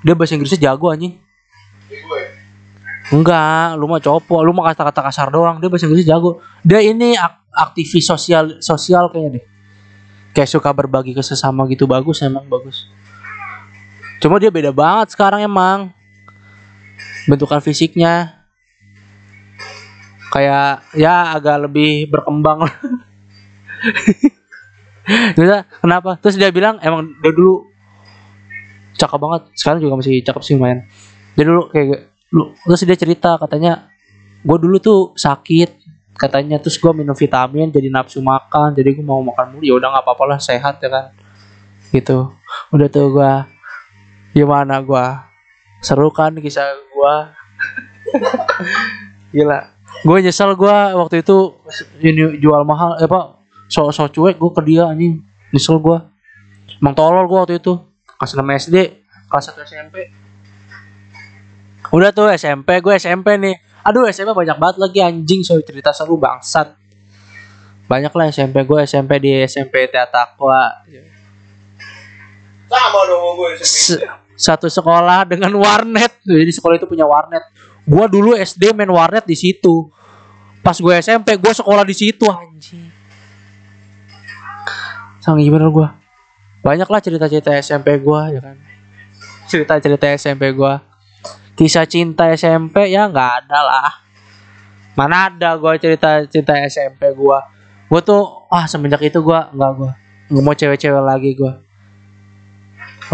Dia bahasa Inggrisnya jago anjing. Enggak lu mah copok lu mah kata-kata kasar doang. Dia bahasa Inggrisnya jago. Dia ini ak- aktivis sosial sosial kayaknya deh. Kayak suka berbagi ke sesama gitu. Bagus emang bagus. Cuma dia beda banget sekarang emang. Bentukan fisiknya. Kayak ya agak lebih berkembang. Terus kenapa? Terus dia bilang emang dia dulu cakep banget. Sekarang juga masih cakep sih lumayan. Dia dulu kayak lu terus dia cerita katanya gue dulu tuh sakit. Katanya terus gue minum vitamin jadi nafsu makan jadi gue mau makan mulu. Ya udah nggak apa-apa lah sehat ya kan? Gitu. Udah tuh gue gimana gue seru kan kisah gua? Gila. Gue nyesel gua waktu itu ini jual mahal eh apa so so cuek gue ke dia anjing nyesel gua emang tolol gua waktu itu kelas 6 SD kelas 1 SMP udah tuh SMP gue SMP nih aduh SMP banyak banget lagi anjing so cerita seru bangsat banyak lah SMP gue SMP di SMP Teatakwa Sama dong gue. Se- satu sekolah dengan warnet. Jadi sekolah itu punya warnet. Gua dulu SD main warnet di situ. Pas gue SMP, gue sekolah di situ anjing. Sang gimana gua? Banyak lah cerita-cerita SMP gua ya kan. Cerita-cerita SMP gua. Kisah cinta SMP ya nggak ada lah. Mana ada gua cerita-cerita SMP gua. Gua tuh ah semenjak itu gua nggak gua nggak mau cewek-cewek lagi gua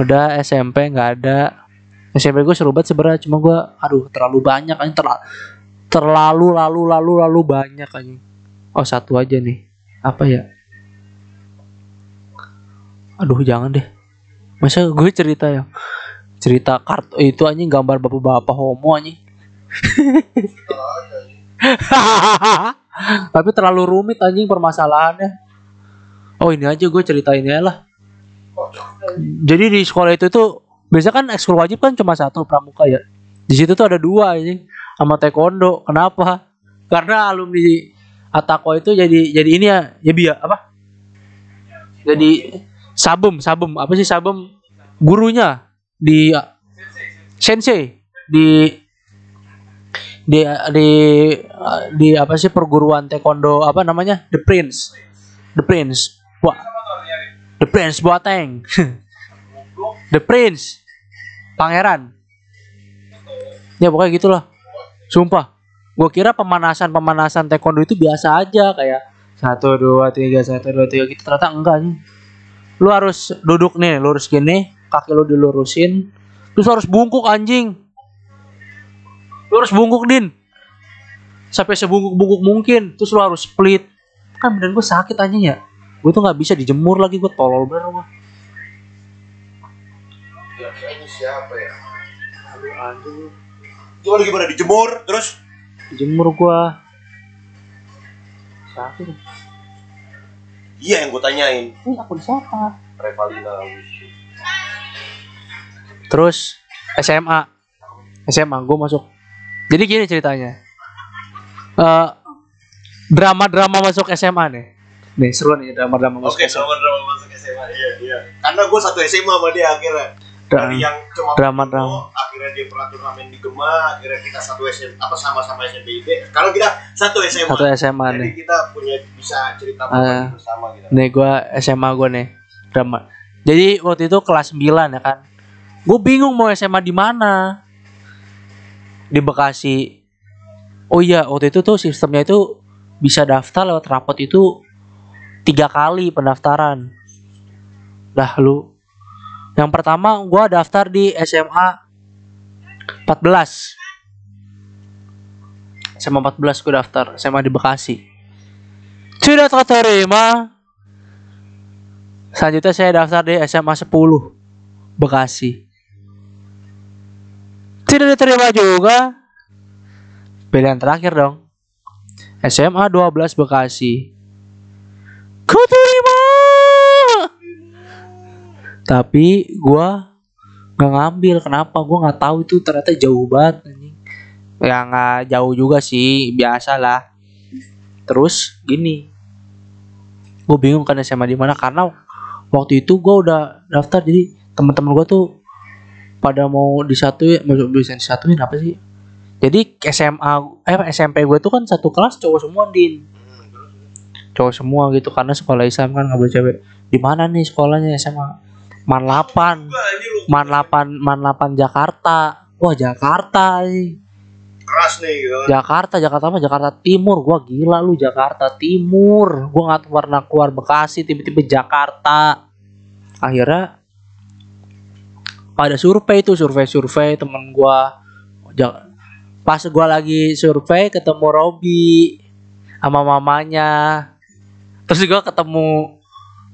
udah SMP nggak ada SMP gue seru banget sebenarnya cuma gue aduh terlalu banyak kan terlalu terlalu lalu lalu lalu banyak kan oh satu aja nih apa ya aduh jangan deh. Masa gue cerita ya? Cerita kartu itu anjing gambar bapak-bapak homo anjing. Tapi terlalu rumit anjing permasalahannya. Oh ini aja gue ceritain aja lah. Jadi di sekolah itu tuh biasa kan ekskul wajib kan cuma satu pramuka ya. Di situ tuh ada dua ini sama taekwondo. Kenapa? Karena alumni Atako itu jadi jadi ini ya ya biar apa? Jadi sabem sabem. Apa sih sabem? Gurunya di sensei. Di di di di apa sih perguruan taekwondo? Apa namanya? The prince. The prince. Wah. The prince Boateng. The prince. Pangeran. Ya pokoknya gitulah. Sumpah. Gue kira pemanasan-pemanasan taekwondo itu biasa aja kayak satu dua tiga satu dua tiga gitu. Ternyata enggak nih. Lu harus duduk nih lurus gini, kaki lu dilurusin, terus harus bungkuk anjing. Lu harus bungkuk din, sampai sebungkuk-bungkuk mungkin, terus lu harus split. Kan badan gue sakit anjing ya. Gue tuh nggak bisa dijemur lagi, gue tolol bener gue. Ya, ini siapa ya? Aduh, anjing. Coba lagi pada dijemur, terus Dijemur gue. Sakit. Iya yang gue tanyain. Ini akun siapa? Revalina Terus SMA. SMA gue masuk. Jadi gini ceritanya. Eh drama-drama masuk SMA nih. Nih seru nih drama-drama masuk Oke, SMA. drama drama masuk SMA. Iya, iya. Karena gue satu SMA sama dia akhirnya. Dari yang cuma Drama-drama. akhirnya dia pernah turnamen di Gema, akhirnya kita satu SMA apa sama-sama SMPIB. Kalau kita satu SMA. Satu SMA Jadi nih. kita punya bisa cerita Ah. bersama gitu. Nih gue SMA gue nih drama. Jadi waktu itu kelas 9 ya kan. Gue bingung mau SMA di mana. Di Bekasi. Oh iya waktu itu tuh sistemnya itu bisa daftar lewat rapot itu tiga kali pendaftaran. Dah lu. Yang pertama gue daftar di SMA 14. SMA 14 gue daftar SMA di Bekasi. Tidak terima. Selanjutnya saya daftar di SMA 10 Bekasi. Tidak diterima juga. Pilihan terakhir dong. SMA 12 Bekasi. Kau Tapi gua nggak ngambil. Kenapa? Gua nggak tahu itu ternyata jauh banget. anjing. Ya nggak jauh juga sih, biasa lah. Terus gini, gue bingung kan SMA di mana karena waktu itu gue udah daftar jadi teman-teman gue tuh pada mau disatuin mau bisa disatuin apa sih jadi SMA eh SMP gue tuh kan satu kelas cowok semua din cowok semua gitu karena sekolah Islam kan nggak boleh cewek di mana nih sekolahnya SMA Man 8 Gua ini lu Man 8 Man 8 Jakarta wah Jakarta nih. keras nih gitu. Jakarta, Jakarta apa? Jakarta Timur. Gua gila lu Jakarta Timur. Gua nggak pernah keluar Bekasi, tiba-tiba Jakarta. Akhirnya ada survei itu, survei-survei temen gua. Pas gua lagi survei ketemu Robi sama mamanya. Terus gua ketemu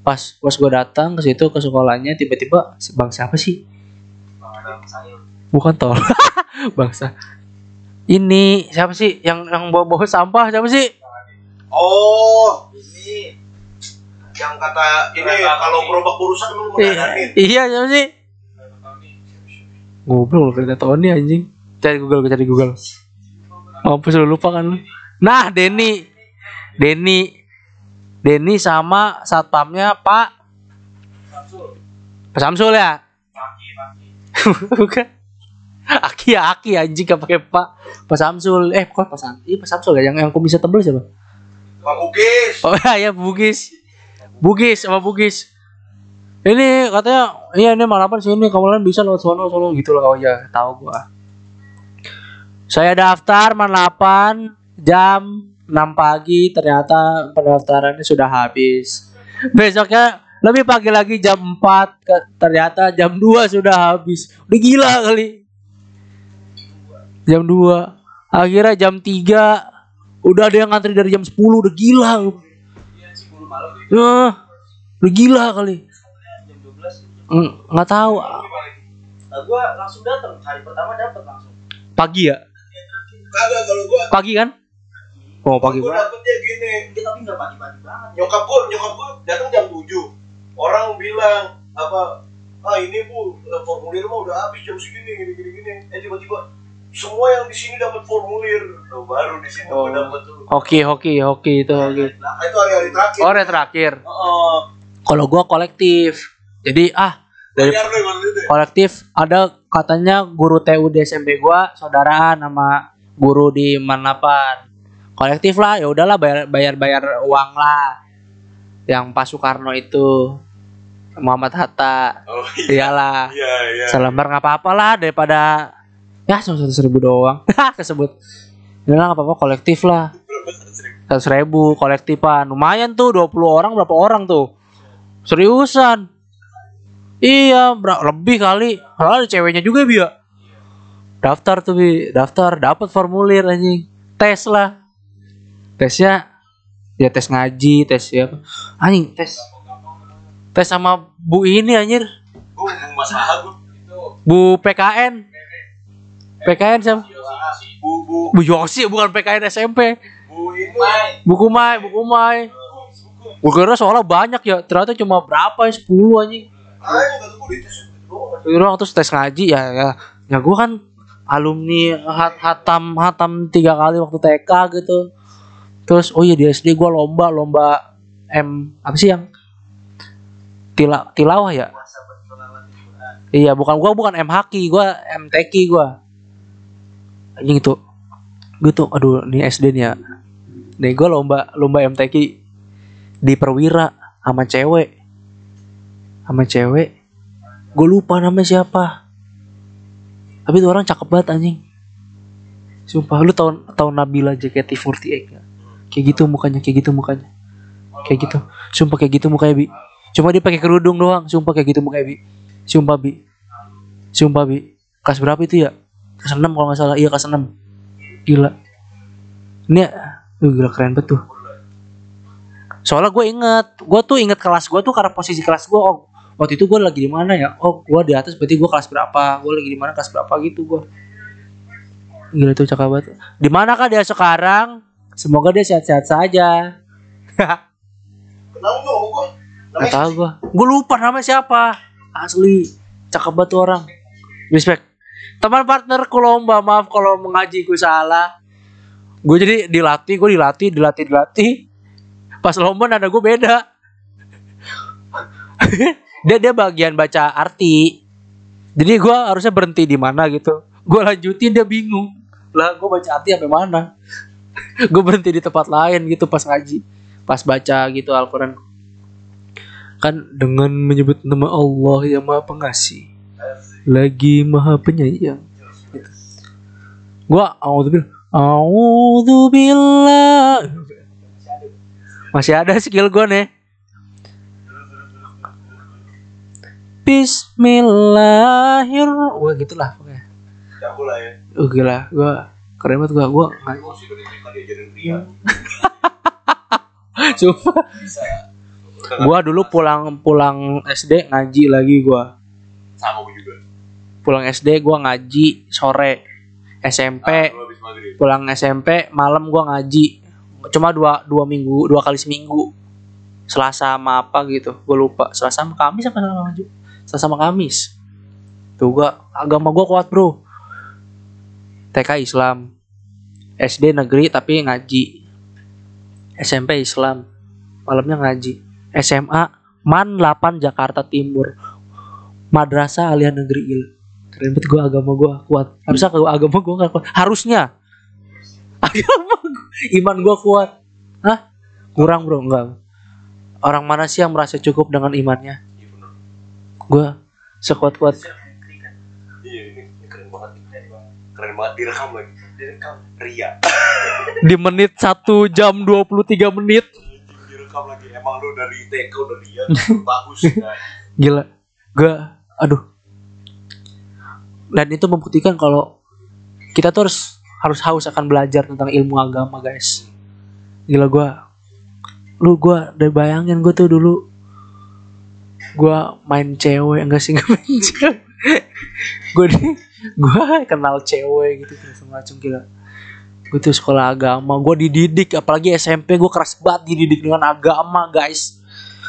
pas pas gua datang ke situ ke sekolahnya tiba-tiba bang siapa sih? Bukan tol. Bangsa. Ini siapa sih yang yang bawa-bawa sampah siapa sih? Oh, ini yang kata ini kalau gerobak urusan lu I- menghadapi. iya siapa sih? Goblok lu kereta Tony anjing. Cari Google, cari Google. Mampus lu lupa kan lu. Nah, Denny. Denny. Denny sama satpamnya Pak Pak Samsul ya? Bukan. Aki ya Aki anjing gak pakai Pak. Pak Samsul. Eh, kok Pak Samsul? Iya, Pak Samsul ya yang yang kumisnya tebel siapa? Pak Bugis. Oh iya, ya Bugis. Bugis sama Bugis. Ini katanya iya ini malapan sini kamu bisa lewat sono sono gitu loh. Oh iya, tahu gua. Saya daftar malapan jam 6 pagi ternyata pendaftarannya sudah habis. Besoknya lebih pagi lagi jam 4 ke- ternyata jam 2 sudah habis. Udah gila kali. Jam 2. Akhirnya jam 3 udah ada yang ngantri dari jam 10 udah gila. Ya, udah gila kali. Mm, nggak tahu Nah, gua langsung datang hari pertama dapat langsung. pagi ya Kagak kalau gua pagi kan oh pagi gua banget dapetnya gini. Dia tapi nggak pagi-pagi banget. Nyokap gua, nyokap gua datang jam 7. Orang bilang apa? Ah ini bu eh, formulir mah udah habis jam segini gini gini gini. Eh tiba-tiba semua yang di sini dapat formulir. Oh, baru di situ Oh. gua dapat tuh. hoki hoki hoki itu hoki Nah, itu hari-hari terakhir. oh hari terakhir Oh, kalau gua kolektif jadi ah dari bayar lu emang itu. ya? kolektif ada katanya guru TU di SMP gua saudaraan sama guru di Manapan kolektif lah ya udahlah bayar bayar bayar uang lah. Yang Pak Soekarno itu Muhammad Hatta. Oh iya. iyalah. Iya, iya. selembar nggak apa-apa lah daripada ya cuma seratus ribu doang. Kesebut. Ya lah nggak apa-apa kolektif lah. seratus ribu? kolektifan lumayan tuh 20 orang berapa orang tuh? Seriusan? Iya lebih kali. Kalau ada ceweknya juga bi ya. Daftar tuh bi. Daftar dapat formulir anjing. Tes lah tesnya ya tes ngaji tes ya anjing tes. Tes sama bu ini anjir. Bu bu PKN PKN siapa? Bu, bu, bu. Yosi bukan PKN SMP bu ini. Mai. buku Mai buku Mai gue kira soalnya banyak ya ternyata cuma berapa ya 10 anjing. Itu doang terus tes ngaji ya ya. Ya gue kan alumni hat, hatam hatam tiga kali waktu TK gitu terus oh iya di SD gue lomba lomba M apa sih yang tila tilawah ya? Iya bukan gue bukan M haki gue MTQ gue anjing itu. Gue tuh aduh ini SD nih ya. Nih gue lomba lomba MTQ di perwira sama cewek. Sama cewek. Gue lupa namanya siapa. Tapi tuh orang cakep banget anjing. Sumpah lu tahun tahun Nabila JKT48 gak? Kayak gitu mukanya kayak gitu mukanya. Kayak gitu. Sumpah kayak gitu mukanya bi. Cuma dia pakai kerudung doang. Sumpah kayak gitu mukanya bi. Sumpah bi. Sumpah bi. Kelas berapa itu ya? Kelas 6 kalau nggak salah. Iya kelas 6 gila. Ini uh, gila keren tuh. Soalnya gue inget gue tuh inget kelas gue tuh karena posisi kelas gue oh waktu itu gue lagi di mana ya? Oh gue di atas berarti gue kelas berapa? Gue lagi di mana? Kelas berapa gitu gue gila tuh cakep banget. Di mana kah dia sekarang semoga dia sehat-sehat saja? Gak tau gue Gue lupa namanya siapa. Asli Cakep banget tuh orang. Respect. Teman partnerku lomba. Maaf kalau mengaji gue salah. Gue jadi dilatih Gue dilatih Dilatih Dilatih. Pas lomba nada gue beda. Dia dia bagian baca arti. Jadi gue harusnya berhenti di mana gitu. Gue lanjutin dia bingung. Lah gue baca arti sampai mana Gue berhenti di tempat lain gitu pas ngaji Pas baca gitu Al-Quran. Kan dengan menyebut nama Allah yang maha pengasih lagi maha penyayang. Gitu. gua auzubillah auzubillah masih ada skill gua nih. Bismillahirrahmanirrahim Wah gitulah pokoknya. Jago lah ya. Gua keren banget gua Gua. Coba. Gua dulu pulang pulang SD ngaji lagi gua Sama gue juga. pulang SD gua ngaji sore SMP Ah, pulang SMP malam gua ngaji cuma dua dua minggu dua kali seminggu Selasa sama apa gitu gue lupa Selasa sama Kamis apa Selasa sama Selasa sama Kamis tuh gua agama gua kuat bro TK Islam. SD negeri tapi ngaji. SMP Islam. Malamnya ngaji. SMA Man 8 Jakarta Timur. Madrasah Aliyah Negeri Il. Keren banget gue agama gue kuat. Harusnya kalau agama gue gak kuat. Harusnya. Agama gua, iman gue kuat. Hah? Kurang bro enggak orang mana sih yang merasa cukup dengan imannya? Gue sekuat kuat Iya ini, ini keren banget nih. Keren banget direkam lagi. Direkam. Ria. di menit 1 jam 23 menit Direkam lagi. Emang lu dari TK udah Ria. Bagus ya. gila gue aduh dan itu membuktikan kalau kita tuh harus harus haus akan belajar tentang ilmu agama guys gila gue lu gue udah bayangin gue tuh dulu gue main cewek enggak sih nggak main cewek gue nih gue kenal cewek gitu terus macam gila gue tuh sekolah agama gue dididik apalagi SMP gue keras banget dididik dengan agama guys.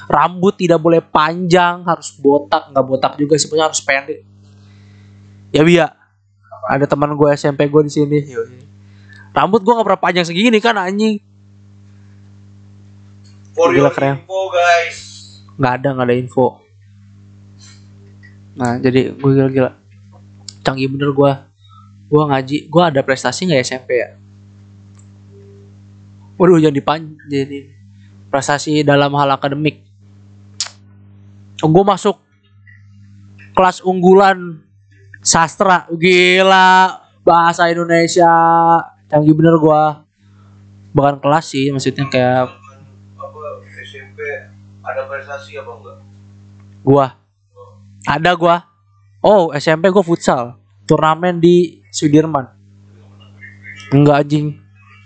Rambut tidak boleh panjang harus botak nggak botak juga sebenarnya harus pendek. Ya biya ada teman gue SMP gue di sini. Rambut gue nggak pernah panjang segini kan anjing. For Gila, keren. info guys. nggak ada nggak ada info. Nah jadi gue gila-gila canggih bener gue gue ngaji gue ada prestasi nggak ya SMP ya? Waduh jangan dipan jadi prestasi dalam hal akademik. Gue masuk kelas unggulan sastra. Gila bahasa Indonesia. Canggih bener gua. Bukan kelas sih maksudnya kayak apa SMP ada prestasi apa enggak? Gua. Ada gua. Oh SMP gua futsal turnamen di Sudirman. Enggak anjing.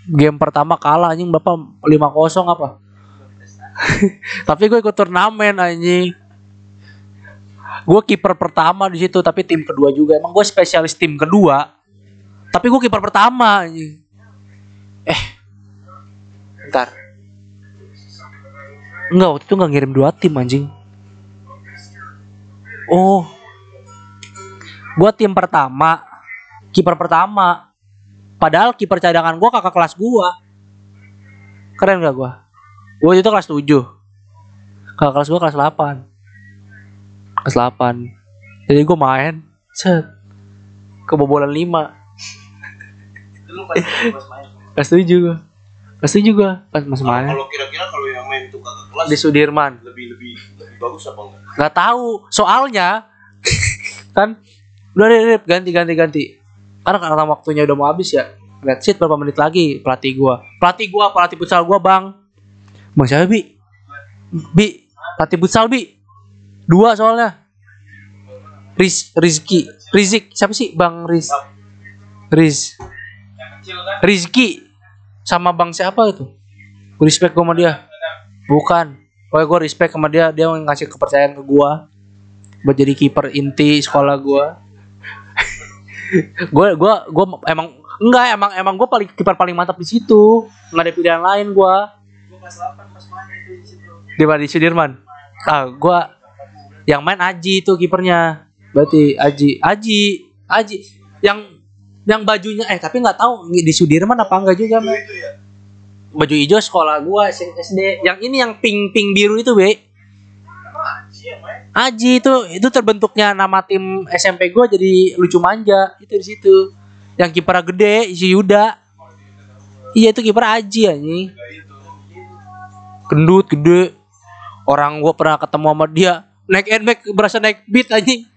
Game pertama kalah anjing. Bapak 5-0 apa? Tapi gue ikut turnamen anjing. Gue kiper pertama di situ tapi tim kedua juga. Emang gue spesialis tim kedua tapi gue kiper pertama anjing. Eh. Ntar enggak waktu itu nggak ngirim dua tim anjing. Oh gue tim pertama. Kiper pertama. Padahal kiper cadangan gue kakak kelas gue keren gak gue gue itu kelas 7 kakak kelas gue kelas 8 kelas 8 jadi gue main. Set. Kebobolan 5 Dulu pas pas main. kelas 7 gue kelas 7 gue pas main. Kalau kira-kira kalau yang main itu kakak kelas di Sudirman. lebih lebih lebih bagus apa enggak? Nggak tahu. Soalnya kan udah deh, deh, ganti ganti ganti. Karena karena waktunya udah mau habis ya. Lihat shit berapa menit lagi pelatih gua. Pelatih gua pelatih futsal gua bang. Bang siapa bi? Bi pelatih futsal bi. Dua soalnya. Riz Rizky. Rizik siapa sih? Bang Riz. Riz? Rizky. Sama bang siapa itu? Gua respect gua sama dia. Bukan. Pokoknya gue respect sama dia. Dia ngasih kepercayaan ke gua. Buat jadi kiper inti sekolah gua gue gua gua emang enggak emang emang gue paling kiper paling mantap di situ. Nggak ada pilihan lain gua. Gua kelas 8 pas main itu di mana di Sudirman? Ah gua yang main Aji itu kipernya. Berarti Aji Aji Aji. Yang yang bajunya eh tapi nggak tahu di Sudirman apa enggak juga men. ya. Baju hijau sekolah gua SD yang ini yang pink pink biru itu be Aji itu itu terbentuknya nama tim SMP gua jadi lucu manja. Itu di situ. Yang kiper gede si Yuda. Iya itu kiper Aji anjing. Gendut gede. Orang gua pernah ketemu sama dia naik airbag berasa naik beat anjing.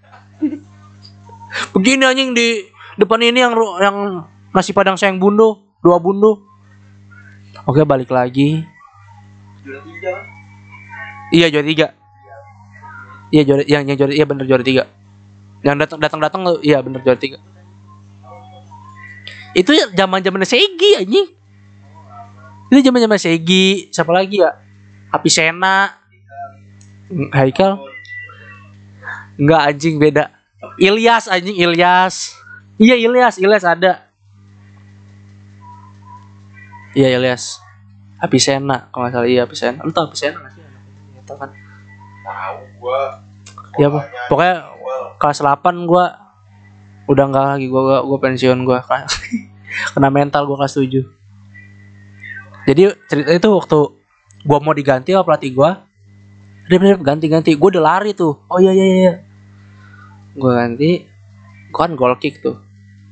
Begini anjing di depan ini yang yang nasi padang sayang bundo dua bundo. Oke balik lagi. Juara tiga. Iya juara tiga iya juara yang yang juara iya bener juara tiga. Yang datang datang datang iya bener juara tiga. Itu zaman zaman Segi anjing. Itu zaman zaman Segi siapa lagi ya? Api Sena. Haikal. Enggak anjing beda. Ilyas anjing Ilyas. Iya Ilyas Ilyas ada. Iya Ilyas. Api Sena kalau nggak salah iya Api Sena. Lu tau Api Sena nggak sih? Tahu kan tahu gua. Iya, apa? Sekolahnya Pokoknya awal. kelas 8 gua udah enggak lagi gua gua, gua pensiun gua. Kena mental gua kelas 7 jadi cerita itu waktu gua mau diganti sama pelatih gua dia bener ganti ganti gua udah lari tuh. Oh iya iya iya gua ganti gua kan goal kick tuh.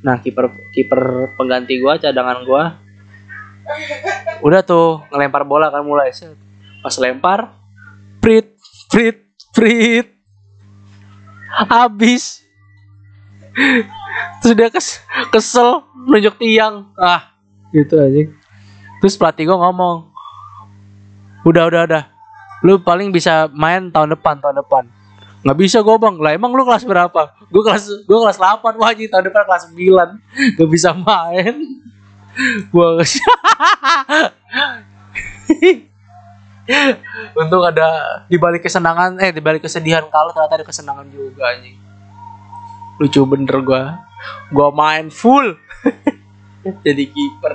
Nah kiper kiper pengganti gua cadangan gua udah tuh ngelempar bola kan mulai. Pas lempar prit prit prit habis terus dia kes kesel nunjuk tiang. Ah gitu aja. Terus pelatih gue ngomong udah udah udah. Lu paling bisa main tahun depan tahun depan. Nggak bisa gue bang. Lah emang lu kelas berapa? Gue kelas gue kelas 8 wajib tahun depan kelas 9 gak bisa main. Gue Untung ada di balik kesenangan eh di balik kesedihan kalau ternyata ada kesenangan juga anjing. Lucu bener gua. Gua main full. Jadi kiper.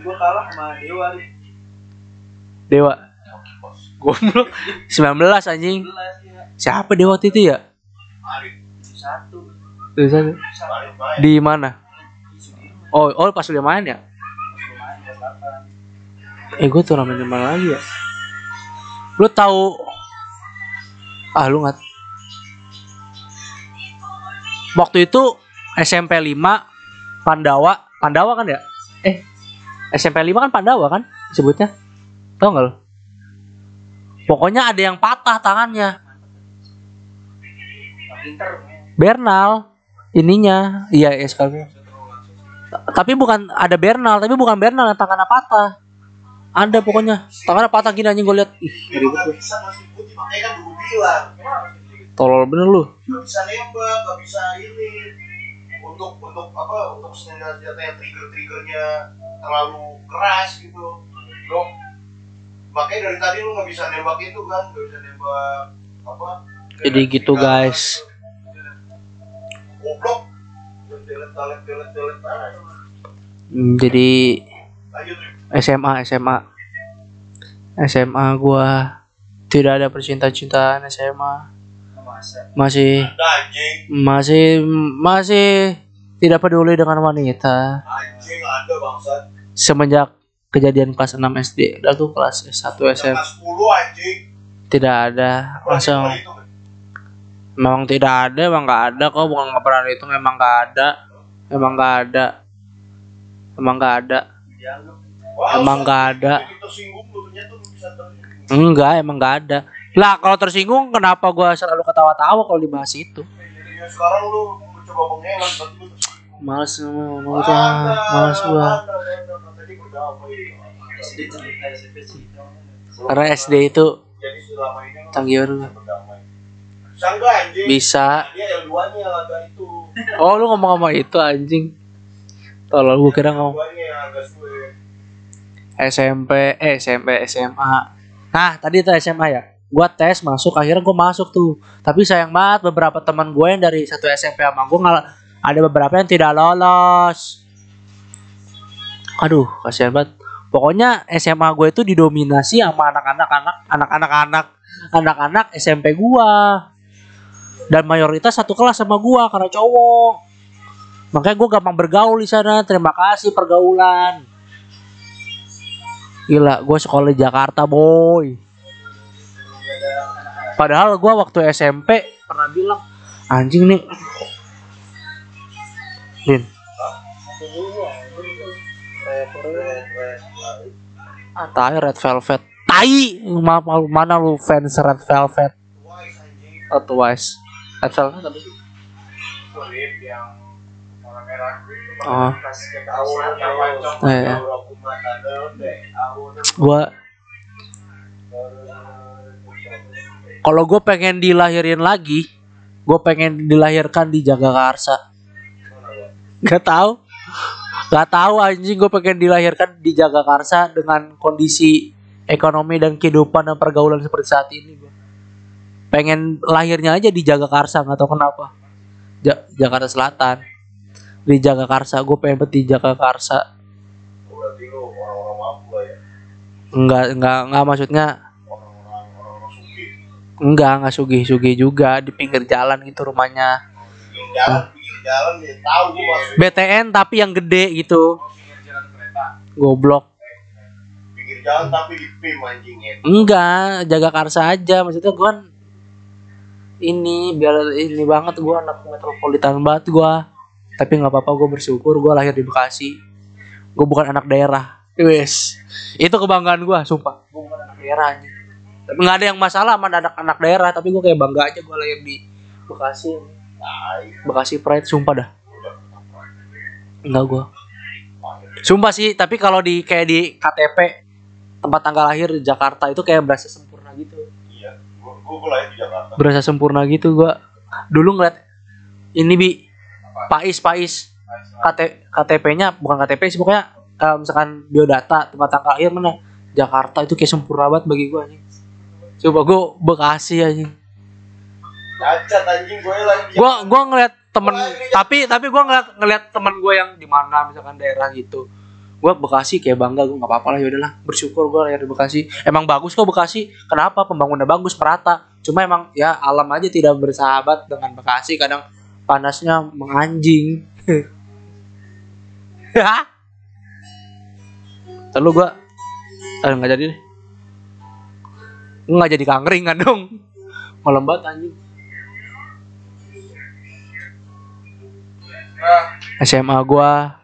Gua kalah sama Dewa nih. Dewa. Goblok. 19 anjing. 11 ya. Siapa Dewa waktu itu ya? Arif Satu. Di mana? Oh, oh pas udah main ya? Eh gue turnamen mana lagi ya? Lu tahu Ah lu nggak Waktu itu SMP 5 Pandawa Pandawa kan ya? Eh SMP 5 kan Pandawa kan disebutnya Tahu nggak lu? Pokoknya ada yang patah tangannya. Bernal ininya iya SKB tapi bukan ada Bernal tapi bukan Bernal yang tangannya patah ada pokoknya. Tangannya patah gini anjing gue lihat ih ribet makanya kan tolol bener lu. Bisa nembak nggak bisa ini. Untuk untuk apa untuk senjata senjata yang trigger triggernya terlalu keras gitu. Lo makanya dari tadi lu nggak bisa nembak itu kan nggak bisa nembak apa? Jadi gitu, guys. goblok. Jadi. SMA SMA SMA gua tidak ada percinta-cintaan SMA masih masih masih tidak peduli dengan wanita. Semenjak kejadian kelas 6 SD tuh kelas 1 SM kelas 10 anjing. Tidak ada. Langsung. Memang tidak ada emang nggak ada kok. Bukan nggak pernah itu memang nggak ada. Emang nggak ada. Emang nggak ada Emang nggak ada. enggak emang nggak ada. Lah kalau tersinggung kenapa gua selalu ketawa-tawa kalau dibahas itu? Jadi ya sekarang lu mencoba mengelak berarti lu tersinggung. Males mau males gua. karena SD itu anjing. bisa. Dia yang duanya yang agak itu. oh lu ngomong sama itu anjing. Tolong gua kira ngomong Duanya yang agak suwe. SMP, eh SMP, SMA. Nah, tadi itu SMA ya. Gua tes masuk, akhirnya gua masuk tuh. Tapi sayang banget beberapa teman gue yang dari satu SMP sama gue nggak ada beberapa yang tidak lolos. Aduh, kasihan banget. Pokoknya SMA gue itu didominasi sama anak-anak anak anak-anak anak anak-anak SMP gua. Dan mayoritas satu kelas sama gua karena cowok. Makanya gue gampang bergaul di sana. Terima kasih pergaulan. Gila, gue sekolah di Jakarta, boy. Padahal gue waktu SMP pernah bilang, anjing nih. Din, ah tai Red Velvet. Tai, Ma- ma- mana lu fans Red Velvet? Oh, Twice. Red Velvet apa sih? Kulit yang warna merah. Oh, eh, ya. Gue kalau gue pengen dilahirin lagi, gue pengen dilahirkan di Jagakarsa. Gak tahu, gak tahu anjing gue pengen dilahirkan di Jagakarsa dengan kondisi ekonomi dan kehidupan dan pergaulan seperti saat ini. Gua. Pengen lahirnya aja di Jagakarsa, nggak tahu kenapa. Ja- Jakarta Selatan, di Jagakarsa, gue pengen di mampu lah ya. Enggak, enggak, enggak maksudnya. Enggak, enggak sugih-sugih juga di pinggir jalan gitu rumahnya. Jalan, pinggir jalan ya tahu gua maksudnya. BTN tapi yang gede gitu. Pinggir jalan kereta. Goblok. Pinggir jalan tapi di PIM ya. Enggak, jaga karsa aja. Maksudnya gua ini biar ini banget gua anak metropolitan banget gua. Tapi nggak apa-apa gua bersyukur gua lahir di Bekasi. Gua bukan anak daerah. Wes. Itu kebanggaan gua, sumpah. Gua bukan anak daerah anjing. Tapi nggak ada yang masalah sama anak-anak daerah, tapi gua kayak bangga aja gua lahir di Bekasi. Bekasi Pride sumpah dah. Enggak gua. Sumpah sih, tapi kalau di kayak di KTP tempat tanggal lahir di Jakarta itu kayak berasa sempurna gitu. Iya. Gua gua gua lahir di Jakarta. Berasa sempurna gitu gua. Dulu ngeliat ini bi Pais Pais. KT, KTP-nya bukan KTP sih pokoknya kalau misalkan biodata tempat tanggal lahir mana Jakarta itu kayak sempurna banget bagi gua anjing. Coba gua Bekasi anjing. Cacat anjing gue di gua gua ngeliat temen tapi tapi gua ngeliat ngeliat temen gue yang di mana misalkan daerah gitu. Gua Bekasi kayak bangga gua nggak apa-apa lah yaudahlah bersyukur gua lahir di Bekasi. Emang bagus kok Bekasi. Kenapa? Pembangunan bagus merata. Cuma emang ya alam aja tidak bersahabat dengan Bekasi. Kadang panasnya menganjing. Terus gua eh, nggak jadi deh. Nggak jadi kangringan dong. Malam banget anjing. SMA gua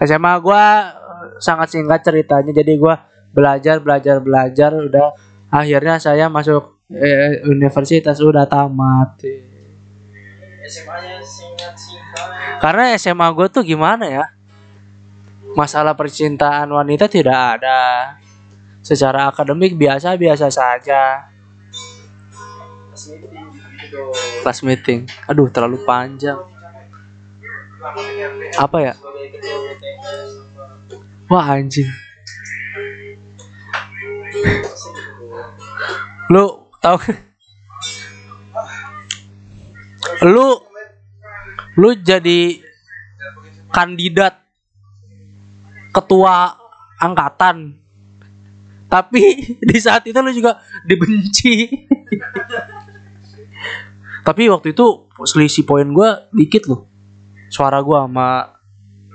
SMA gua eh, sangat singkat ceritanya. Jadi gua belajar belajar belajar udah akhirnya saya masuk eh, universitas udah tamat SMA-nya. Karena SMA gue tuh gimana ya? Masalah percintaan wanita tidak ada. Secara akademik biasa-biasa saja. Meeting gitu. Kelas meeting. Aduh, terlalu panjang. Apa ya? Wah, anjing. gitu. Lu tahu Lu lu jadi kandidat ketua angkatan. Tapi di saat itu lu juga dibenci. Tapi waktu itu selisih poin gua dikit loh. Suara gua sama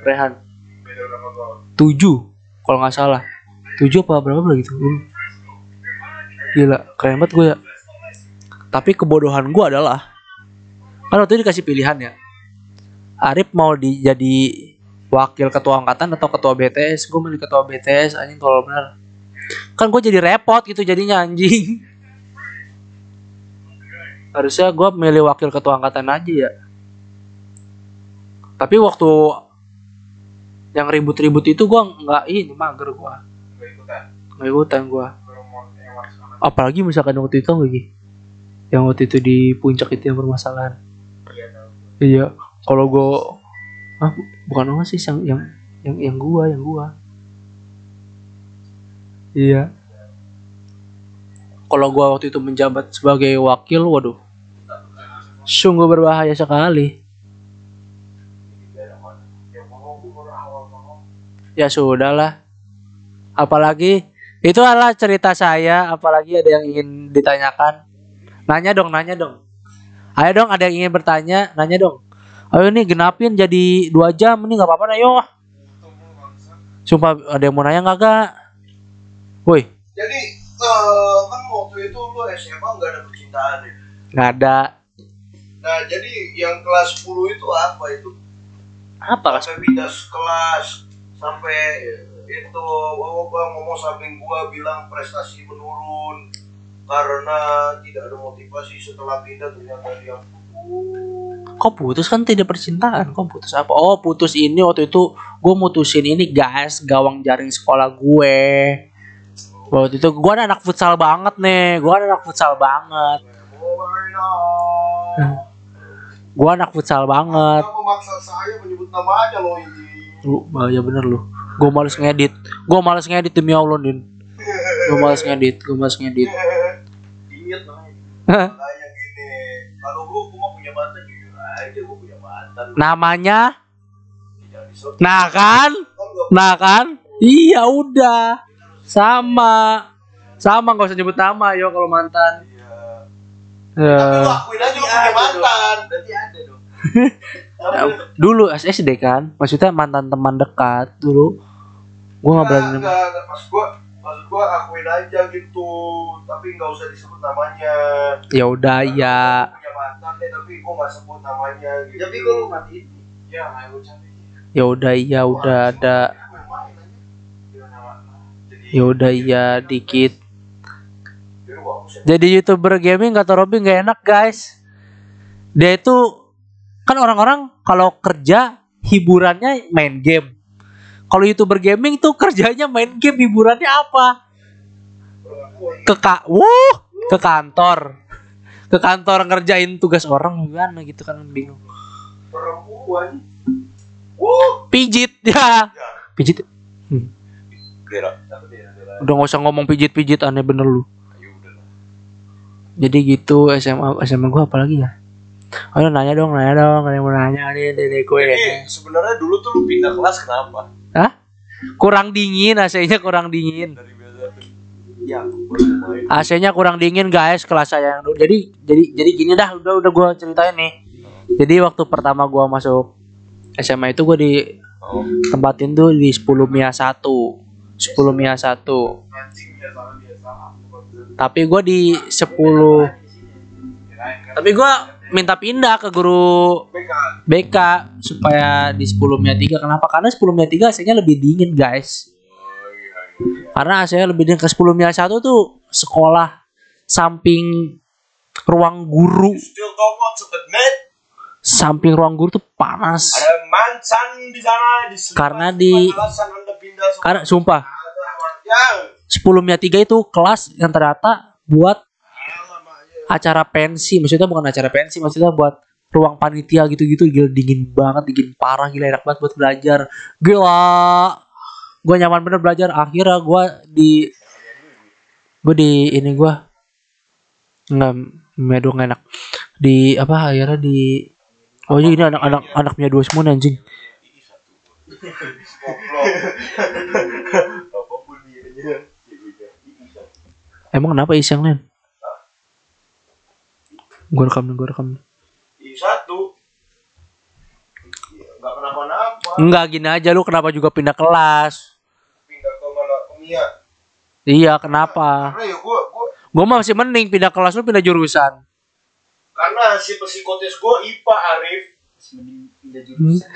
Rehan. 7 kalau nggak salah. 7 apa berapa begitu? Lu- Gila, keren banget gue ya. Tapi kebodohan gue adalah kan waktu itu dikasih pilihan ya. Arif mau di, jadi wakil ketua angkatan atau ketua BTS. Gue milih ketua BTS anjing tolol bener. Kan gue jadi repot gitu jadinya anjing. Harusnya gue milih wakil ketua angkatan aja ya. Tapi waktu yang ribut-ribut itu gue nggak ini mager gue Nggak ikutan. nggak ikutan gue apalagi misalkan waktu itu lagi yang waktu itu di puncak itu yang permasalahan iya kalau gue ah bukan apa sih yang yang yang yang gua yang gua. Iya. Kalau gua waktu itu menjabat sebagai wakil waduh. Sungguh berbahaya sekali. Ya sudahlah. Apalagi itu adalah cerita saya apalagi ada yang ingin ditanyakan. Nanya dong nanya dong ayo dong ada yang ingin bertanya nanya dong ayo nih genapin jadi dua jam ini nggak apa-apa ayo sumpah ada yang mau nanya nggak kak woi Jadi eh, kan waktu itu lu SMA nggak ada percintaan ya? nggak ada Nah jadi yang kelas 10 itu apa itu? apa? Sampai pindah kelas sampai itu oh, gua ngomong samping gua bilang prestasi menurun karena tidak ada motivasi setelah pindah ternyata dia kok putus? Kan tidak percintaan. Kok putus apa? Oh putus ini waktu itu gue mutusin ini guys gawang jaring sekolah gue. Waktu itu gue ada anak futsal banget nih gue ada anak futsal banget. Gue anak futsal banget. Kenapa memaksa saya menyebut namanya loh ini? lu bahaya bener lu. Gue males ngedit. Gue males ngedit demi allah din gue males ngedit gue males ngedit namanya. Kayak gini. Kalau gua gua mah punya mantan jujur aja gua punya mantan. namanya Jangan disebut. nah kan gua nah kan iya udah sama sama nggak usah nyebut nama yo kalau mantan Iya. ya. Lu akuin aja lu punya mantan. Berarti ada dong. Dulu SD kan maksudnya mantan teman dekat dulu gue nggak berani Enggak, enggak, enggak. Maksud gua, maksud gua akuin aja gitu. Tapi nggak usah disebut namanya. ya udah ya Gua punya mantan deh, tapi gua nggak sebut namanya gitu. Tapi gue mau matiin. Ya, ya udah iya udah ada Gua? Jadi, ya udah iya dikit gua ya. jadi youtuber gaming kata Robby nggak enak guys dia itu kan orang-orang kalau kerja hiburannya main game kalau youtuber gaming tuh kerjanya main game hiburannya apa ke ka wuh ke kantor ke kantor ngerjain tugas orang gimana gitu kan bingung Perempuan. Wuh. pijit ya pijit ada. udah nggak usah ngomong pijit-pijit aneh bener lu jadi gitu SMA SMA gua apalagi ya Oh nanya dong, nanya dong, ada yang mau nanya nih dari gue. Jadi sebenarnya dulu tuh lu pindah kelas kenapa? Kurang dingin, AC-nya kurang dingin. Ya. AC-nya kurang dingin guys kelas saya yang dulu. Jadi jadi jadi gini dah, udah udah gua ceritain nih. Jadi waktu pertama gua masuk SMA itu gua di tempatin tuh di 10 Mia 1. 10 Mia 1. anjing ya salah dia salah. Bukan Tapi gua di 10 kirain kan. Tapi gua minta pindah ke guru BK. BK supaya di 10 Mia 3. Kenapa? Karena 10 Mia 3 AC-nya lebih dingin, guys. Karena AC-nya lebih dingin ke 10 Mia 1 tuh sekolah samping ruang guru. Samping ruang guru tuh panas. Ada mancan di sana di sebelah Karena di-. Karena sumpah, Yang 10 Mia 3 itu kelas yang ternyata buat acara pensi. Maksudnya bukan acara pensi, maksudnya buat ruang panitia gitu-gitu gila dingin banget, dingin parah, gila enak banget buat belajar. Gila. Gue nyaman bener belajar. Akhirnya gue di gue di ini gue nggak medo nggak enak di apa akhirnya di oh iya ini anak-anak anaknya dua semua nih, anjing emang kenapa is yang lain gue rekam nih gue rekam nih Ih, satu. Enggak kenapa-napa. Enggak gini aja lu kenapa juga pindah kelas? Pindah ke mana? Ke Mia. Iya kenapa? Karena ya gua gua Gue masih mending pindah kelas lu pindah jurusan. karena si psikotes gua IPA Arif. Mending pindah Hmm. jurusan.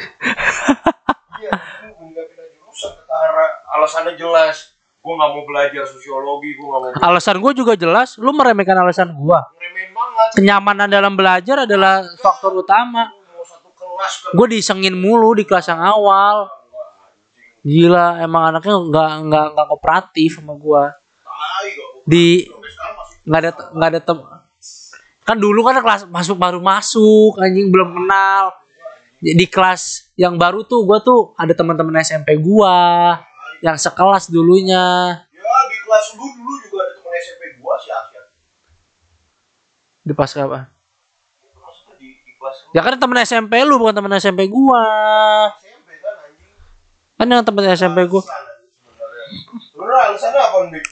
Iya, gua enggak pindah jurusan ketara. Alasannya jelas. Gua nggak mau belajar sosiologi, gua nggak mau belajar. Alasan gue juga jelas. Lu meremehkan alasan gue. banget. Kenyamanan dalam belajar adalah faktor utama. Gue disengin mulu di kelas yang awal. Gila emang anaknya nggak nggak nggak kooperatif sama gue. Di nggak ada nggak ada tem kan dulu kan kelas masuk baru masuk anjing belum kenal di kelas yang baru tuh gua tuh ada teman-teman SMP gua yang sekelas dulunya. Ya di kelas lu dulu juga ada teman SMP gua si Asyad. di pas apa? Maksudnya di, di kelas lu. Ya kan temen SMP lu bukan temen SMP gua. SMP kan anjing. kan yang temen SMP gua. Sebenarnya. Alasannya apa nih?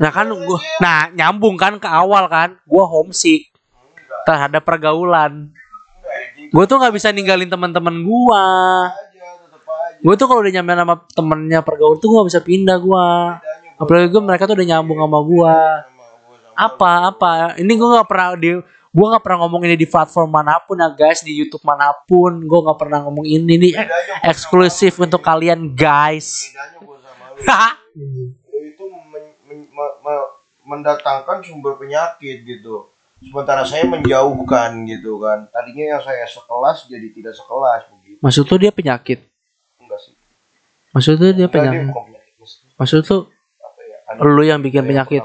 nah kan gua nah nyambung kan ke awal kan. Gua homesick terhadap pergaulan. Gua tuh nggak bisa ninggalin teman-teman gua Gua tuh kalau udah nyampe sama temennya pergaulan tuh nggak bisa pindah gua apalagi gue mereka tuh udah nyambung sama sama apa apa ini gue nggak pernah di gue nggak pernah ngomong ini di platform mana pun ya guys di YouTube mana pun gue nggak pernah ngomong ini nih eh, gua eksklusif untuk kalian guys itu men- men- me- me- mendatangkan sumber penyakit gitu. Sementara saya menjauhkan gitu kan. Tadinya yang saya sekelas jadi tidak sekelas begitu. maksud tuh dia penyakit. Maksud tuh dia Enggak. Maksudnya maksud tuh ya? Lu yang bikin penyakit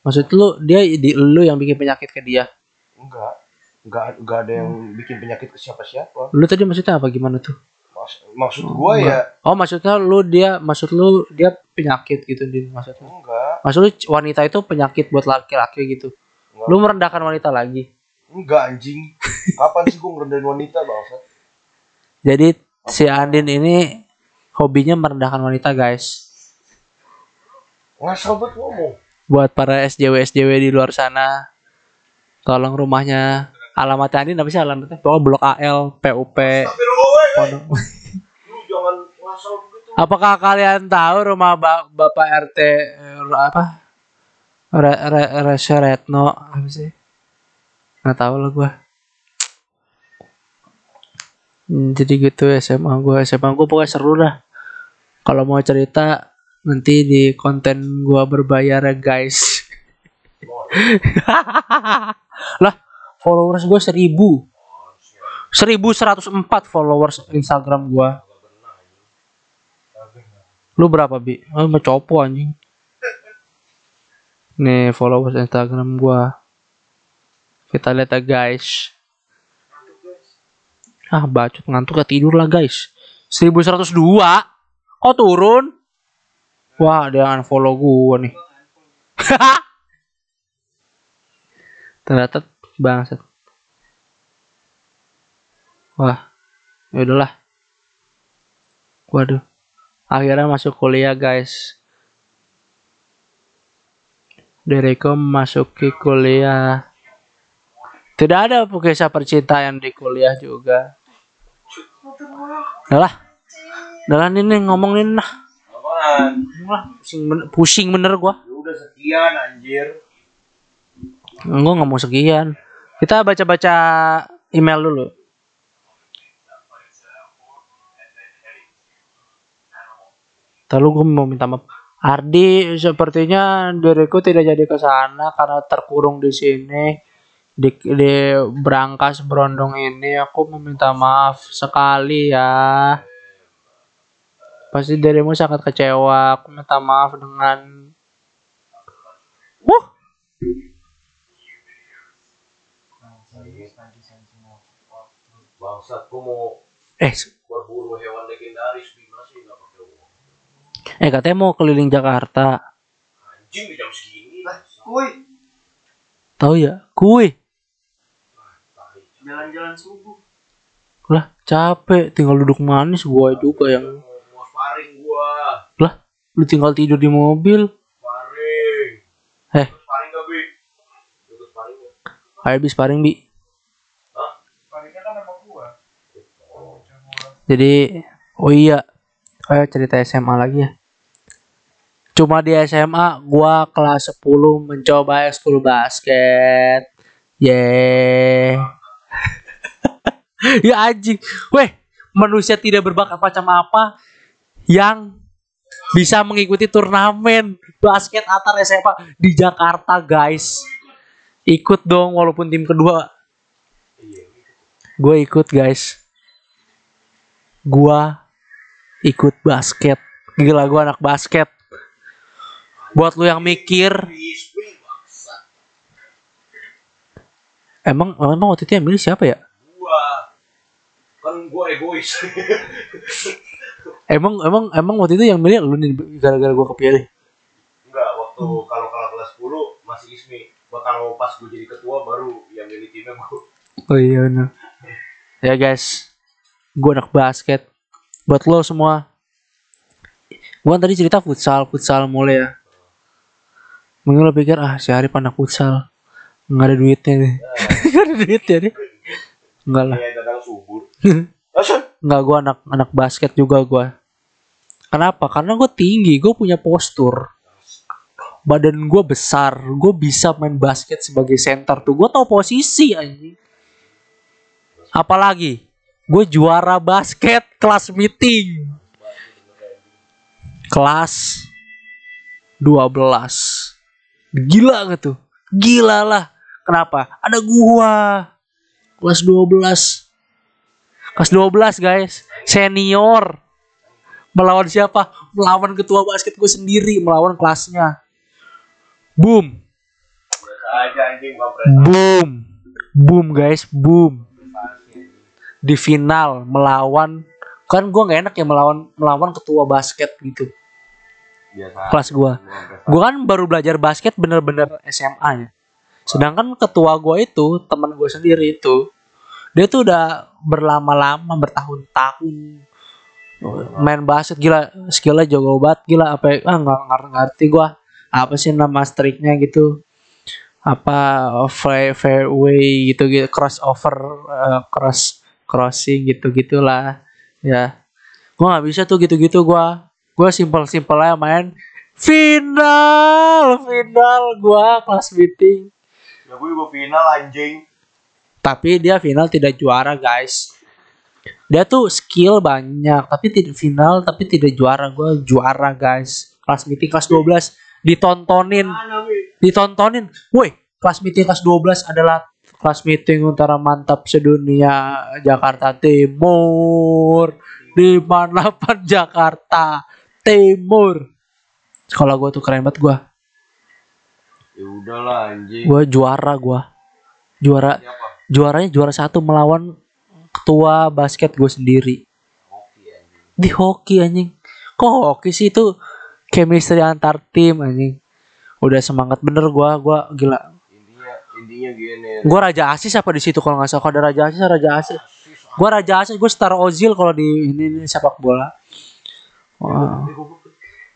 maksud lu dia di lu yang bikin penyakit ke dia Enggak. Enggak, enggak ada yang bikin penyakit ke siapa-siapa. lu tadi maksudnya apa gimana tuh Mas- maksud gua ya oh maksudnya lu dia maksud lu dia penyakit gitu din maksudnya enggak. maksud lu wanita itu penyakit buat laki-laki gitu Enggak. lu merendahkan wanita lagi Enggak anjing. Kapan sih gua ngerendahin wanita bangsa? Jadi si Andin ini hobinya merendahkan wanita guys. Ngasal banget ngomong. Buat para SJW SJW di luar sana, tolong rumahnya alamatnya Andin apa sih alamatnya? Pokoknya Blok AL, PUP. Pondok. begitu. Apakah kalian tahu rumah ba- Bapak RT eh, apa? Re, re, Rese Retno apa sih? Nggak tahu lah gua. Hmm, Jadi gitu SMA gua SMA gua pokoknya seru dah. Kalau mau cerita nanti di konten gua berbayar ya guys. lah followers gue seribu. 1104 followers Instagram gua. Lu berapa bi? Oh, mau copo anjing. Nih followers Instagram gua. Kita lihat ya guys. Ah bacot ngantuk ya tidur lah guys. 1102. Kok turun? Wah dia unfollow gua nih. Ternyata bangsat. Wah, ya udahlah. Waduh. Akhirnya masuk kuliah, guys. Dereko masuki kuliah. Tidak ada kisah percintaan di kuliah juga. Udahlah. Udahlah ini ngomongin lah. Apaan? Pusing bener, pusing bener gua. Ya udah sekian anjir. Gua nggak mau sekian. Kita baca-baca email dulu. Lalu gue mau minta maaf. Ardi, sepertinya diriku tidak jadi ke sana karena terkurung di sini. di, di berangkas berondong ini aku meminta maaf sekali ya. Pasti dirimu sangat kecewa. Aku minta maaf dengan Wuh, Bangsat, gua mau eh berburu hewan legendaris di masih nggak pakai uang. eh katanya mau keliling Jakarta. Anjing jam segini. Lah, kuy, Tahu ya? Kue. jalan-jalan subuh. Lah, capek tinggal duduk manis gua juga yang Mau, mau sparring gua. lah lu tinggal tidur di mobil. Eh. Gak, Bi? Lu sparring ya? Ayo bis paring bi. Hah? Kan sama gua. Jadi, oh iya, ayo cerita SMA lagi ya. Cuma di SMA, gua kelas 10 mencoba ekskul basket. Yeay. ya anjing. Weh, manusia tidak berbakat macam apa yang bisa mengikuti turnamen basket antar SMA di Jakarta, guys. Ikut dong walaupun tim kedua. Gue ikut, guys gua ikut basket. Gila gua anak basket. Buat lu yang mikir, emang emang waktu itu yang milih siapa ya? Gua. Kan gua egois. Emang emang emang waktu itu yang milih lu nih gara-gara gua kepilih. Enggak, waktu kalau kalau kelas 10 masih Ismi. Kalau pas gua jadi ketua baru yang milih timnya gua. Oh iya benar. Ya guys, gua anak basket. Buat lo semua. Gua kan tadi cerita futsal, futsal mulai ya. Mungkin lo pikir ah si Arif anak futsal. Nggak ada duitnya nih. Nggak ada duitnya nih. Enggak lah. Subur. Asan. Nggak gue anak anak basket juga gue. Kenapa? Karena gue tinggi, gue punya postur. Badan gue besar, gue bisa main basket sebagai center tuh. Gue tau posisi anjing. Apalagi, gue juara basket kelas meeting. Kelas 12. Gila gak tuh? Gila lah. Kenapa? Ada gua. Kelas 12. Kelas 12 guys. Senior. Melawan siapa? Melawan ketua basket gue sendiri. Melawan kelasnya. Boom. Boom. Boom guys. Boom. Di final melawan. Kan gue nggak enak ya melawan melawan ketua basket gitu. Biasa. Kelas gua. Gue kan baru belajar basket bener-bener SMA ya. Sedangkan ketua gue itu teman gue sendiri itu dia tuh udah berlama-lama bertahun-tahun main basket gila skillnya jago banget gila apa ya- ah nggak nggak ngerti gue apa sih nama striknya gitu? Apa fair fairway gitu gitu crossover eh, cross crossing gitu gitulah. Ya. Gue nggak bisa tuh gitu gitu gue gue simpel simpel aja main final final gue kelas meeting. Ya gua juga final anjing. tapi dia final tidak juara guys dia tuh skill banyak tapi tidak final tapi tidak juara. Gue juara guys. Kelas meeting kelas 12 ditontonin. Ditontonin. Woi kelas meeting kelas 12 adalah kelas meeting utara mantap sedunia Jakarta Timur. di mana pun Jakarta Timur. Sekolah gue tuh keren banget gue Ya udahlah anjing. gue juara gue juara Siapa? juaranya juara satu melawan ketua basket gue sendiri. Hoki di hoki anjing. Kok hoki sih itu chemistry antar tim anjing. Udah semangat bener gua gua gila. Intinya intinya gini. gua raja asis apa di situ kalau nggak salah? Kalau ada raja asis raja asis. Gua raja asis gua star ozil kalau di ini, ini sepak bola. Wah.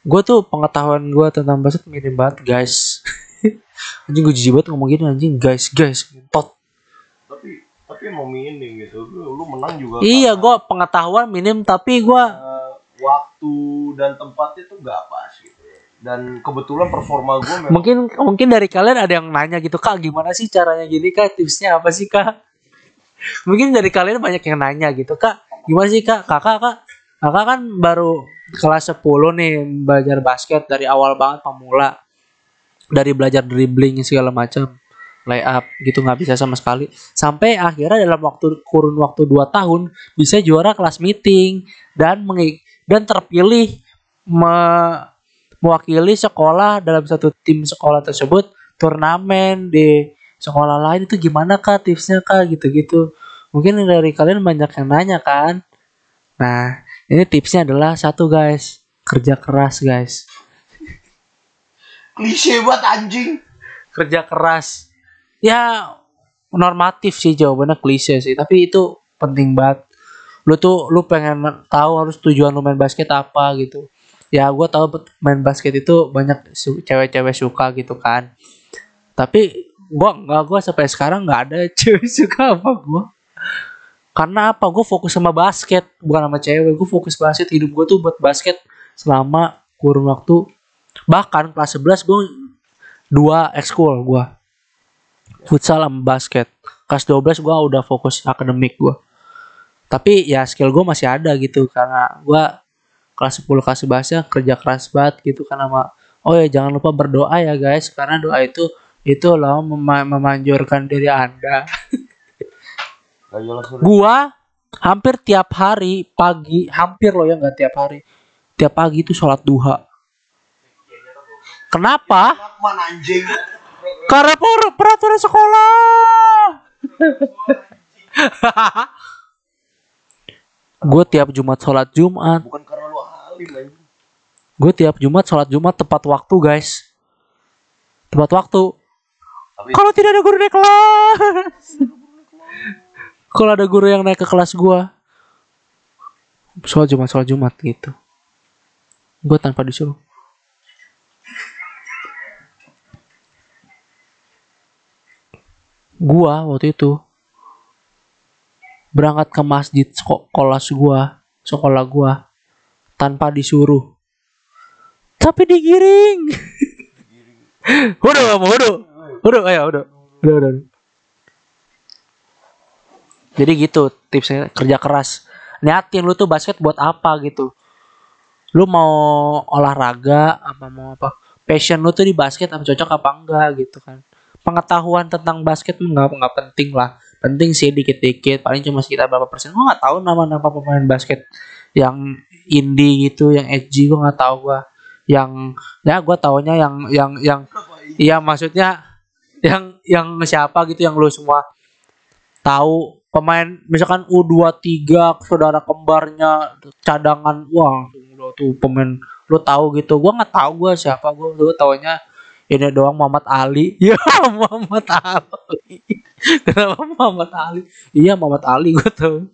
gua tuh pengetahuan gua tentang basket minim banget guys. Anjing gue jijik banget ngomong gini anjing. Guys guys tot Tapi mau minim gitu. Lu, lu menang juga. iya gua pengetahuan minim tapi gua eh, waktu dan tempatnya tuh gak pas gitu. Dan kebetulan performa gue memang mungkin mungkin dari kalian ada yang nanya gitu kak gimana sih caranya gini kak tipsnya apa sih kak mungkin dari kalian banyak yang nanya gitu kak gimana sih kak kakak kak kakak kan baru kelas 10 nih belajar basket dari awal banget pemula dari belajar dribbling segala macam layup gitu nggak bisa sama sekali. Sampai akhirnya dalam waktu kurun waktu 2 tahun bisa juara kelas meeting dan mengi- dan terpilih me- mewakili sekolah dalam satu tim sekolah tersebut turnamen di sekolah lain. Itu gimana kak? Tipsnya kak? Gitu-gitu. Mungkin dari kalian banyak yang nanya kan? Nah ini tipsnya adalah satu guys kerja keras guys. Klise banget anjing. kerja keras ya normatif sih jawabannya klise sih tapi itu penting banget. Lu tuh lu pengen tahu harus tujuan lu main basket apa gitu. Ya gue tahu main basket itu banyak cewek-cewek suka gitu kan. Tapi gua nggak gua sampai sekarang nggak ada cewek suka apa gua. Karena apa? Gue fokus sama basket bukan sama cewek. Gue fokus basket hidup gue tuh buat basket selama kurun waktu. Bahkan kelas 11 gue dua ekskul gue futsal sama basket. Kelas 12 gue udah fokus akademik gue tapi ya skill gue masih ada gitu karena gue kelas 10 kelas 11 nya kerja keras banget gitu karena sama oh ya jangan lupa berdoa ya guys karena doa itu itu loh mema- memanjurkan diri anda. Gua hampir tiap hari pagi hampir loh ya nggak tiap hari tiap pagi itu sholat duha. Kenapa. Karena per- peraturan sekolah. Gue tiap jumat sholat jumat. Bukan karena lu alim gue tiap jumat sholat jumat tepat waktu guys. Tepat waktu. Tapi kalau tidak ada guru naik kelas. Kalau ada guru yang naik ke kelas gua sholat jumat sholat jumat gitu. Gue tanpa disuruh gua waktu itu. Berangkat ke masjid seko- kelas gua sekolah gua tanpa disuruh. Tapi digiring. Udah mau udah udah ayo udah udah udah. jadi gitu tipsnya kerja keras. Niatin lu tuh basket buat apa gitu. Lu mau olahraga apa mau apa? Passion lu tuh di basket apa cocok apa enggak gitu kan pengetahuan tentang basket nggak nggak penting lah. Penting sih dikit-dikit paling cuma sekitar berapa persen. Gua nggak tahu nama-nama pemain basket yang indie gitu yang edgy gua nggak tahu gua. Yang ya gua taunya yang yang yang iya maksudnya yang yang siapa gitu yang lu semua tahu. Pemain misalkan U23 saudara kembarnya cadangan wah tuh pemain lu tahu gitu. Gua nggak tahu gua siapa gua gua taunya ini doang Muhammad Ali ya Muhammad Ali kenapa Muhammad Ali iya Muhammad Ali gua tahu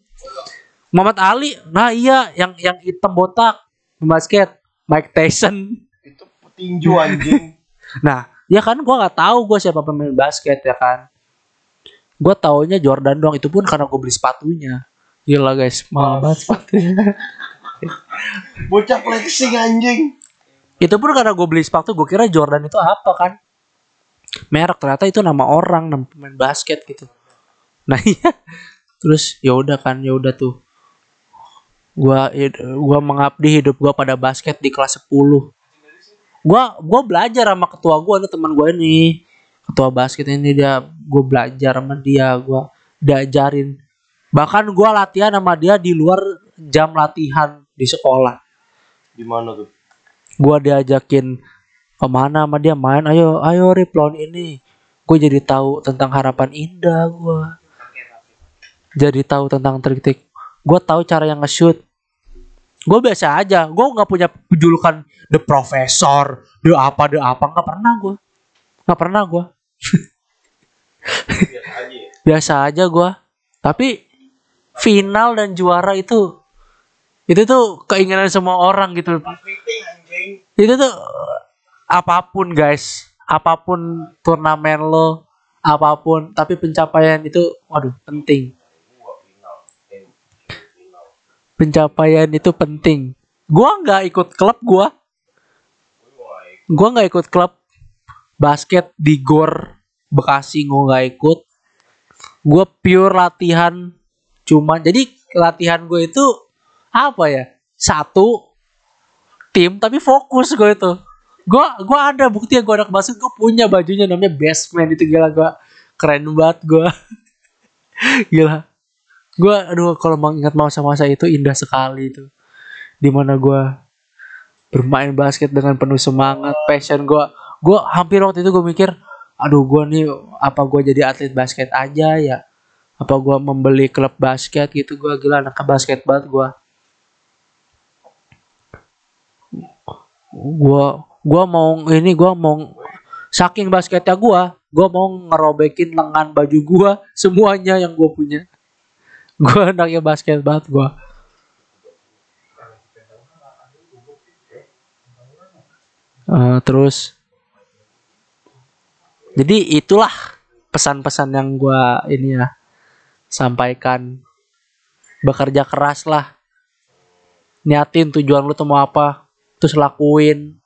Muhammad Ali nah iya yang yang hitam botak basket Mike Tyson itu petinju anjing. Nah, ya kan gua nggak tahu gua siapa pemain basket ya kan. Gua taunya Jordan doang itu pun karena gue beli sepatunya. Gila guys, mahal banget sepatunya. Bocah flexing anjing. Itu pun karena gue beli sepatu, gue kira Jordan itu apa kan? Merek ternyata itu nama orang, nama pemain basket gitu. Nah iya, terus ya udah kan, ya udah tuh. Gua gua mengabdi hidup gua pada basket di kelas 10. Gua gua belajar sama ketua gua nih teman gua ini. Ketua basket ini dia gua belajar sama dia, gua diajarin. Bahkan gua latihan sama dia di luar jam latihan di sekolah. Di mana tuh? Gua diajakin ke mana sama dia main, ayo ayo Rip lawan ini. Gue jadi tahu tentang harapan indah gua. Jadi tahu tentang trik-trik. Gue tahu cara yang nge-shoot. Gue biasa aja. Gue nggak punya julukan the professor, the apa, the apa. Nggak pernah gue. Nggak pernah gue. Biasa aja gue. Tapi final dan juara itu itu tuh keinginan semua orang gitu. Itu tuh apa pun guys. Apa pun turnamen lo apa pun tapi pencapaian itu waduh penting. Pencapaian itu penting. Gua nggak ikut klub gua. Gua nggak ikut klub basket di gor bekasi gua nggak ikut. Gua pure latihan cuma jadi latihan gue itu apa ya satu tim tapi fokus gue itu. Gue gua ada bukti yang gue anak basket gue punya bajunya namanya best man itu gila gue keren banget gua. Gila. Gua aduh kalau mengingat masa-masa itu indah sekali itu. Di mana gua bermain basket dengan penuh semangat passion gua. Gua hampir waktu itu gua mikir aduh gua nih apa gua jadi atlet basket aja ya? Apa gua membeli klub basket gitu? Gua gila anak basket banget gua gua gua mau ini gua mau saking basketnya gua gua mau ngerobekin lengan baju gua semuanya yang gua punya. Gua anaknya basket banget gua. Eh, terus jadi itulah pesan-pesan yang gua ini ya sampaikan. Bekerja keras lah. Niatin tujuan lu tuh mau apa terus lakuin.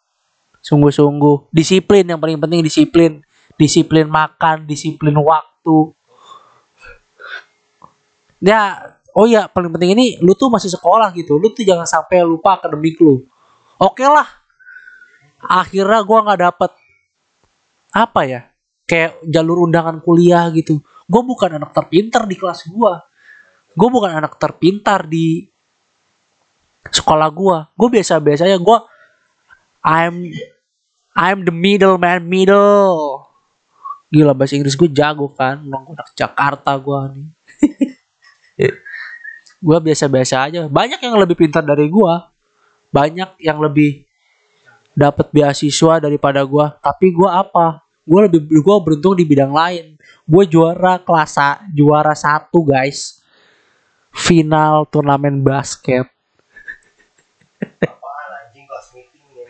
Sungguh-sungguh. Disiplin yang paling penting disiplin. Disiplin makan disiplin waktu. Ya oh ya paling penting ini lu tuh masih sekolah gitu. Lu tuh jangan sampai lupa akademik lu. Oke lah. Akhirnya gua nggak dapet apa ya kayak jalur undangan kuliah gitu. Gue bukan anak terpintar di kelas gua. Gue bukan anak terpintar di sekolah gua. Gue biasa-biasa aja gue I'm I'm the middle man middle. Gila bahasa Inggris gue jago kan orang anak Jakarta gua nih. Gue biasa-biasa aja. Banyak yang lebih pintar dari gua. Banyak yang lebih dapat beasiswa daripada gua. Tapi gua apa? Gua lebih gua beruntung di bidang lain. Gue juara kelas juara satu guys. Final turnamen basket Apaan anjing kelas meeting ya.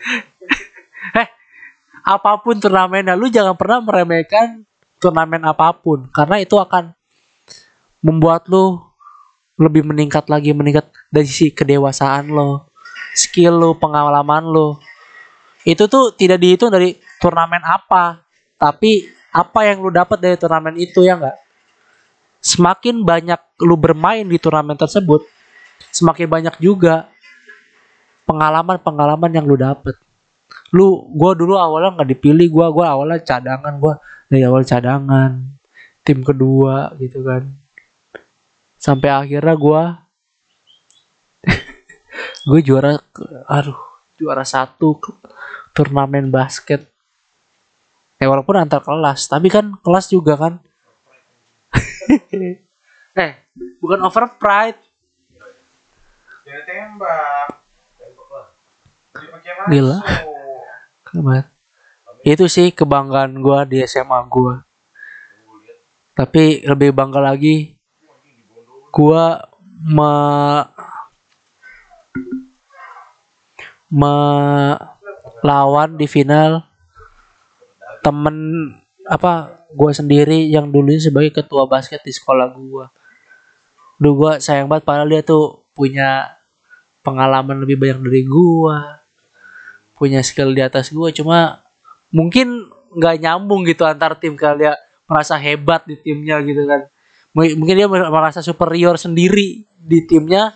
Apa pun turnamennya lu jangan pernah meremehkan turnamen apa pun karena itu akan membuat lu lebih meningkat lagi meningkat dari sisi kedewasaan lo skill lu pengalaman lu itu tuh tidak dihitung dari turnamen apa tapi apa yang lu dapat dari turnamen itu ya enggak semakin banyak lu bermain di turnamen tersebut semakin banyak juga pengalaman-pengalaman yang lu dapet lu gua dulu awalnya nggak dipilih gua gua awalnya cadangan gua dari awal cadangan tim kedua gitu kan. Sampai akhirnya gua gue juara aduh juara satu turnamen basket. Ya walaupun antar kelas tapi kan kelas juga kan. Eh bukan over pride. Dia tembak. Gila. Keren Itu sih kebanggaan gua di SMA gua. Tapi lebih bangga lagi gua me melawan di final temen apa gua sendiri yang dulunya sebagai ketua basket di sekolah gua. Duh gua sayang banget padahal dia tuh punya pengalaman lebih banyak dari gua punya skill di atas gua. Cuma mungkin nggak nyambung gitu antar tim. Kali dia merasa hebat di timnya gitu kan. Mungkin dia merasa superior sendiri di timnya.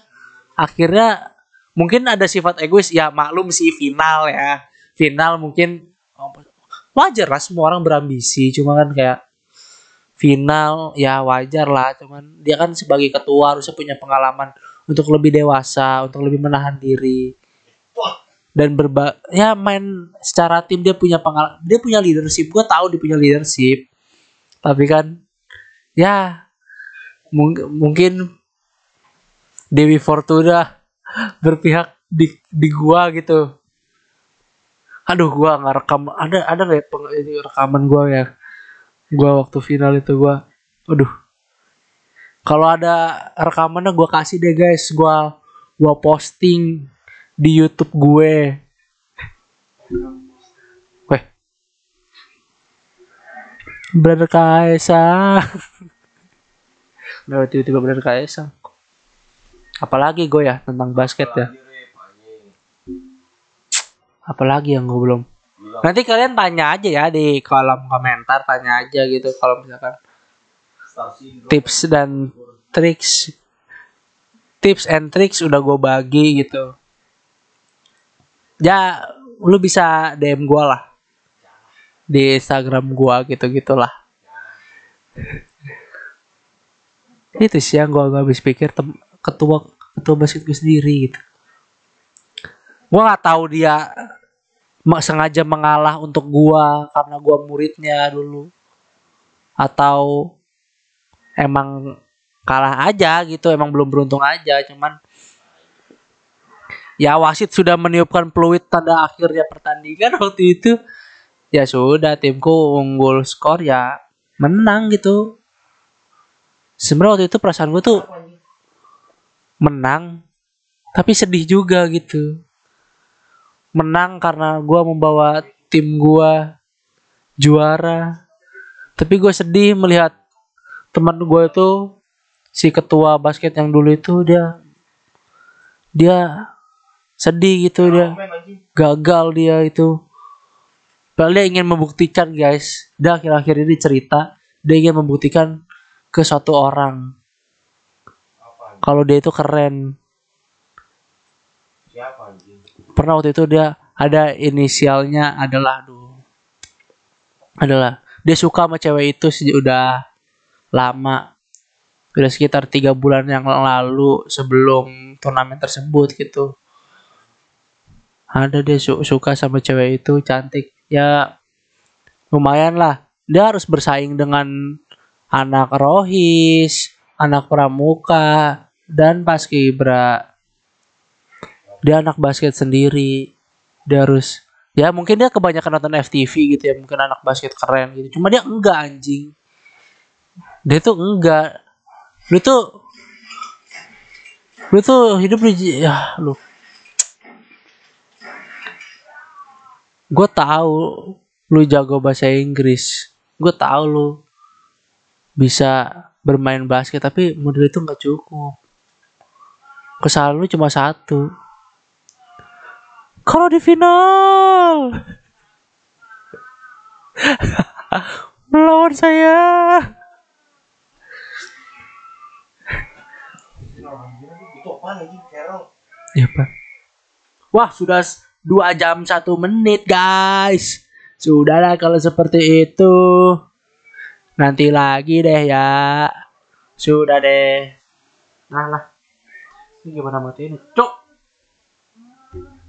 Akhirnya mungkin ada sifat egois. Ya maklum sih final ya. Final mungkin wajar lah semua orang berambisi. Cuma kan kayak final ya wajar lah. Cuman dia kan sebagai ketua harusnya punya pengalaman untuk lebih dewasa untuk lebih menahan diri dan berba ya main secara tim dia punya pengalaman dia punya leadership. Gue tahu dia punya leadership. Tapi kan ya mung- mungkin Dewi Fortuna berpihak di di gua gitu. Aduh gua nggak rekam ada ada nggak ya rekaman gua ya? Gua waktu final itu gua aduh. Kalau ada rekamannya gua kasih deh guys. Gua gua posting di YouTube gue. Weh. Brother Kaisang Udah tiba-tiba Brother Kaisang Apalagi gue ya tentang basket ya. Apalagi yang gue belum. Nanti kalian tanya aja ya di kolom komentar Tanya aja gitu kalau misalkan tips dan tricks. Tips and tricks udah gue bagi gitu ya lu bisa DM gue lah. Di Instagram gue gitu gitulah itu sih yang gua gak habis pikir ketua ketua basket gue sendiri gitu. Gua nggak tahu dia sengaja mengalah untuk gua karena gua muridnya dulu. Atau emang kalah aja gitu emang belum beruntung aja cuman ya wasit sudah meniupkan peluit tanda akhirnya pertandingan waktu itu. Ya sudah timku unggul skor ya menang gitu. Sebenarnya waktu itu perasaan gue tuh menang tapi sedih juga gitu. Menang karena gue membawa tim gue juara. Tapi gue sedih melihat teman gue itu si ketua basket yang dulu itu dia dia sedih gitu dia. Gagal dia itu. Padahal dia ingin membuktikan guys. Dia akhir-akhir ini cerita dia ingin membuktikan ke suatu orang. Kalau dia itu keren. Pernah waktu itu dia ada inisialnya adalah aduh. Adalah dia suka sama cewek itu sejak udah lama. Udah sekitar tiga bulan yang lalu sebelum turnamen tersebut gitu ada dia su- suka sama cewek itu cantik. Ya lumayan lah. Dia harus bersaing dengan anak rohis anak pramuka dan paskibra dia anak basket sendiri. Dia harus ya mungkin dia kebanyakan nonton FTV gitu ya mungkin anak basket keren gitu. Cuma dia enggak anjing. Dia tuh enggak. Lu tuh lu tuh hidup di ya lu gue tahu lu jago bahasa Inggris. Gue tahu lu bisa bermain basket tapi model itu nggak cukup. Kesalahan lu cuma satu. Kalau di final! Melawan saya! Ya pak. Wah sudah s- dua jam satu menit guys. Sudahlah kalau seperti itu. Nanti lagi deh ya. Sudah deh. Nah lah. Ini gimana mati ini cok